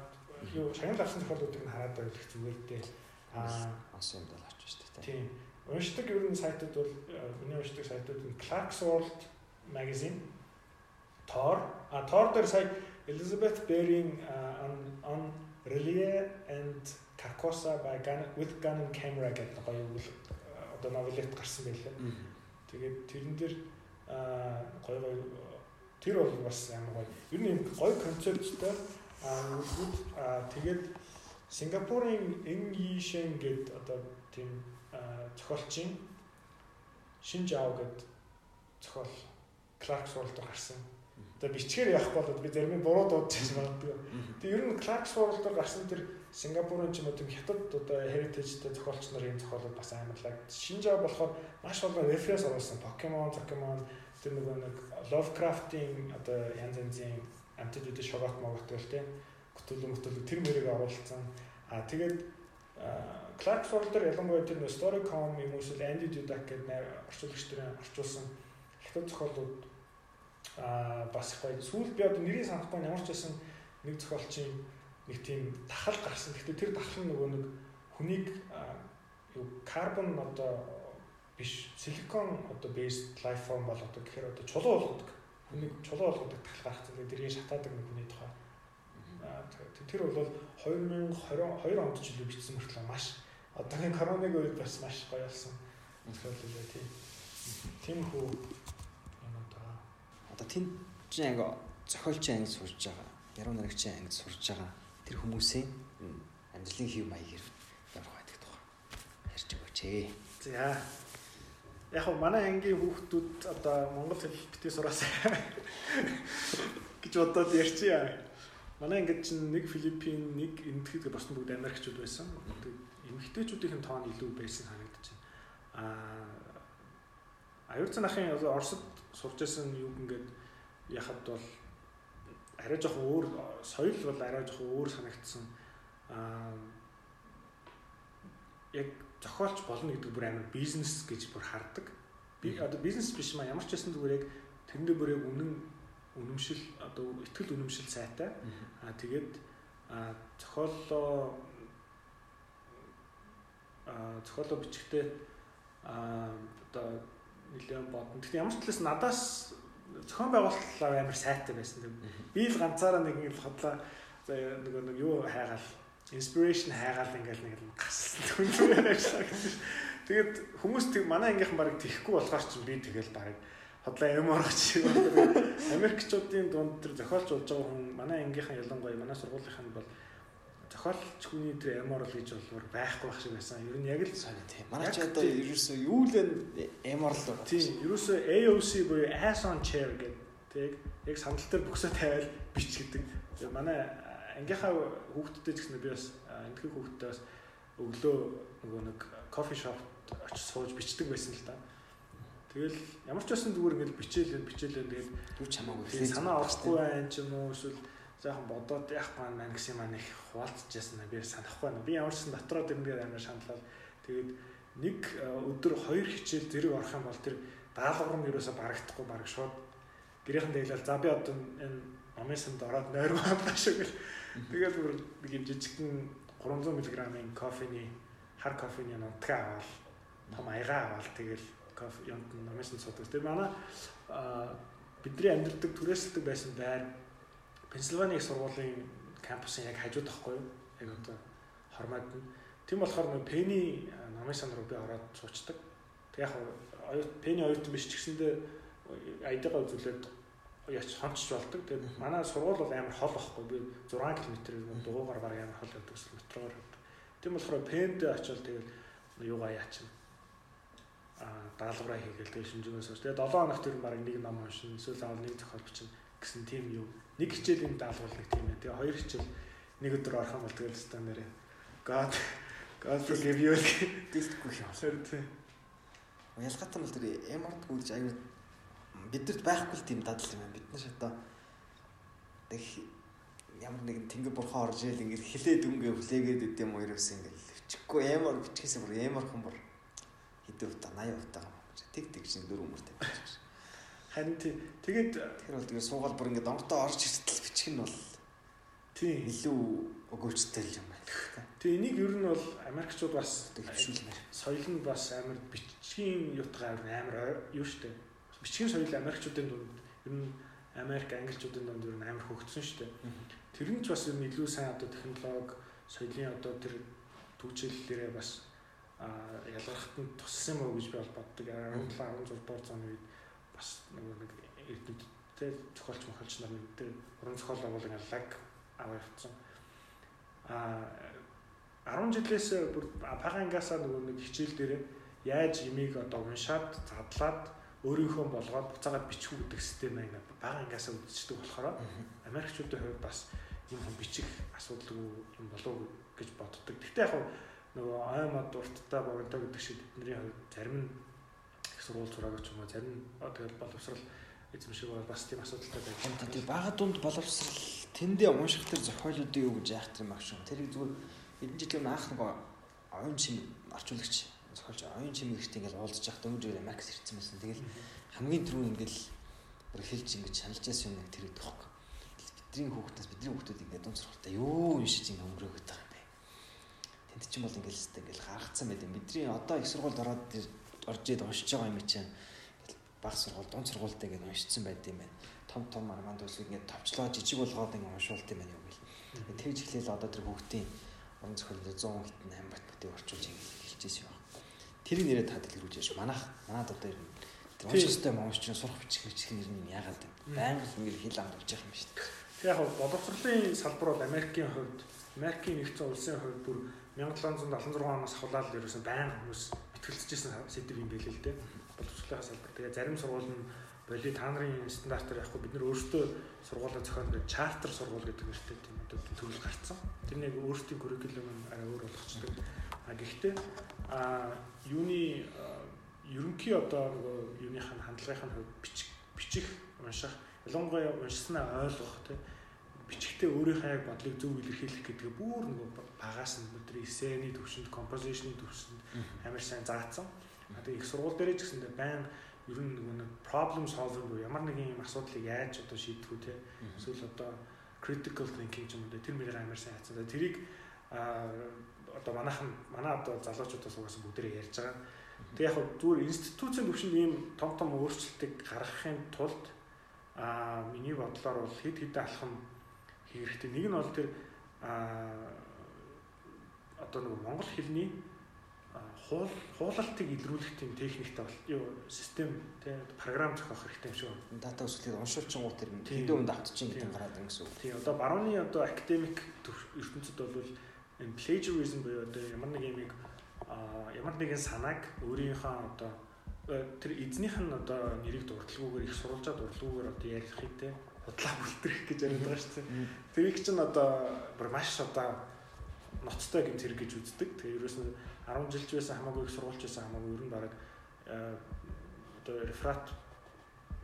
юу шагнал авсан зохиолуудыг нь хараад байх зүгээр дээ. Аа Ас юм даа авч штэ тэ. тийм. Уншдаг ер нь сайтууд бол миний уншдаг сайтууд нь Clark's World magazine Thor а Thor дээр сая Elizabeth uh, on Relie and Carcosa by gun with gun and camera гэдэг гоё үйл одоо новелет гарсан байлаа. Тэгээд тэрэн дээр гоё гоё тэр бол бас амар гоё. Ер нь гоё концепттэй нүгүүд аа тэгээд Сингапурын Эн Йишэн гээд одоо тийм зохиолчийн Шинжао гээд зохиол Clark Sword гарсан. Одоо бичгээр явах бол би зарим нь буруу дуудаж магадгүй. Тэгээ ер нь Clark Sword гарсан тэр Сингапурын ч юм уу тийм хятад одоо heritage-тэй зохиолч нарын зохиолууд бас амарлаг. Шинжао болохоор маш олон референс оруулсан. Pokemon, Pokemon тэр нөгөө нэг Lovecraft-ийн одоо янз янзын амтд үдэ шогоот могот гэл тийм хөтөлөө хөтөлөө тэр мөрийг оруулсан. А тэгээд Clark Folder ялангуяа тэр Storycom юм уусэл Andy Dudak гэдэг орчуулагч нарын орчуулсан хятад зохиолууд а бас их гоё. Сүүл би одоо нэрийг санахгүй ямар ч байсан нэг зохиолчийн нэг тийм тахал гарсан. Гэхдээ тэр тахал нь нөгөө нэг хүнийг юу карбон одоо биш силикон одоо based life form бол одоо гэхээр одоо чулуу болгодог. Хүнийг чулуу болгодог тахал гарсан. Тэрийг шатаадаг нэг хүний тухай тэр бол 2022 онд ч илүү бичсэн мөртлөө маш одоогийн коронавиг үед бас маш гоё болсон. Тэгэхээр тийм. Тийм хүү. Одоо тийм чинь анги зохиолчийн анги сурж байгаа. Яруу наригчийн анги сурж байгаа. Тэр хүмүүсийн амьдралын хэв маягаар ямар байдаг тухай ярьж өгөөч ээ. За. Яг хөө манай ангийн хүүхдүүд одоо монгол хэл битгий сураасаа гэж бодоод ярьчих Манай ингээд чинь нэг Филиппин, нэг Индихэд босны бүгд Америкчууд байсан. Эмэгтэйчүүдийн тоон илүү байсан санагдаж байна. Аа аюулцсан ахын Оросд сурч байсан юу ингээд яхад бол арай жоохон өөр соёл бол арай жоохон өөр санагдсан. Аа яг зохиолч болно гэдэг бүр амар бизнес гэж бүр хардаг. Би одоо бизнес биш маа ямар ч байсан зүгээр яг тэрэндээ бүр яг үнэн үнэмшил одоо ихтгэл үнэмшил сайтай. Аа тэгээд зохиоллоо аа зохиолоо бичихтэй аа одоо нэлээд бодно. Гэхдээ ямар ч талаас надаас зохион байгуулалт амар сайтай байсан. Би л ганцаараа нэг юм хотлоо нөгөө нэг юу хайгаал inspiration хайгаал ингээл нэг юм гассан ажиллаа гэсэн. Тэгээд хүмүүс манай ангийнхан барыг тийхгүй болохоор ч би тэгэл барыг хотлоо юм оргоч. Америкчуудын дунд тэр зохиолч болж байгаа хүн манай ангийнхан ялангуяа манай сургуулийнх нь бол зохиолч хүний тэр эморл гэж болвол байхгүй байх шиг байсан. Ер нь яг л сайн тийм. Манай ч одоо ерөөсөө юу л эморл байгаа. Тийм. Ерөөсөө AOC буюу ass on chair гэдэг яг сандал дээр бүксөө тавиал бич гэдэг. Манай ангийнхаа хүүхдтэй ч гэсэн би бас эндхийн хүүхдтэй бас өглөө нөгөө нэг кофе шопт очиж сууж бичдэг байсан л да. Тэгэл ямар ч байсан зүгээр ингээд бичээлээ бичээлээ тэгээд юу ч хамаагүй санаа орохгүй байх юм уу эсвэл заахан бодоод яах маань маань гэсэн маань их хуваалцчихсан би санахгүй байна. Би ямар ч сан дотроо дэмгээр амар шаналал тэгээд нэг э, өдөр хоёр хичээл зэрэг орох юм бол тэр даалгавар нь ерөөсө барагдахгүй бараг шууд гэрийнхэн дэглэл за би одоо энэ номын санд ороод нойргоо хааш гэл тэгээд бүр нэг юм жижигхэн 300 мг-ийн кофений хар кофений нутгаа аваад том аяга аваад тэгэл кофе ямт номын суудаг. Тэгээ манай бидний амьдардаг түрээсэлдэг байсан байр Пенсильвани их сургуулийн кампусын яг хажууд тахгүй юу? Яг одоо хормоод нь. Тийм болохоор нөө Пэни номын сан руу би ороод суучдаг. Тэг яг оюут Пэни оюутан биш ч гэсэндээ айдгаа үзүүлээд яч хончч болдог. Тэгээд манай сургууль бол амар хол байхгүй. Би 6 км дугуугаар баг амар хол байдаг метроор. Тийм болохоор Пэнд очивол тэгэл юугаа яачих даалгавраа хийгээл тэгээ шинжнээс ууш. Тэгээ 7 хоногт тэр баг нэг ном уншин, эсвэл аав нэг зохиол бичин гэсэн тийм юу. Нэг хичээлийн даалгавар нэг тийм ээ. Тэгээ хоёр хичээл нэг өдөр орох юм бол тэгэл ста нэрээ. God God forgive you гэлтэхгүй юм. Ялгаатай нь тэр эморд гүйлж аюу бидэрт байхгүй л тийм дадал юм байна. Бид нар одоо тэг ямар нэгэн тэнгэр бурхан орж ийл ингээд хилээд өнгөө хүлээгээд үт юм уу ерөөс ингээд хөвчихгүй эмор бичгээсээ бүр эморхон бүр хэдэн удаа 80 удаа тэг тэг чинь дөрөв өмөр тавьчих. Харин тэгээд тэр бол тэгээд суугаал бүр ингээд онготоо орж иртэл бичих нь бол тийм илүү өгөөжтэй юм байна. Тэгээ энийг ер нь бол Америкчууд бас төвшүүлмээр. Соёл нь бас амар бичгийн ютгаар амар юу штэ. Бичгийн соёл Америкчуудын дунд ер нь Америк англичуудын дунд ер нь амар хөгжсөн штэ. Тэр нь ч бас ер нь илүү сайн одоо технологи соёлын одоо тэр түүчиллэрээ бас ялгархад нь туссан юм уу гэж би бол боддог. 17 16 дугаар зууны үед бас нэг эрдэмтдтэй зохиолч мохолч нар нэг тэр уран зохиол байгууллагын лаг аваа явцсан. А 10 жилээс бүр пагангасаа нөгөө нэг хичээл дээр яаж имийг одоо уншаад задлаад өөрийнхөө болгоод буцаагаад бичих гэдэг систем аяга пагангасаа үзчихдэг болохоор Америкчуудын хувьд бас юм хүн бичих асуудалгүй юм болов гэж боддог. Гэхдээ яг нөгөө ой мод урттай богино гэдэг шиг бидний хувьд зарим нь сургууль сураагач юм уу зарим тэгэл боловсрал эзэм шиг бол бас тийм асуудалтай байдаг. Тийм бага дунд боловсрал тэндээ унших төр зохиолуудын юу гэж яах юм багш. Тэрийг зүгээр хэдэн жилийн анх нэг оюун чим орчуулагч зохиолч оюун чим гэрт ингээл уулзж явах дөнгөж Маркс ирсэн байсан. Тэгэл хамгийн түрүү ингээл бүр хэлж ингэж шаналж яасан юм тэр идэх хөөх. Бидний хүүхдээс бидний хүүхдүүд ингээд дунд сурахтаа юу уншиж ингэ өнгөрөөгд байгаа юм бэ. Тэнд чинь бол ингээл өстэй ингээл гаргацсан байт. Бидний одоо их сургуульд ороод орж ид уншиж байгаа юм чинь баг сургууль, дунд сургуультай ингээд уншицсан байт юм байна. Том том арманд үлсийг ингээд товчлоо жижиг болгоод ингээд уншуулт юм байна юу гэл. Тэгж эхлээл одоо тэр хүүхдийн уран зохиолд 100 хитэн 8 бат бүтээ орчуулж ингээд хэлчихсэн юм. Тэрийг нэрээ та дэлгэрүүлж яаш. Манайх манад одоо ер нь уншистай монш чинь сурах бичих бичих нэр нь яагаад юм. Байнга ингээд хэл амд явж байгаа юм шүү дээ. Тэг яг боловсролын салбар бол Америкийн хувьд Америкийн нэгдсэн улсын хувьд бүр 1776 оноос ахуулаад ерөөсөн байнга хүмүүс итгэлцэжсэн сэдв юм байл л дээ. Боловсролын салбар. Тэгээ зарим сургууль нь боли та нарын стандартаар явахгүй бид нар өөрсдөө сургуулаа зохион гэж чартер сургууль гэдэг нэртэй тийм төрөл гарцсан. Тэр нэг өөрсдийн curriculum арай өөр болгочтой. А гэхдээ а юуны ерөнхий одоо нөгөө юуныхын хандлагын хувьд бичих бичих унших ялангуяа уншснаа ойлгох тийм бичгтээ өөрийнхөө яг бодлыг зөв илэрхийлэх гэдэг бүр нөгөө багаас нь өдрийн эссений төвшөнд композишны төвшөнд амар сайн заасан. Одоо их сургууль дээр ч гэсэндээ байн ер нь нөгөө нэг problem solving буюу ямар нэгэн юм асуудлыг яаж одоо шийдэх үү те эсвэл одоо critical thinking юм уу тэр мэрээр амар сайн хацсан. Тэрийг одоо манайхан манай одоо залуучуудаас угаасаа бүгдээ ярьж байгаа. Тэг яг зүгээр институцийн төвшөнд ийм том том өөрчлөлтийг гаргахын тулд а миний бодлоор бол хэд хэдэн алхам хэрэгтэй. Нэг нь бол тэр а одоо нэг монгол хэлний хуул хуулалтыг илрүүлэх тийм техниктэй бол юу систем тий програм зохиох хэрэгтэй юм шиг байна. Дата өсөлтөд уншуулчин гоо тэр хэдэн хүнд автчихин гэдэг гараад ирсэн гэсэн үг. Тий одоо барууны одоо академик ертөнцид бол энэ plagiarism буюу одоо ямар нэг юмыг ямар нэгэн санааг өөрийнхөө одоо э, тэр эзнийх нь одоо нэрийг дурдлаггүйгээр их сурвалжаа дурдлаггүйгээр одоо ярих хийтэй худлаа бүлтрэх гэж яриад байгаа шүү дээ. Тэрийг чинь одоо бүр маш одоо ноцтой гэмт хэрэг гэж үздэг. Тэгээ ерөөс нь 10 жилч байсан хамаагүй их сургуульч байсан хамаагүй ер нь баг одоо реферат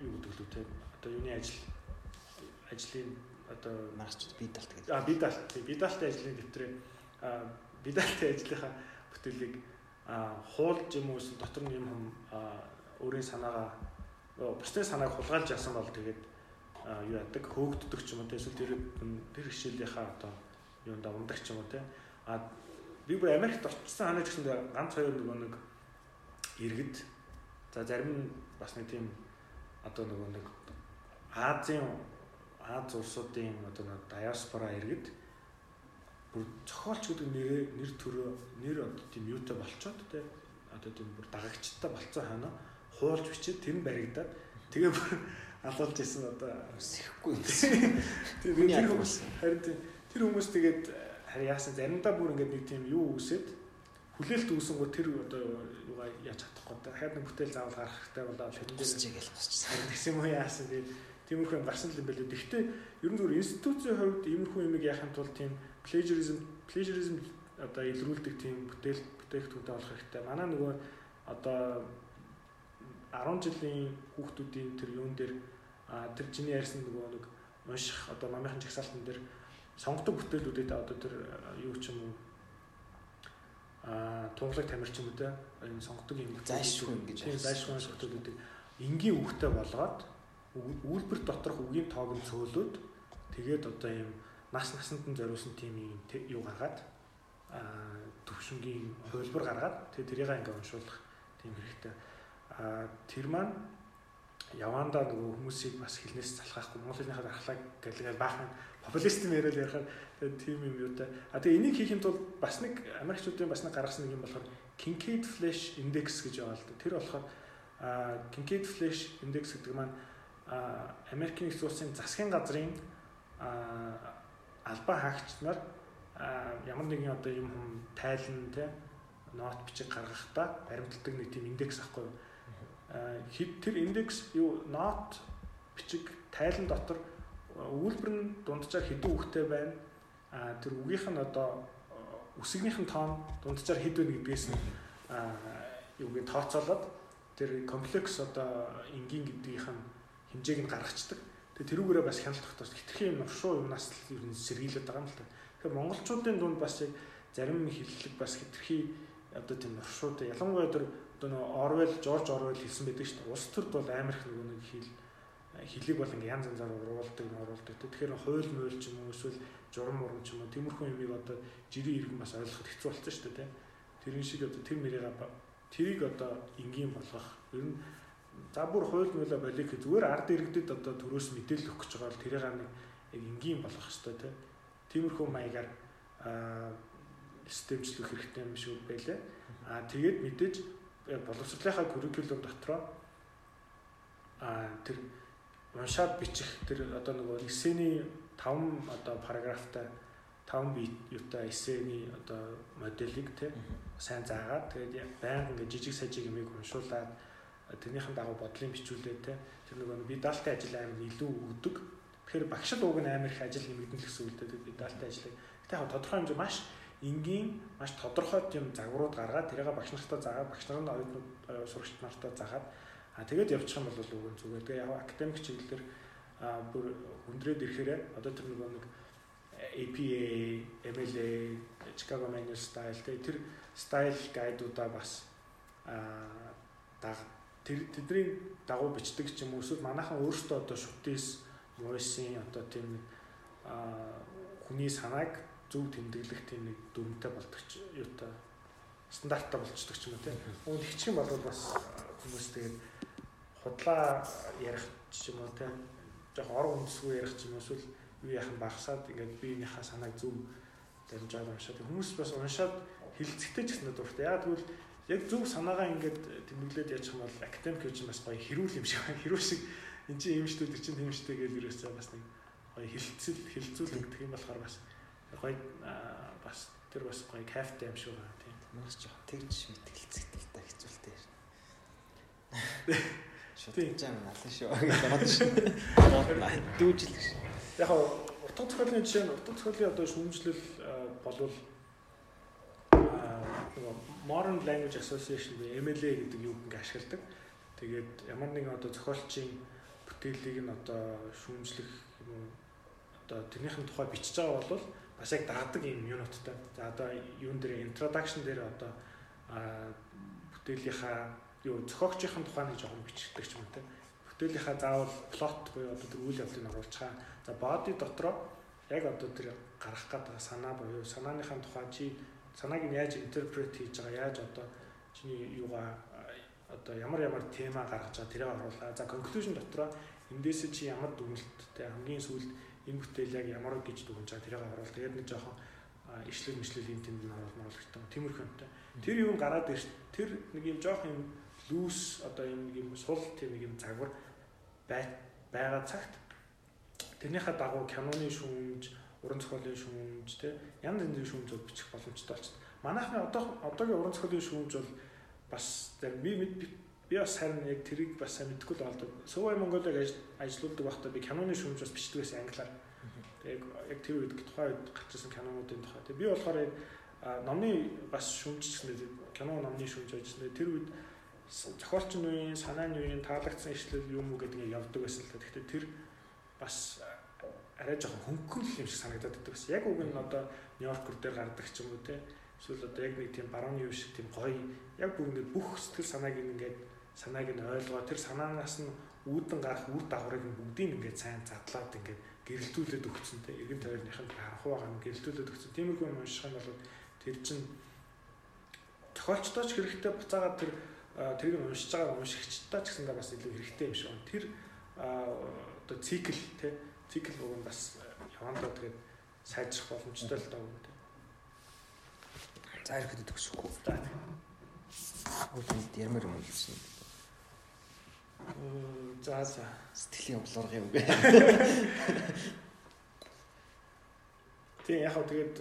юу гэдэг лүү те одоо юуны ажил ажлын одоо марч би далт гэдэг. А би далт. Би далтын ажлын дэвтрээ а би далтын ажлынхаа бүтээлийг хуулж юм уу эсвэл дотор нь юм хүм өөрийн санаагаа бусдын санааг хулгайлж яасан бол тэгээд юу яадаг хөөгддөг ч юм уу те? Эсвэл тэр тэр хичээлийнхаа одоо юунда ундаг ч юм уу те? А би бүр Америкт очсон ханаа гэсэн ганц хоёр нөгөө нэг иргэд. За зарим бас нэг тийм одоо нөгөө нэг Азийн Аз улсуудын одоо нэг диаспора иргэд. Бүр зохиолч гэдэг нэрээ нэр төрөө нэр одоо тийм юутай болцоод те? Одоо тийм бүр дагагчтай болцоо хана. Хуулж бичээд тэр нь баригдаад. Тэгээ бүр алуулж исэн одоо сэхгүй. Тэр хүмүүс харин тэр хүмүүс тэгээд харин яасан заримдаа бүр ингээд нэг тийм юу үсэд хүлээлт үүсэнгөө тэр одоо юугаа яаж чадахгүй дахиад нэг бүтээл заавал гарах хэрэгтэй болоод дээр гээл босчихсан. Тэгсэн юм яасан тэгээд тиймэрхүү юм гарсан юм байлээ. Гэхдээ ер нь зүгээр институцийн хувьд иймэрхүү юмыг яахын тулд тийм plagiarism plagiarism одоо илрүүлдэг тийм бүтээл бүтээгдэхүүнтэй болох хэрэгтэй. Манай нөгөө одоо 10 жилийн хүүхдүүдийн тэр юун дээр тэр чиний ярьсан нөгөө нэг унших одоо намынхан жагсаалтан дээр сонгодог бүтээлүүдэд одоо тэр юу ч юм уу а тунгалаг тамирч юм те энэ сонгодог юм зайшгүй ингэж тийм зайшгүй бүтээлүүдийг. Энгийн үгтэй болгоод үйлбэр доторх үгийн тоог нь цөөлөд тэгээд одоо юм нас насанд нь зориулсан тийм юу гаргаад төвшингийн хувилбар гаргаад тэгээд тэрийг ингээ уншуулах тийм хэрэгтэй тэр маань явандаа нөгөө хүмүүсийг бас хэлнээс залхаахгүй монгол хэлнийхээ дархлааг гэлгээл баахан популист юм яриад ярихаар тийм юм юу та. А тэгээ энийг хийхин тулд бас нэг Америкчуудын бас нэг гаргасан нэг юм болохоор Kincaid Flash Index гэж байгаа л да. Тэр болохоор Kincaid Flash Index гэдэг маань Америкийн их улсын засгийн газрын албан хаагч нар ямар нэгэн одоо юм тайлан те нот бичиг гаргахдаа баримтлагдаг нэг тийм индекс ахгүй юу. Хэд тэр индекс юу нот бичиг тайлан дотор үйлбэр нь дунджаар хэдэн үгтэй байна. А тэр үгийнх нь одоо үсгнийх нь тоон дунджаар хэд вэ гэдгээс нь юуг тооцоолоод тэр комплекс одоо энгийн гэдгийнх нь хэмжээг нь гаргацдаг. Тэгээ тэрүүгээрээ бас хяналт тогтоос хитрхи юм уршуу юмнаас л ер нь сэргийлээд байгаа юм л та. Тэгэхээр монголчуудын дунд бас яг зарим хэллэг бас хитрхи одоо тийм уршуутай ялангуяа тэр одоо нөө Орвел Жорж Орвел хэлсэн байдаг шүү дээ. Улс төрд бол амар их нөгөө нэг хэл хэлийг бол ингээ янз янзаар уруулдаг оруулдаг. Тэгэхээр хууль мууль ч юм уу эсвэл журам мурам ч юм уу тиймэрхүү юмыг одоо жирийн иргэн бас ойлгоход хэцүү болсон шүү дээ. Тэрэн шиг одоо тэр мэрийг тэрийг одоо энгийн болгох ер нь за бүр хууль муулаа болиг зүгээр ард иргэдэд одоо төрөөс мэдээлэл өгөх гэж байгаа бол тэрийг нэг энгийн болгох хэрэгтэй тийм. Тиймэрхүү маягаар системчлэх хэрэгтэй юм шиг байлаа. Аа тэгээд мэдээж боловсролынхаа curriculum дотроо аа тэр уншаад бичих. Тэр одоо нөгөө эссений 5 одоо параграфтай 5 бит юутай эссений одоо моделийг те сайн заагаад тэгээд байнга ингээ жижиг сажиг юмыг уншуулад тэрнийхэн дагуу бодлын бичүүлээ те. Тэр нөгөө би даалтын ажил амар илүү өгдөг. Тэгэхээр багшд уг нь амар их ажил нэмэгдэн л гэсэн үг л дээ. Би даалтын ажлыг яг тодорхой хэмжээ маш энгийн маш тодорхой юм загварууд гаргаад тэрийг багш нартаа заагаад багш нарын оюутнууд э, сурагч нартаа заагаад а тэгээд явчих юм бол үгүй зүгээр. Тэгээ яг академик чиглэлээр бүр хүндрээд ирэхээр одоо тэр нэг нэг APA, MLA, Chicago Manual Style тэр style гайдуудаа бас а тэр тэдний дагуу бичдэг ч юм уу эсвэл манайхан өөрсдөө одоо шүтээс муусын одоо тийм нэг хүний санааг зөв тэмдэглэх тийм нэг дүрмтэй болдог ч юутай стандарттай болцдог ч юм уу тийм. Уул хичгэн болвол бас хүмүүс тэгээд худлаа ярих ч юм уу тийм. Яг ор үндэсгүй ярих ч юм уу эсвэл юу яхан багсаад ингээд биенийхээ санааг зөв дамжаад уншаад хүмүүс бас уншаад хилцэгтэй ч гэсэн дуртай. Яг тэгвэл яг зөв санаагаа ингээд тэмдэглээд яж юм бол академик гэж бас гоё хэрүүл юм шиг хэрүүл шиг эн чинь юм шүү дээ чинь тийм шүү дээ гэж юусаа бас нэг гоё хилцэл хилцүүл гэдэг юм болохоор бас гоё бас тэр бас гоё кайфтай юм шиг байна тийм. Маш жоо тэгж мэтгэлцэгтэй та хэцүүлтэй. Тийм жаа налаа шүү гэж бодож шүү. Дүүжил гэж. Яг утга зохиолын жишээ нь утга зохиолын одоо шүүмжлэл болвол Modern Language Association буюу MLA гэдэг юуг ингээ ашигладаг. Тэгээд ямар нэгэн одоо зохиолчийн бүтээлийг нь одоо шүүмжлэх юм уу одоо тэрнийхэн тухай бичиж байгаа бол бас яг даадаг юм юуноттой. За одоо юун дээр introduction дээр одоо бүтээлийнхаа юу зохиогчийн тухайн нэг жоохон бичдэг ч юм те. Бүтээлийнхаа заавал плот буюу одоо тэр үйл явдлыг оруулж байгаа. За body дотроо яг одоо тэр гарах гэдэг санаа буюу санааныхаа тухай чи санааг нь яаж интерпрет хийж байгаа яаж одоо чиний юугаа одоо ямар ямар тема гаргаж байгаа тэрийг оруулаа. За conclusion дотроо эндээс чи ямар дүгнэлттэй хамгийн сүүлд энэ бүтээл яг ямар гэж дүгнж байгаа тэрийг оруулаад тэгээд нэг жоохон ишлэл мишлэл юм тэнд нь оруулмаар л гэдэг. Тиймэрхүү юмтай. Тэр юм гараад ирс тэр нэг юм жоохон юм лүүс одоо юм нэг юм сул тийм нэг юм загвар байгаа цагт тэрнийхээ дагуу киноны шүүмж, уран зохиолын шүүмж те янз янзын шүүмж бол бичих боломжтой болчихсон. Манайхны одоо одоогийн уран зохиолын шүүмж бол бас би би бас харин яг тэрийг бас сайн мэдэхгүй л болдог. Сувай Монголыг ажиллаулдаг байхдаа би киноны шүүмж бас бичдэг байсан англиар. Яг яг тэр үед тухайн үед гарчсан кинонуудын тухай. Тэгээ би болохоор яг номны бас шүүмжсэн кино номны шүүмж ажилласан. Тэр үед зохиолчны үеийн санааны үеийн таалагдсан ишлэл юм уу гэдгийг явдаг байсан л та. Гэхдээ тэр бас арай жоохон хөнгөн юм шиг санагдаад байдаг байсан. Яг үг нь одоо Нью-Йоркер дээр гардаг ч юм уу те. Эсвэл одоо яг нэг тийм барууны үе шиг тийм гоё яг бүр ингээд бүх сэтгэл санааг ингээд санааг нь ойлгоо тэр санаанаас нь үүдэн гарах үр дагаврыг нь бүгдийг ингээд сайн задлаад ингээд гэрэлтүүлээд өгцөнтэй эргэн тойрныхын харах байгаа нь гэрэлтүүлээд өгсөн. Тиймэрхүү юм унших нь бол тэр чинь тохиолчдоо ч хэрэгтэй буцаагаад тэр тэрийг нь уншиж байгаа уншигчдаа ч гэсэндээ бас илүү хэрэгтэй юм шиг. Тэр оо цикл тий цикл уг нь бас явандаа тэгээд сайжрах боломжтой л даа. За ирэхэд төгсөхгүй. За. Өөд ярмаар юм хэлсэн. За за. Сэтгэлийн угларга юм бэ. Тийм яг хөө тэгээд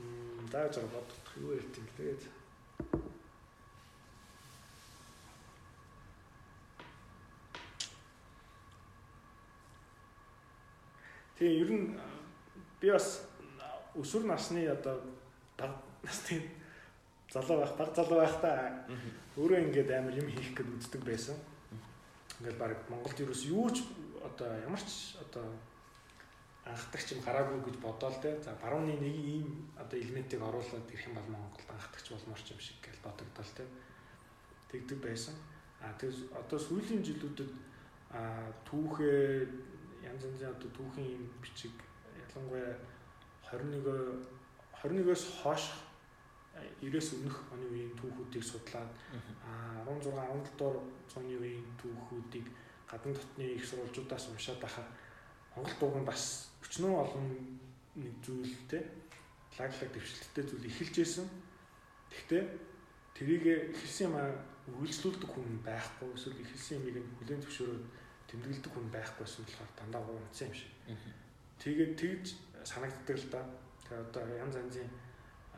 м дааж байгаа бодох юу ярьт юм тэгээд Тэгээ ер нь би бас өсвөр насны одоо баг насны залуу байх, баг залуу байхдаа өөрөө ингээд амар юм хийх гэж үздэг байсан. Ингээд баг Монголд юу ч юу ч одоо ямар ч одоо анхдагч юм гараагүй гэж бодоол те. За барууны нэг ийм одоо элементийг оруулаад ирэх юм бол Монголд анхдагч болмоор ч юм шиг гэж бодогдол те. Тэгдэг байсан. А тэгээс одоо сүүлийн жилүүдэд а түүхээ янз янзын одоо түүхийн юм бичиг ялангуяа 21 21-оос хойш 90-с өмнөх оны үеийн түүхүүдийг судлаад а 16 17 дугаар зууны үеийн түүхүүдийг гадны дотны их сурвалжуудаас уншаад байхад Монгол дууг нь бас өчнөө олон нэг зүйлтэй лаглаг дэвшилттэй зүйл эхэлж исэн. Гэхдээ тэрийг эхэлсэн юм үргэлжлүүлдэг хүн байхгүй эсвэл эхэлсэн юмыг хүлээн зөвшөөрөөд тэмдэглэдэг хүн байхгүйсэн болохоор дандаа унцсан юм шиг. Тэгээд тэгж санагддаг л да. Тэгээ одоо янз янзын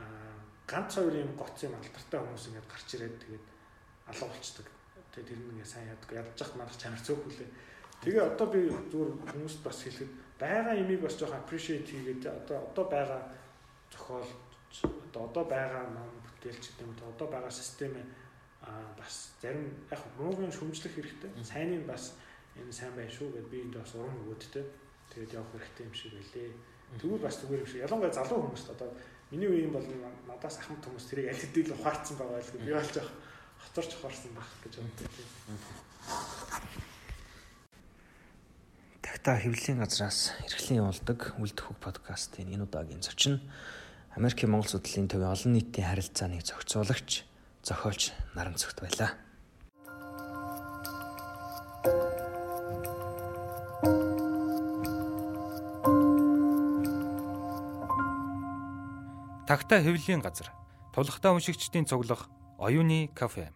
аа ганц хоёр юм гоц юм алдартай хүмүүс ингээд гарч ирээд тэгээд алга болчдөг. Тэгээд тэр нэгээ сайн яддаг. Ядчих манах чанар цөөхүлээ. Тэгээ одоо би зүгээр хүмүүст бас хэлэхэд байгаа имийг бас жоохон appreciate хийгээд одоо одоо байгаа зохиол одоо одоо байгаа ном бүтээлч гэдэг юм одоо байгаа системээ бас зарим яг муугийн шүмжлэх хэрэгтэй. Сайныг бас энэ сайн байна шүү гэд би энд бас урам өгөөд те. Тэгээд явах хэрэгтэй юм шиг байлээ. Тэгвэл бас зүгээр юм шиг. Ялангуяа залуу хүмүүст одоо миний үеийн бол надаас ахмад хүмүүс тэрийг аль хэдийн ухаарсан байгаа л би болж явах хоторч ухаарсан байх гэж боддог. Тагта хэвлэлийн газраас эрхлэн явуулдаг Үлдэх хөг подкастын энэ удаагийн зочин Америкийн Монгол судлалын төвийн олон нийтийн харилцааны зохицуулагч, зохиолч Наран Цогт байлаа. Тагтаа хэвлэлийн газар. Тулхтаа уншигчдийн цуглах оюуны кафе.